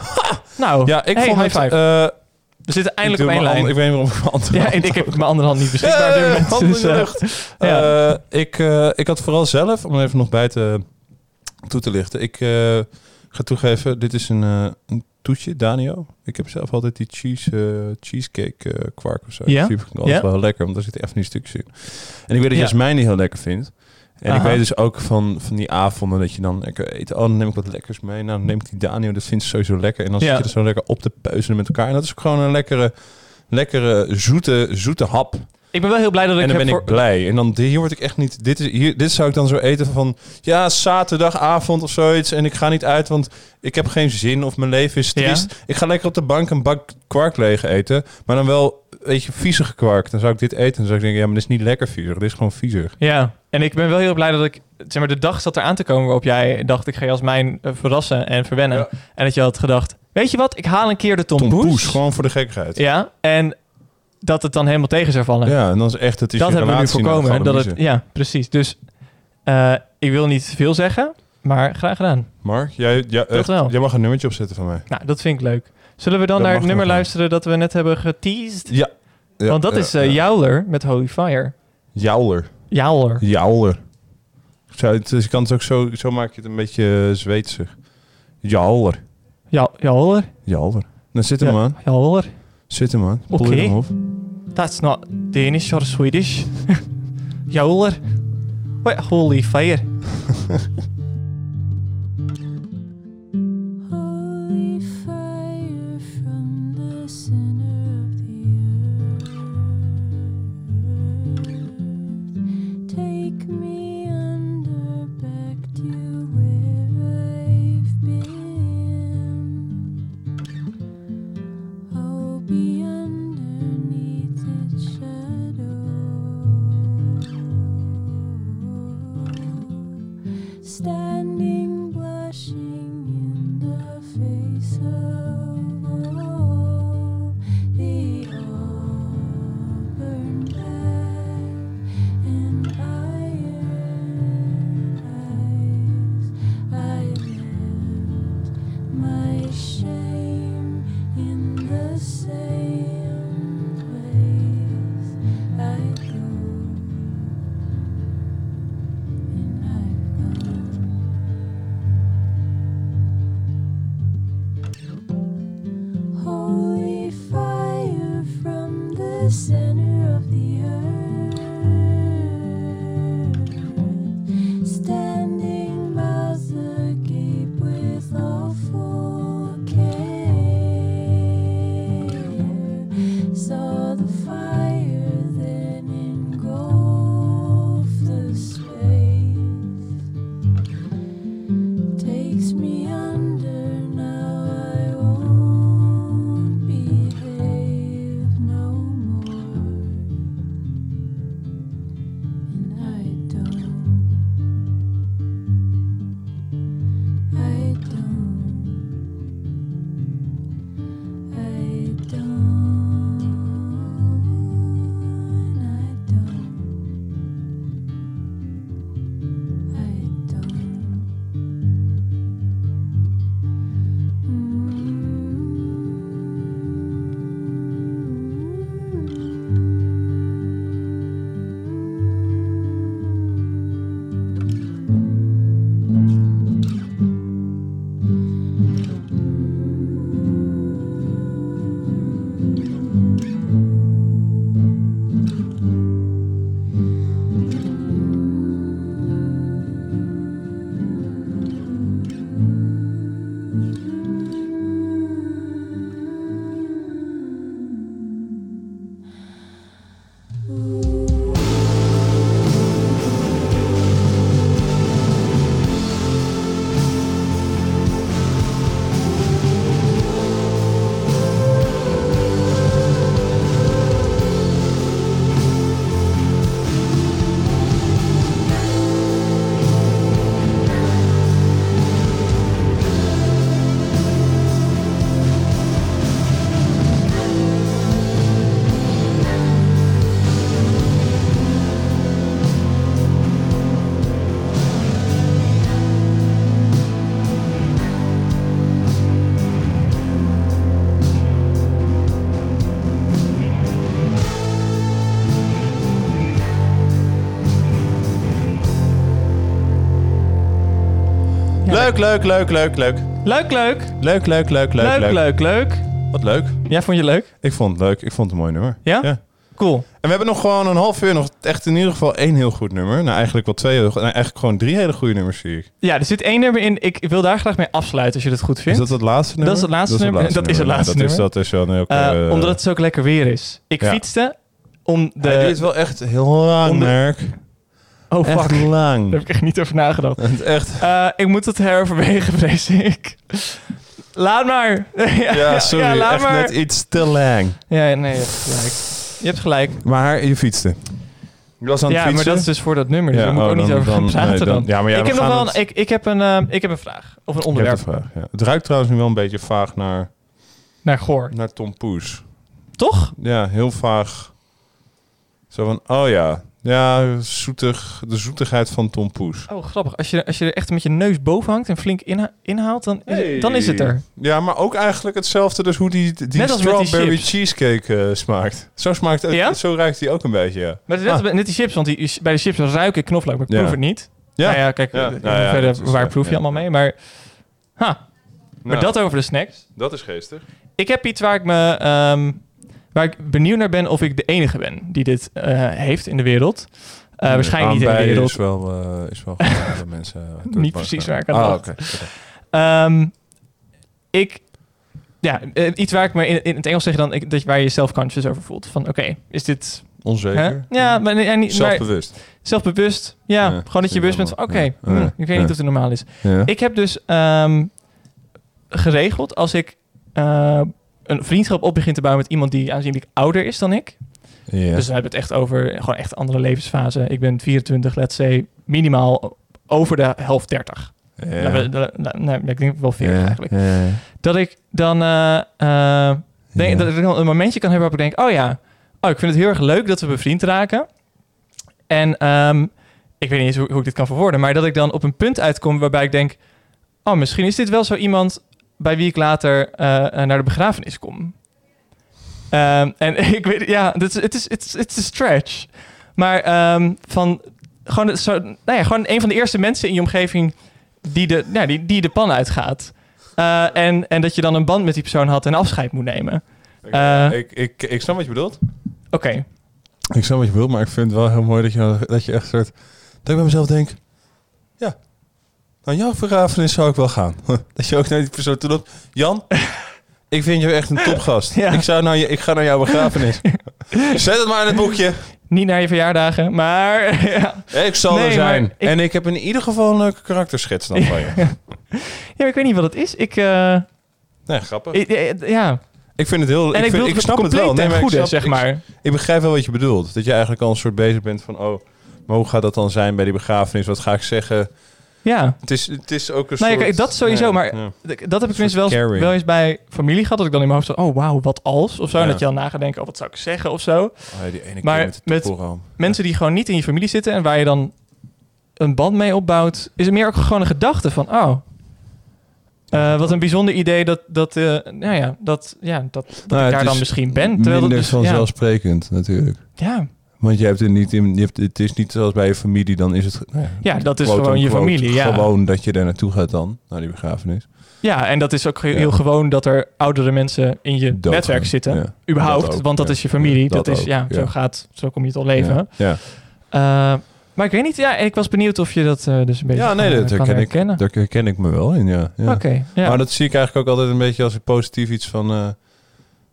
Nou,
Ja, ik
hey,
vond
high
het...
five.
eh,
we zitten eindelijk op één
mijn
lijn.
Ik weet niet waarom ik mijn andere
ja,
hand
en ik heb mijn andere hand niet beschikbaar
Ja,
moment.
hand in
dus,
de
eh,
lucht.
ja.
Eh, ik, eh, ik had vooral zelf, om even nog bij te, toe te lichten. Ik eh, ga toegeven, dit is een, eh, een toetje, Danio. Ik heb zelf altijd die cheese, eh, cheesecake eh, kwark of zo.
Ja?
Die vind ik altijd
Ja?
wel heel lekker, want daar zitten even die stukjes in. En ik weet dat
Ja.
Jasmijn die heel lekker vindt. En ik weet dus ook van, van die avonden dat je dan lekker eet. Oh, dan neem ik wat lekkers mee. Nou, dan neem ik die Danio, dat vindt ze sowieso lekker. En dan zit je er zo lekker op te peuzelen met elkaar. En dat is ook gewoon een lekkere, lekkere zoete, zoete hap.
Ik ben wel heel blij dat ik
En dan
heb
ben
voor...
ik blij. En dan hier word ik echt niet. Dit, is, hier, dit zou ik dan zo eten van. Ja, zaterdagavond of zoiets. En ik ga niet uit, want ik heb geen zin of mijn leven is
Ja.
triest. Ik ga lekker op de bank een bak kwark leeg eten. Maar dan wel, weet je, viezige kwark. Dan zou ik dit eten. Dan zou ik denken, ja, maar dit is niet lekker viezig. Dit is gewoon viezig.
Ja, en ik ben wel heel blij dat ik... Zeg maar, de dag zat er aan te komen waarop jij dacht... ik ga je als mijn eh, verrassen en verwennen.
Ja.
En dat je had gedacht... Weet je wat, ik haal een keer de Tom,
Tom
Poes.
Poes, gewoon voor de gekkigheid. Ja,
Ja, en dat het dan helemaal tegen zou vallen.
en dan is echt, het is
dat hebben we nu voorkomen. Dat het, ja, precies. Dus eh, ik wil niet veel zeggen, maar graag gedaan.
Mark, jij, ja, echt,
wel.
jij mag een nummertje opzetten van mij.
Nou, dat vind ik leuk. Zullen we dan
Dat
naar het nummer luisteren dat we net hebben geteased?
Ja. ja
Want dat
ja,
is
ja.
Jouler met Holy Fire.
Jouler.
Jouler.
Jouler. Zou het, dus kan het ook zo, zo maak je het een beetje eh, Zweedsig. Jouler.
Ja. Jouler.
Dan zit hem
Ja,
aan.
Jouler.
Zit hem aan. Pull
Oké.
hem op.
That's not Danish or Swedish. Jouler. What Holy Fire.
the center
Leuk, leuk, leuk, leuk, leuk.
Leuk, leuk.
Leuk, leuk, leuk, leuk,
Leuk, leuk, leuk.
Wat leuk.
Ja, vond je leuk?
Ik vond het leuk. Ik vond het een mooi nummer.
Ja?
Ja.
Cool.
En we hebben nog gewoon een half uur nog echt in ieder geval één heel goed nummer. Nou, eigenlijk wel twee. Nou, eigenlijk gewoon drie hele goede nummers zie ik.
Ja, er zit één nummer in. Ik wil daar graag mee afsluiten als je dat goed
Is
vindt.
dat het laatste nummer?
Dat is het laatste nummer. Dat is het laatste
dat Is,
nummer.
dat is wel een heel...
Eh,
eh,
omdat het zo lekker weer is. Ik
ja.
fietste om de...
Hij duurt wel echt heel lang,
om de-
Merk.
Oh, fuck.
Echt
Daar
lang.
heb ik echt niet over nagedacht.
Het echt...
Eh, ik moet het heroverwegen, vrees ik. Laat maar.
Ja, sorry.
Ja, laat
echt
maar.
net iets te lang.
Ja, nee, je hebt gelijk. Je hebt gelijk.
Maar je fietste. Je was aan het
Ja, maar dat is dus voor dat nummer. Dus
Ja,
daar moet ik
oh,
ook niet
dan-
over gaan
dan-
praten
nee,
dan.
dan- ja, maar ja,
ik, heb nog wel
het-
ik, ik, heb een, eh, ik heb een vraag. Of een
Ik heb
onderwerp.
de vraag, ja. Het ruikt trouwens nu wel een beetje vaag naar,
Naar Goor.
naar Tom Poes.
Toch?
Ja, heel vaag. Zo van, oh ja. Ja, zoetig, de zoetigheid van Tom Poes.
Oh, grappig. Als je, als je er echt met je neus boven hangt en flink inha- inhaalt, dan is, het, dan is het er.
Ja, maar ook eigenlijk hetzelfde dus hoe die, die
Net
strawberry cheesecake eh, smaakt. Zo smaakt het,
Ja?
zo ruikt die ook een beetje, ja.
Maar is net,
Ah.
net die chips, want die, bij de chips ruik ik knoflook, maar ik
Ja.
proef het niet.
Ja.
Nou ja, kijk, eh,
Nou
verder, waar proef je allemaal mee? Maar, ha. maar
Nou,
dat over de snacks.
dat is geestig.
Ik heb iets waar ik me ehm, waar ik benieuwd naar ben of ik de enige ben die dit eh, heeft in de wereld. Eh, waarschijnlijk niet in de wereld.
is wel, eh, is wel goed dat mensen...
Niet precies waar ik aan
ah.
Ehm, ik, ja, iets waar ik me in, in het Engels zeg dan ik- dat je, waar je je self-conscious over voelt. Van oké, is dit
Onzeker.
Hè? Ja, maar, nee, ja, niet, maar
Zelfbewust.
zelfbewust. Ja,
Ja,
gewoon dat je bewust bent van, oké,
ja, ja,
ik weet niet of het normaal is. Ik heb dus ehm, geregeld als ik een vriendschap op begin te bouwen met iemand die aanzienlijk ouder is dan ik.
ja.
Dus we hebben het echt over gewoon echt andere levensfase. Ik ben 24, let's say, minimaal over de helft 30.
ja.
Nou, nou, ik denk wel 40
Ja,
eigenlijk. Dat ik dan eh, eh, denk, dat ik dan een momentje kan hebben waarop ik denk, oh ja, oh, ik vind het heel erg leuk dat we bevriend raken. En ehm, ik weet niet eens hoe, hoe ik dit kan verwoorden, maar dat ik dan op een punt uitkom waarbij ik denk, oh, misschien is dit wel zo iemand bij wie ik later eh, eh, naar de begrafenis kom. Ehm, en ik weet, ja, het is, het is, het is, het is een stretch. Maar ehm, van gewoon, zo, nou ja, gewoon een van de eerste mensen in je omgeving die de, nou, die, die de pan uitgaat. Eh, en, en dat je dan een band met die persoon had en afscheid moet nemen. Eh,
ik, ik, ik snap wat je bedoelt.
Oké.
Ik snap wat je bedoelt, maar ik vind het wel heel mooi dat je, dat je echt soort... Dat ik bij mezelf denk... Ja, aan jouw vergrafenis zou ik wel gaan. dat je ook naar die persoon toe loopt. Jan, ik vind je echt een topgast.
Ja.
Ik, zou naar je, ik ga naar jouw begrafenis. Zet het maar in het boekje.
Niet naar je verjaardagen, maar... ja.
Ik zal
Nee,
er zijn.
ik-
En ik heb in ieder geval een leuke karakterschets dan van je.
ja, maar ik weet niet wat het is. Ik, eh,
Nee, grappig.
ik- eh, ja.
Ik vind het heel...
En ik,
vind, snap het wel.
ten
maar ik
goede,
snap-
zeg maar.
Ik begrijp wel wat je bedoelt. Dat je eigenlijk al een soort bezig bent van... Oh, maar hoe gaat dat dan zijn bij die begrafenis? Wat ga ik zeggen?
Ja.
Het is, het is ook een
Nou ja,
soort...
kijk, dat sowieso, maar
ja.
dat heb ik tenminste wel, eens- wel eens bij familie gehad. Dat ik dan in mijn hoofd zo, oh wauw, wat als? Of zo. En dat je dan na gaat denken, oh wat zou ik zeggen of zo.
Oh, ja, die ene keer
Maar
met
mensen die gewoon niet in je familie zitten en waar je dan een band mee opbouwt, is het meer ook gewoon een gedachte van, oh, eh, wat een bijzonder idee dat, dat, eh, nou ja, dat, ja, dat, dat
Nou,
ik daar dan
is
misschien ben. Terwijl dat
minder
dus,
vanzelfsprekend natuurlijk.
ja,
Want je hebt het niet in, je hebt, het is niet zoals bij je familie, dan is het. nou
ja, dat is gewoon je familie. Ja.
Gewoon dat je daar naartoe gaat dan, naar die begrafenis.
ja, en dat is ook heel
Ja.
gewoon dat er oudere mensen in je netwerk zitten.
Ja.
Überhaupt,
Dat ook,
want dat is je familie.
Ja,
dat,
dat
is, ja, zo gaat, zo kom je tot leven.
Ja,
Eh, maar ik weet niet, ja, ik was benieuwd of je dat eh, dus een beetje
ja nee, dat
kan
herken, ik, daar herken ik me wel in, ja. ja.
Oké.
Maar dat zie ik eigenlijk ook altijd een beetje als een positief iets van... eh,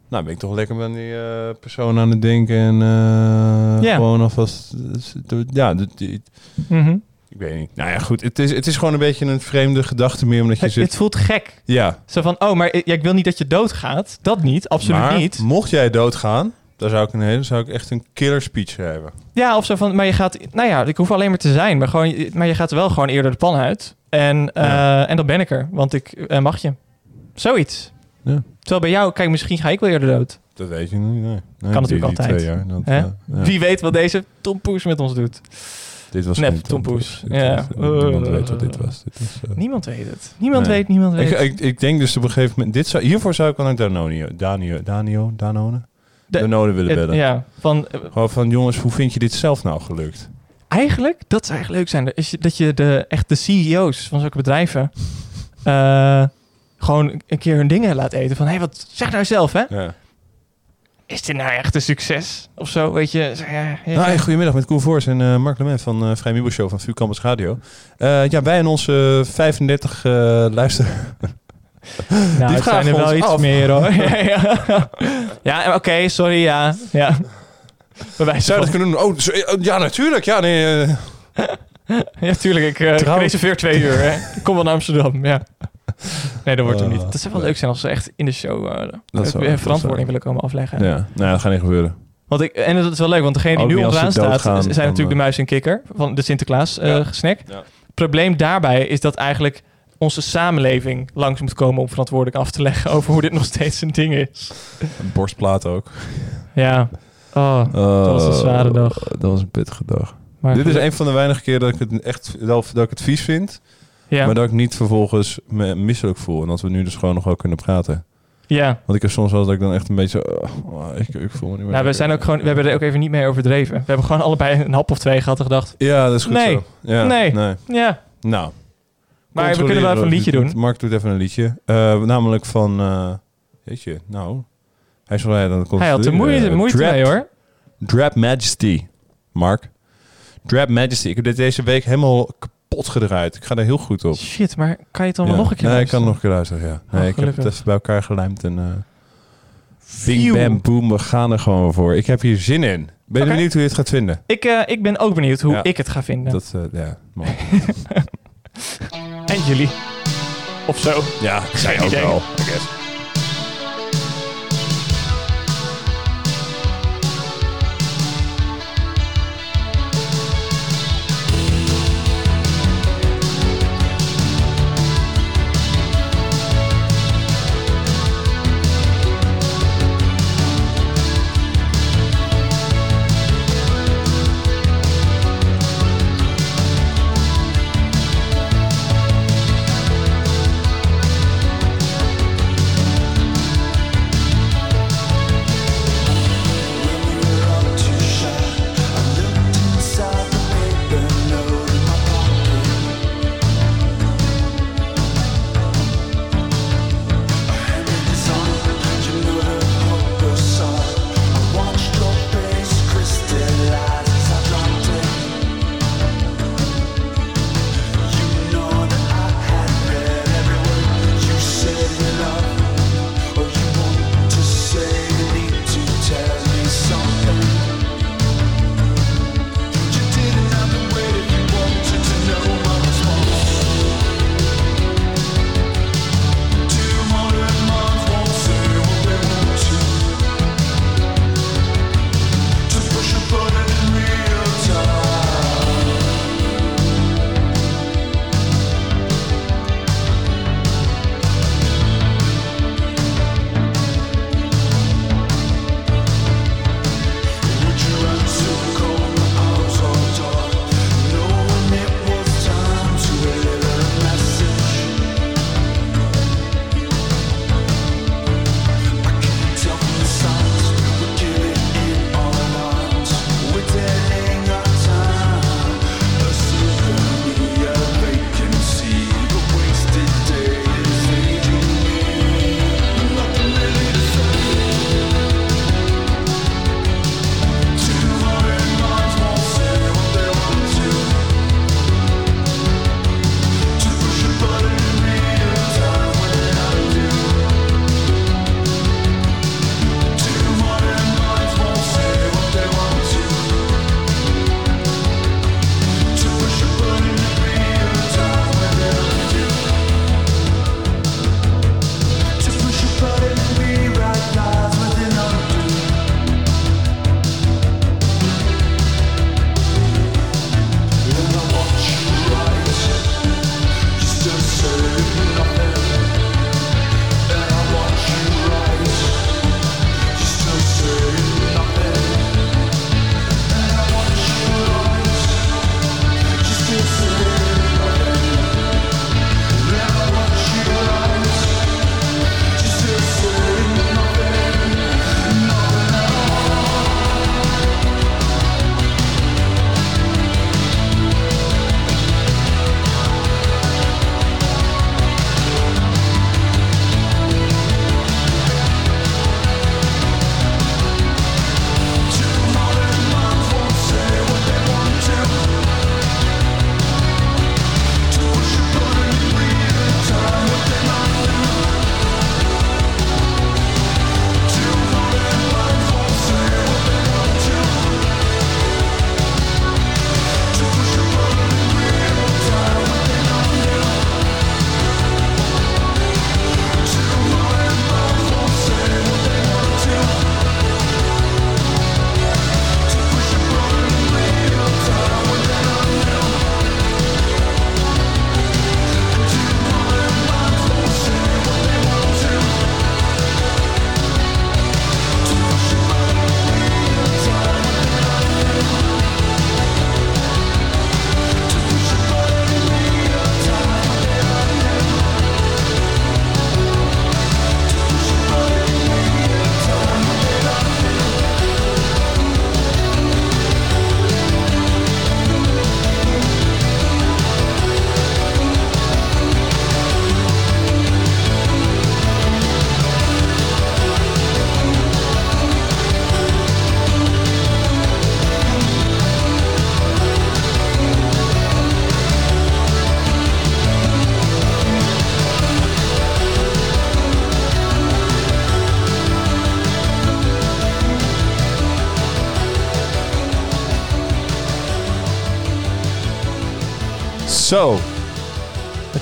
nou, ben ik toch lekker met die eh, persoon aan het denken en eh,
Ja.
gewoon alvast... Ja, dat- die-
Mhm.
ik weet niet. Nou ja, goed. Het is, het is gewoon een beetje een vreemde gedachte meer, omdat je
het,
zit...
het voelt gek.
Ja,
Zo van, oh, maar ik, ja, ik wil niet dat je doodgaat. Dat niet, absoluut
maar
niet.
mocht jij doodgaan, dan zou ik een hele, zou ik echt een killer speech schrijven.
Ja, of zo van, maar je gaat, nou ja, ik hoef alleen maar te zijn, maar, gewoon, maar je gaat wel gewoon eerder de pan uit. En, eh,
Ja.
en dan ben ik er, want ik eh, mag je. Zoiets.
Ja.
Terwijl bij jou, kijk, misschien ga ik wel eerder dood.
Dat weet je niet. Nee. Nee,
Kan natuurlijk altijd.
Jaar, dat, ja.
Wie weet wat deze Tom Poes met ons doet.
Dit was
Nep, Tom Poes. Ja.
was- niemand weet wat dit was. Dit was eh,
Niemand weet het. Niemand
Nee.
weet, niemand weet.
ik, ik, ik denk dus op een gegeven moment... Dit zou, hiervoor zou ik wel naar Danone, Danio, Danio, Danone?
De-
Danone willen
Het-
bellen.
ja, van, eh,
Gewoon van, jongens, hoe vind je dit zelf nou gelukt?
Eigenlijk, dat zou eigenlijk leuk zijn. Is je- dat je de, echt de CEO's van zulke bedrijven eh, gewoon een keer hun dingen laat eten. Van, hé, hey, wat zeg nou zelf, hè?
Ja.
Is dit nou echt een succes? Of zo, weet je? Zo, Ja, ja,
Nou, hey, goedemiddag met Koen Voors en eh, Mark Lement van eh Vrij Mibo Show van VU Campus Radio. Eh, ja, wij en onze 35 eh luister...
nou,
die
het zijn er wel iets
af.
meer, hoor. ja, oké, sorry, ja. ja. Bij wijze
Zou je
van-
dat kunnen doen? Oh, zo- ja, natuurlijk. Ja, nee,
Ja, tuurlijk. Ik, reserveer twee uur. Hè. Ik kom wel naar Amsterdam, ja. Nee, dat wordt hem niet. Dat zou wel leuk zijn als ze echt in de show eh,
zou-
weer
dat
verantwoording
zou-
willen komen afleggen.
ja. Nou, dat gaat niet gebeuren.
Want ik, en dat is wel leuk, want degene die
Ook
nu
als
onderaan staat, zijn natuurlijk de
eh,
muis en kikker van de Sinterklaas eh
Ja.
snack.
Ja.
Probleem daarbij is dat eigenlijk onze samenleving langs moet komen om verantwoordelijk af te leggen over hoe dit nog steeds een ding is.
Een borstplaat ook.
Ja. Oh,
dat
was een zware dag.
Dat was een pittige dag.
maar
Dit is een van de weinige keer dat ik het echt dat, dat ik het vies vind.
Ja.
Maar dat ik niet vervolgens me misselijk voel. En dat we nu dus gewoon nog wel kunnen praten.
ja.
Want ik heb soms wel dat ik dan echt een beetje zo... oh, ik, ik voel me niet meer
Nou, we zijn ook gewoon, we hebben er ook even niet mee overdreven. We hebben gewoon allebei een hap of twee gehad en gedacht,
Ja, dat is goed
Nee.
zo. Ja,
Nee.
nee.
ja,
Nou.
maar we kunnen wel even een liedje doen.
Mark doet even een liedje. Eh, namelijk van... eh weet je, nou... Hij wel hij dan
Hij had er moeite, moeite mee hoor.
Drap Majesty. Mark. Drap Majesty. Ik heb dit deze week helemaal kapot gedraaid. Ik ga er heel goed op.
Shit, maar kan je het dan wel nog een keer
Nee, ik kan nog een keer luisteren, ja.
Oh,
Nee, ik heb het even bij elkaar gelijmd en... eh bing, bam, boom. We gaan er gewoon voor. Ik heb hier zin in. Ben je benieuwd hoe je het gaat vinden?
Ik, eh, ik ben ook benieuwd hoe
Ja.
ik het ga vinden.
Dat, eh, ja, mooi.
En jullie. Of zo.
Ja, zij ook
idee.
wel.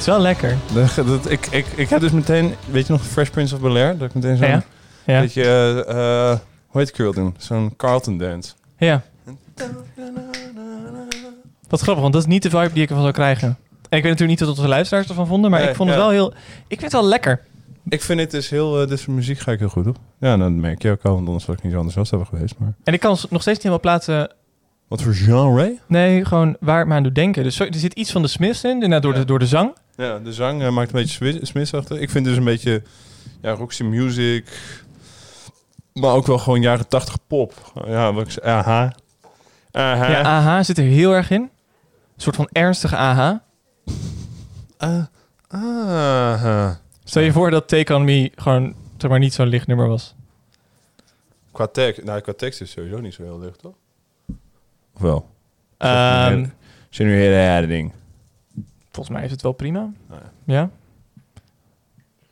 Wel lekker.
Dat, dat- ik, ik, ik heb dus meteen, weet je nog, Fresh Prince of Bel-Air? Dat ik meteen zo'n,
Ja. Ja.
weet je, eh, hoe heet girl doen? Zo'n Carlton dance.
Ja. Wat grappig, want dat is niet de vibe die ik ervan zou krijgen. En ik weet natuurlijk niet wat onze luisteraars ervan vonden, maar
Nee,
ik vond het wel heel... Ik vind het wel lekker.
Ik vind het dus heel, dit soort muziek ga ik heel goed op. Ja, nou, dat merk je ook al, want anders was ik niet zo enthousiast over geweest. Maar
En ik kan nog steeds niet helemaal plaatsen...
wat voor genre?
Nee, gewoon waar het me aan doet denken. Dus er zit iets van de Smiths in, door,
Ja.
de, door de zang.
Ja, de zang eh, maakt een beetje Smiths-achtig. Ik vind dus een beetje, ja, Roxy Music, maar ook wel gewoon jaren tachtig pop. Ja, wat ik zei, aha. Aha.
Ja, AH zit er heel erg in. Een soort van ernstige AH.
Ah, aha.
Stel je voor dat Take On Me gewoon zeg maar, niet zo'n licht nummer was.
Qua tekst, nou, qua tekst is het sowieso niet zo heel licht, toch? Of wel?
Ehm,
Zijn nu hele ding.
Volgens mij is het wel prima.
Nou
ja.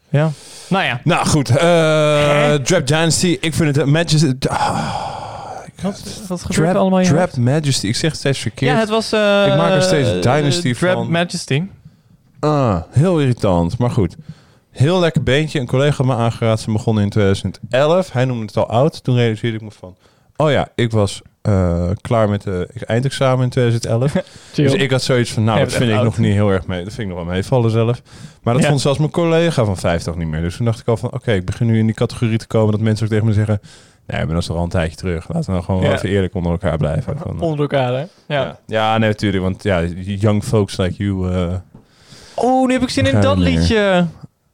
Ja. Nou ja.
Nou goed, eh Trap Dynasty. Ik vind het Majesty.
Wat, wat gebeurt
Trap,
er allemaal in
Trap? Majesty. Ik zeg het steeds verkeerd.
Ja, het was... eh,
Ik maak er steeds
eh,
Dynasty
Trap
van.
Majesty.
Ah, heel irritant. Maar goed. Heel lekker beentje. Een collega had me aangeraad. Ze begonnen in 2011. Hij noemde het al oud. Toen realiseerde ik me van... Oh ja, ik was eh, klaar met de eindexamen in 2011.
Chill.
Dus ik had zoiets van, nou,
Ja,
dat vind ik
oud.
nog niet heel erg mee. Dat vind ik nog wel meevallen zelf. Maar dat
Ja.
vond zelfs mijn collega van 50 niet meer. Dus toen dacht ik al van, oké, ik begin nu in die categorie te komen dat mensen ook tegen me zeggen, nee, maar dat is toch al een tijdje terug. Laten we nou gewoon
Ja.
even eerlijk onder elkaar blijven. Van,
Onder elkaar, hè? Ja.
ja. nee, natuurlijk. Want ja, young folks like you... eh,
Oh, nu heb ik zin in dat liedje.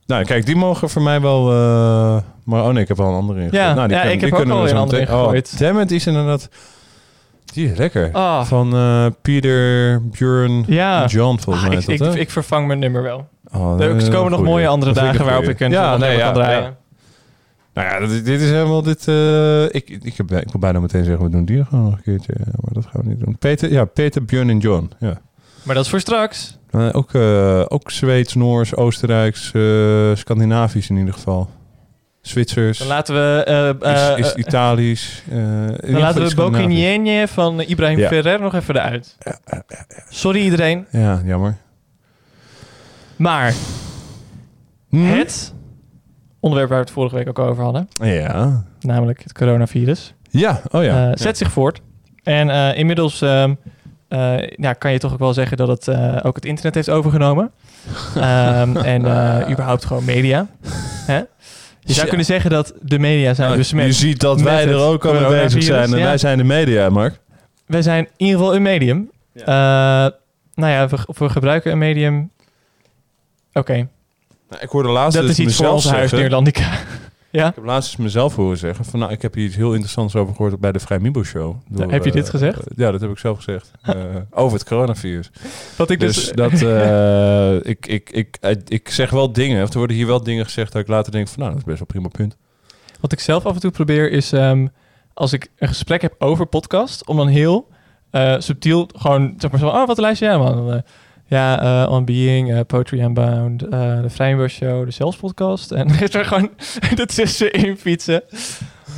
nou, kijk, die mogen voor mij wel... eh, maar oh nee, ik heb wel een andere ingegooid.
Ja,
nou, die
ja,
kunnen-
ik heb
die
ook
kunnen
al
we
een andere ingegooid.
Oh, damn it, die is inderdaad... Die is lekker.
Ah.
Van eh Pieter, Björn,
Ja.
John volgens
Ah,
mij.
ik,
dat,
ik, vervang mijn nummer wel.
Oh,
Er komen nog mooie andere
Dat
dagen waarop ik een
ja, nee, ja,
kan draaien.
ja. Nou ja, dit, dit is helemaal dit... eh, ik, ik, heb, ik wil bijna meteen zeggen, we doen die gewoon nog een keertje. Maar dat gaan we niet doen. Peter, ja, Peter, Björn en John. Ja.
Maar dat is voor straks.
Eh, ook, ook Zweeds, Noors, Oostenrijks, Scandinavisch in ieder geval. Zwitsers.
Dan laten we... eh, eh,
is, is
eh,
Italisch.
dan
geval
laten we. Bocchinienne van Ibrahim
Ja.
Ferrer nog even eruit. Sorry iedereen.
Ja, jammer.
Maar
Hm?
het onderwerp waar we het vorige week ook over hadden,
Ja.
namelijk het coronavirus,
Ja, oh ja.
eh,
Ja.
zet zich voort. En eh, inmiddels ehm, eh, ja, kan je toch ook wel zeggen dat het eh, ook het internet heeft overgenomen. Ehm, en eh, überhaupt gewoon media. Hè? Je zou
Ja.
kunnen zeggen dat de media zijn
Nou,
besmet.
je ziet dat wij er ook al mee bezig zijn. En
ja.
wij zijn de media, Mark.
Wij zijn in ieder geval een medium. Eh, nou ja, we, we gebruiken een medium. Oké,
Nou, ik hoorde laatst
dat
dus
is iets voor onze huis Neerlandica. Ja?
Ik heb laatst eens mezelf horen zeggen van nou, ik heb hier iets heel interessants over gehoord bij de Vrij Mibo Show. Door,
Heb je dit
eh,
gezegd?
eh, ja, dat heb ik zelf gezegd. Eh, over het coronavirus.
Wat ik dus...
Dus dat, ik, ik, ik, ik zeg wel dingen, of er worden hier wel dingen gezegd dat ik later denk van nou, dat is best wel prima punt.
Wat ik zelf af en toe probeer is, ehm, als ik een gesprek heb over podcast, om dan heel subtiel gewoon, zeg maar zo, oh, wat luister jij man? Ja, eh, On Being, eh, Poetry Unbound, eh de Vrijnbos Show, de Zelfs podcast. En is er gewoon ertussenin fietsen.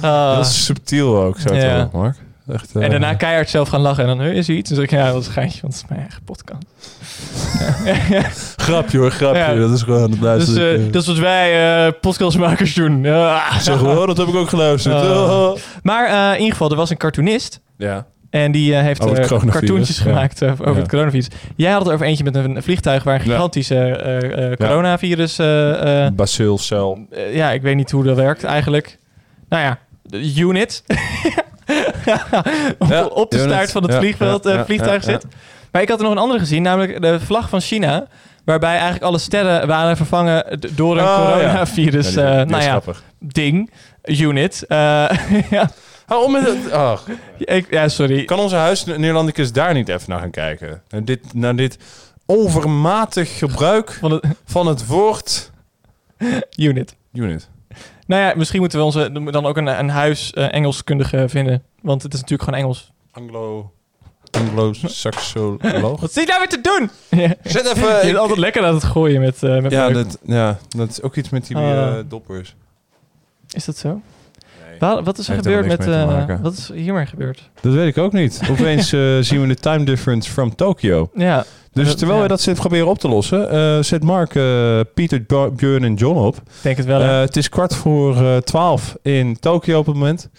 Ah.
Dat is subtiel ook, zo
Ja.
toch, Mark. Echt,
En daarna keihard zelf gaan lachen. En dan, "Huh, is er iets? En dan zeg ik, ja, dat is een geintje, want het is mijn eigen podcast.
Grapje hoor, grapje.
Ja.
Dat is gewoon het
Dus
luisteren.
dat is wat wij podcastmakers doen.
Zeg gewoon, dat heb ik ook geluisterd.
Ah.
Oh.
Maar in ieder geval, er was een cartoonist.
Ja.
En die eh, heeft eh,
coronavirus,
cartoontjes
ja.
gemaakt eh, over
Ja.
het coronavirus. Jij had het over eentje met een vliegtuig waar een gigantische eh, eh, coronavirus... eh, eh,
Bacilcel.
eh, ja, ik weet niet hoe dat werkt eigenlijk. Nou ja, de unit. op, de
unit.
staart van het vliegveld, eh, vliegtuig zit. Maar ik had er nog een andere gezien, namelijk de vlag van China. Waarbij eigenlijk alle sterren waren vervangen door een
Oh,
coronavirus
Ja, die-
eh,
die
nou ja, ding, unit. Eh, ja.
Hou met het... Ach.
Ik, ja, sorry.
Kan onze huis Neerlandicus daar niet even naar gaan kijken? Naar dit, naar dit overmatig gebruik
Van het
van het woord
unit.
unit.
Nou ja, misschien moeten we onze dan ook een, een huis eh, Engelskundige vinden. Want het is natuurlijk gewoon Engels.
Anglo... Anglo-saxoloog.
Wat zit je nou weer te doen? Ja.
Zet even...
Je
ik-
bent altijd lekker aan het gooien met, eh met
ja, dat, ja, dat is ook iets met die
Ah.
eh, doppers.
Is dat zo?
Wa- Wat is er
Heeft
gebeurd met... eh, wat is hiermee gebeurd?
Dat weet ik ook niet. Opeens eh, zien we de time difference from Tokyo.
Ja.
Dus
Dat-
terwijl
ja.
we dat zitten proberen op te lossen, eh, zet Mark, eh, Pieter, Björn en John op.
Ik denk het wel.
Eh, het is kwart voor eh, twaalf in Tokio op het moment.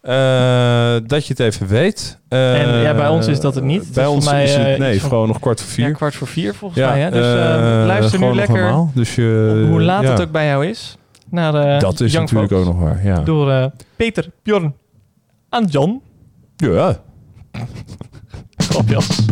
Eh, dat je het even weet. Eh,
En ja, bij ons is dat het niet. Het
Bij
is
ons
mij,
is het,
eh,
nee,
van-
gewoon nog kwart voor vier.
ja, kwart voor vier volgens mij. Hè? Dus
eh,
eh, luister nu lekker
normaal. Dus je,
hoe laat
ja,
het ook bij jou is. Naar eh
Dat is
Young
natuurlijk
Folks.
ook nog waar. Ja.
Door eh, Peter, Bjorn en John.
ja.
Grapjas.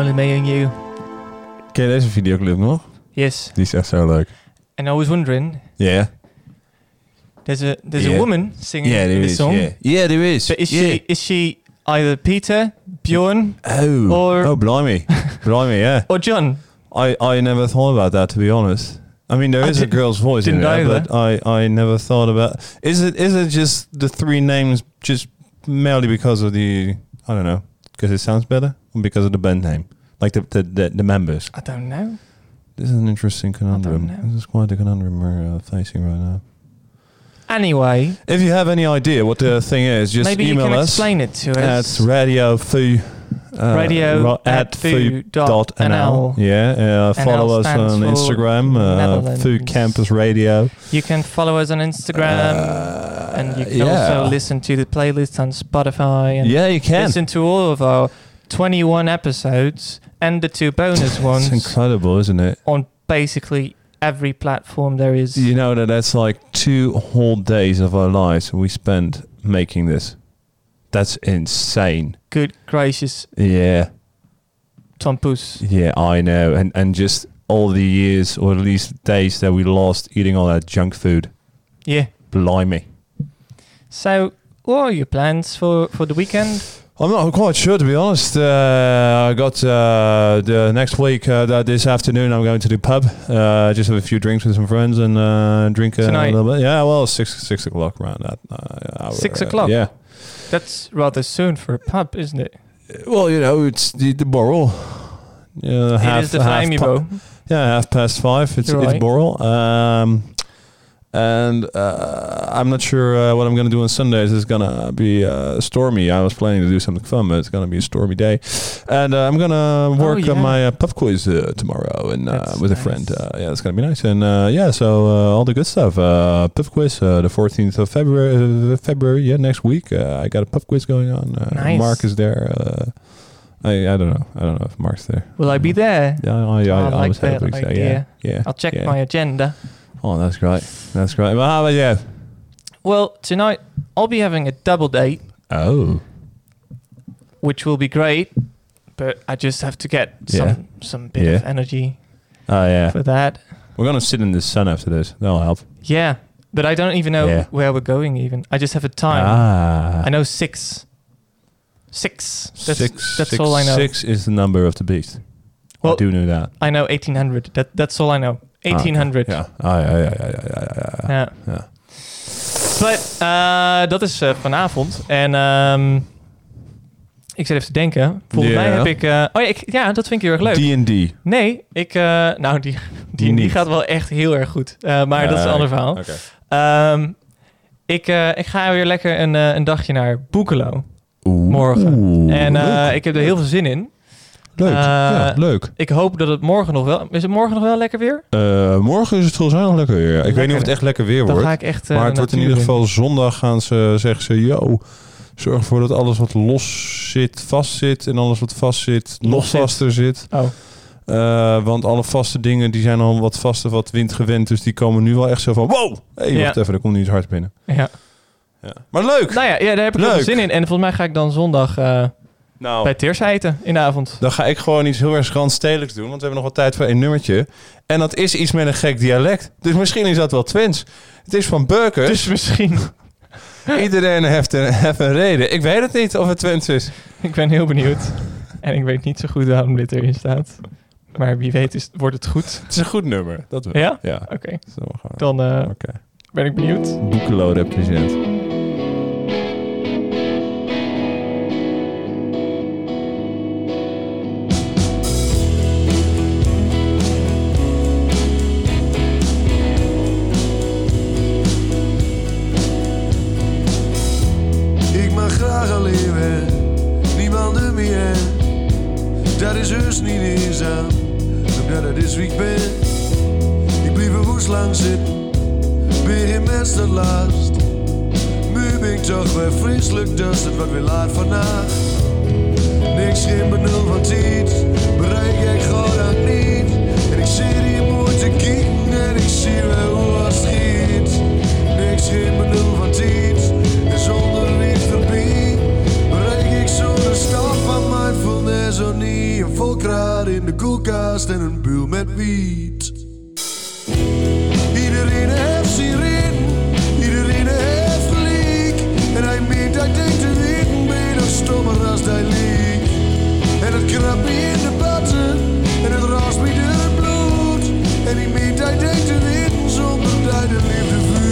Only Me and You.
Ken je deze videoclip nog?
Yes.
Die is echt zo leuk.
And I was wondering,
Yeah.
there's a there's
Yeah.
a woman singing
Yeah, there
this
is.
song.
Yeah. yeah, there is.
But is
yeah.
she is she either Peter, Bjorn,
Oh.
or
oh, blimey. blimey, yeah.
or John?
I, I never thought about that, to be honest. I mean, there
I
is a
did-
girl's voice in
didn't
there,
either.
but I, I never thought about. Is it is it just the three names just merely because of the I don't know because it sounds better or because of the band name, like the the, the, the members?
I don't know.
This is an interesting conundrum.
know.
This is quite a conundrum we're uh, facing right now.
Anyway,
If you have any idea what the thing is, just
maybe you
email
can
us
explain it to us.
radio foo. Uh,
Radio
ro-
at foo dot
dot
NL.
nl. Yeah, uh, follow us on Instagram, uh, Foo Campus Radio.
You can follow us on Instagram, and you can
Uh, yeah.
also listen to the playlist on Spotify. And
Yeah, you can.
listen to all of our 21 episodes and the two bonus
It's
ones
incredible, isn't it?
on basically every platform there is.
You know that that's like two whole days of our lives we spent making this. That's insane.
Good gracious,
Yeah,
Tom Poes.
yeah, I know, and and just all the years or at least days that we lost eating all that junk food.
Yeah.
Blimey.
So, what are your plans for, for the weekend?
I'm not quite sure, to be honest. Uh, I got uh, the next week, uh, that this afternoon, I'm going to the pub. Uh, just have a few drinks with some friends and uh, drink a little bit. Yeah, well, six six o'clock around that uh, hour.
Six
uh,
o'clock?
yeah.
That's rather soon for a pub, isn't it?
Well, you know, it's the the Borrel. Yeah,
it is the Flamebo.
yeah, half past five. It's
You're
it's
right.
Borrel. Um, and uh, I'm not sure uh, what I'm going to do on Sundays. It's going to be uh, stormy. I was planning to do something fun, but it's going to be a stormy day. And uh, I'm going to work
yeah.
on my uh, pub quiz uh, tomorrow and uh, with a friend. Uh, yeah, it's going to be nice. And uh, yeah, so uh, all the good stuff. Uh, pub quiz, uh, the 14th of February. Uh, February, yeah, next week. Uh, I got a pub quiz going on. Uh,
Nice.
Mark is there. Uh, I, I don't know. I don't know if Mark's there.
Will I be there?
Yeah, I, I, I,
I like
was
that
so. Yeah,
idea.
yeah.
I'll check
yeah.
my agenda.
Oh, that's great. That's great. Well, how about you?
Well, tonight I'll be having a double date,
Oh,
which will be great, but I just have to get some some bit of
Yeah.
energy
oh yeah.
for that.
We're gonna sit in the sun after this. That'll help.
Yeah, but I don't even know
Yeah.
where we're going. Even I just have a time.
Ah,
I know six. Six. That's,
six.
that's
six-
all I know.
Six is the number of the beast.
Well,
I do know that.
I know 1800. That that's all I know. 1800.
Ja. Ah, ja, ja, ja, ja, ja, ja, ja.
Ja. But, eh, dat is eh, vanavond. En ehm, ik zit even te denken. Volgens mij heb ik... eh, oh ja, ik, ja, dat vind ik heel erg leuk.
D&D.
Nee, ik... nou, die, die, die gaat wel echt heel erg goed. Maar dat is een
Ah,
ander verhaal.
Oké.
Ehm, ik, ik ga weer lekker een, een dagje naar Boekelo. Morgen.
Oeh,
En ik heb er heel veel zin in.
Leuk.
eh,
ja, leuk.
Ik hoop dat het morgen nog wel... Is het morgen nog wel lekker weer?
Eh, morgen is het nog lekker weer. Ik weet niet of het echt lekker weer
Dan
wordt.
ga ik echt... eh,
maar het wordt in ieder geval zondag gaan ze, zeggen ze, yo, zorg ervoor dat alles wat los zit, vast zit. En alles wat vast zit, nog
zit.
vaster zit.
Oh,
Eh, want alle vaste dingen, die zijn al wat vaster, wat windgewend. Dus die komen nu wel echt zo van, wow, hey,
Ja.
wacht even, er komt niet hard binnen.
ja.
Ja. Maar leuk!
Nou ja, ja, daar heb ik veel
Leuk.
zin in. En volgens mij ga ik dan zondag eh,
Nou,
bij Teers eten in de avond.
dan ga ik gewoon iets heel erg randstedelijks doen. Want we hebben nog wat tijd voor één nummertje. En dat is iets met een gek dialect. Dus misschien is dat wel Twents. Het is van Burkers.
Dus misschien...
Iedereen heeft een, heeft een reden. Ik weet het niet of het Twents is.
ik ben heel benieuwd. En ik weet niet zo goed waarom dit erin staat. Maar wie weet is, wordt het goed.
Het is een goed nummer. Dat wel.
Ja?
Ja.
Oké,
Zo, we gaan-
dan eh,
Oké.
ben ik benieuwd.
Boekelo represent.
Dat is heus niet eenzaam, omdat het is wie ik ben. Ik blijf er woest lang zitten, ben geen mens dat last. Nu ben ik toch weer vreselijk dus het wat weer laat vandaag. Niks geen benul van tijd, Bereik ik zo de. Een kracht
en een buul met wiet. Iedereen heeft zijn reden, iedereen heeft gelijk. En hij meent, hij denkt te weten, beter stommer als hij liegt. En het krabt in de patten, en het raast me het bloed. En hij meent, hij denkt te weten, zonder dat hij de liefde voelt.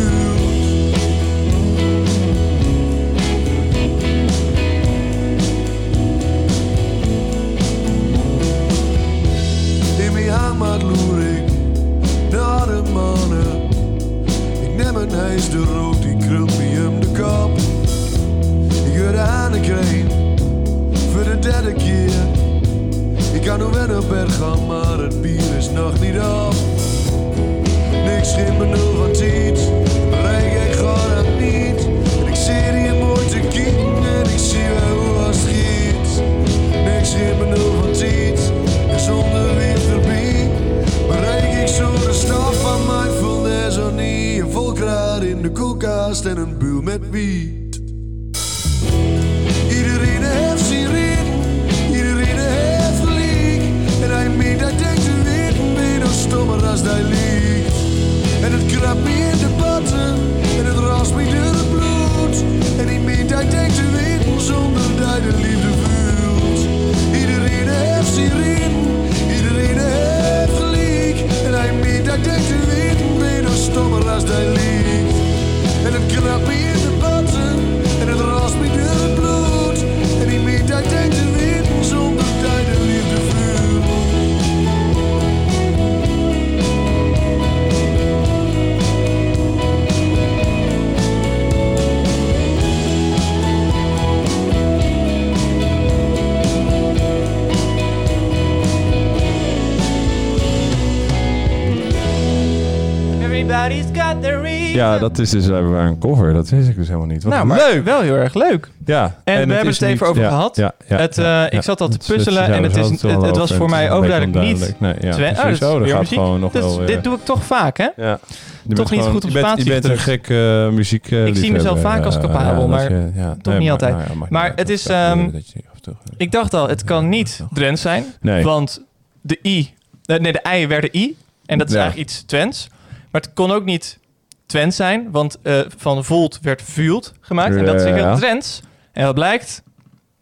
Hangmat loer ik naar de mannen. Ik neem een huis de rood, die krult me om de kop. Ik hoor de hanen kreen, voor de derde keer. Ik kan nog wel op bed gaan, maar het bier is nog niet op. Niks geen benul van tijd, bereik ik gewoon het niet. Ik zie hier mooi te kijken en ik zie wel hoe het schiet. Niks geen met wiet.
Ja, dat is dus blijkbaar een cover. Dat wist ik dus helemaal niet. Wat
nou, maar
leuk!
wel heel erg leuk.
Ja.
En, we hebben het even over
ja,
gehad.
Ja, ja,
het, eh. Ik zat al te puzzelen en
we
het, is, het, was voor mij
beetje
overduidelijk niet.
Nee, ja,
Oh, dat
gewoon nog
Dus
wel.
Dit doe ik toch vaak, hè?
Ja. Je
Toch niet
gewoon-
goed op
bent, je
spatie
bent een gek eh, muziek. eh,
Ik zie mezelf vaak als capabel, maar toch niet altijd.
nou
Maar het is, ehm, Ik dacht al, het kan niet Drents zijn. Want de I, eh, nee, de I werden I. En dat is eigenlijk iets Twents. Maar het kon ook niet Twents zijn. Want eh, van Volt werd Vult gemaakt. En dat is
Ja.
weer Drents. En wat blijkt?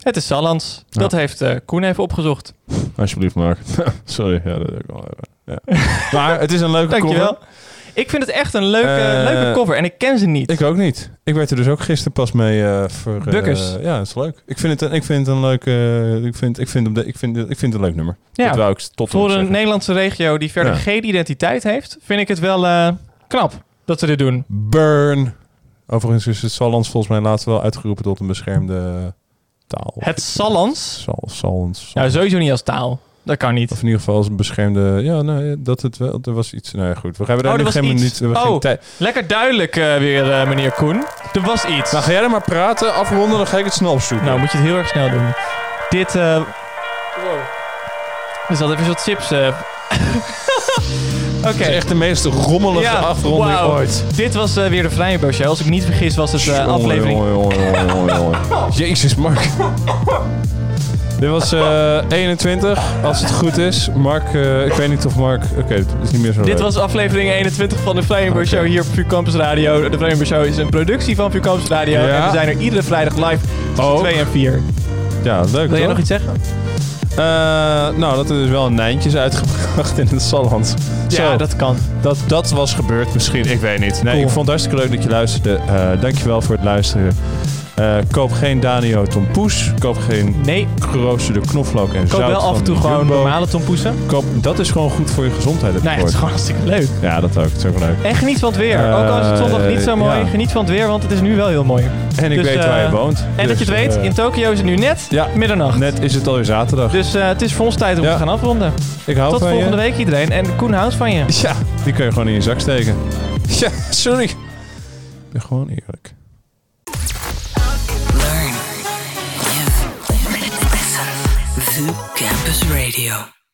Het is Sallands.
Ja.
Dat heeft eh, Koen even opgezocht.
Alsjeblieft, Mark. Sorry. Ja, dat wil ik wel hebben. Ja. Maar het is een leuke
Dankjewel.
cover.
Ik vind het echt een leuke,
Eh,
leuke cover. En ik ken ze niet.
Ik ook niet. Ik werd er dus ook gisteren pas mee eh voor...
Bukkers.
ja, dat is leuk. Ik vind het een, ik vind het een leuk... eh, ik, vind, ik, vind, ik, vind, ik vind het een leuk nummer.
Ja,
Dat wou ik tot
Voor een
zeggen.
Nederlandse regio die verder
Ja.
geen identiteit heeft, vind ik het wel knap dat ze dit doen.
Burn. Overigens is het Sallands volgens mij laatst wel uitgeroepen tot een beschermde taal.
Het Sallands?
Sal, Sallands.
Nou, sowieso niet als taal. Dat kan niet.
Of in ieder geval als een beschermde... Ja, nee, dat het wel... Er was iets... Nou ja, goed. We hebben daar
Oh, er
geen minuut...
Oh.
geen.
Lekker duidelijk eh, weer, eh, meneer Koen. Er was iets.
Nou, ga jij er maar praten, afronden, dan ga ik het snel opzoeken.
Nou, moet je het heel erg snel doen. Dit, eh Er zat even wat chips... Oké.
Het is echt de meest rommelige afronding
wauw.
ooit.
Dit was eh, weer de Vrijbo Show. Als ik me niet vergis was het eh,
Jongen,
aflevering...
jongen, jongen, jongen, jongen, jongen. Jezus, Mark. Dit was eh 21, als het goed is. Mark, eh, ik weet niet of Mark... Oké, het is niet meer zo
Dit
leuk.
was aflevering 21 van de Vrijbo Show hier op VU Campus Radio. De Vrijbo Show is een productie van VU Campus Radio.
Ja.
En we zijn er iedere vrijdag live tussen
Ook.
2 en 4.
Ja, leuk
Wil jij nog iets zeggen?
Eh, nou, dat er dus wel een Nijntje is uitgebracht in het Salland.
Ja,
Zo,
dat kan.
dat, dat was gebeurd misschien. Ik weet niet. Nee,
Cool.
ik vond het hartstikke leuk dat je luisterde. Eh dankjewel voor het luisteren. Eh, koop geen Danio Tompoes. Koop geen
Nee,
geroosterde knoflook en
koop
zout
wel af en toe gewoon normale tompoesen.
Koop, dat is gewoon goed voor je gezondheid.
Nee, het is gewoon hartstikke leuk.
Ja, dat ook. Het is ook leuk.
En geniet van het weer. Ook al is het zondag niet zo mooi,
ja.
geniet van het weer, want het is nu wel heel mooi.
En ik
Dus,
weet waar je
eh,
woont.
En dat je
Dus,
het weet,
eh,
in Tokio is het nu net
ja,
middernacht.
net is het alweer zaterdag.
Dus eh, het is voor ons tijd om
Ja.
te gaan afronden.
ik hou
Tot
van
volgende
je.
week iedereen. En Koen houdt van je.
Ja, die kun je gewoon in je zak steken. Ja, sorry. Ik ben gewoon eerlijk.
Campus Radio.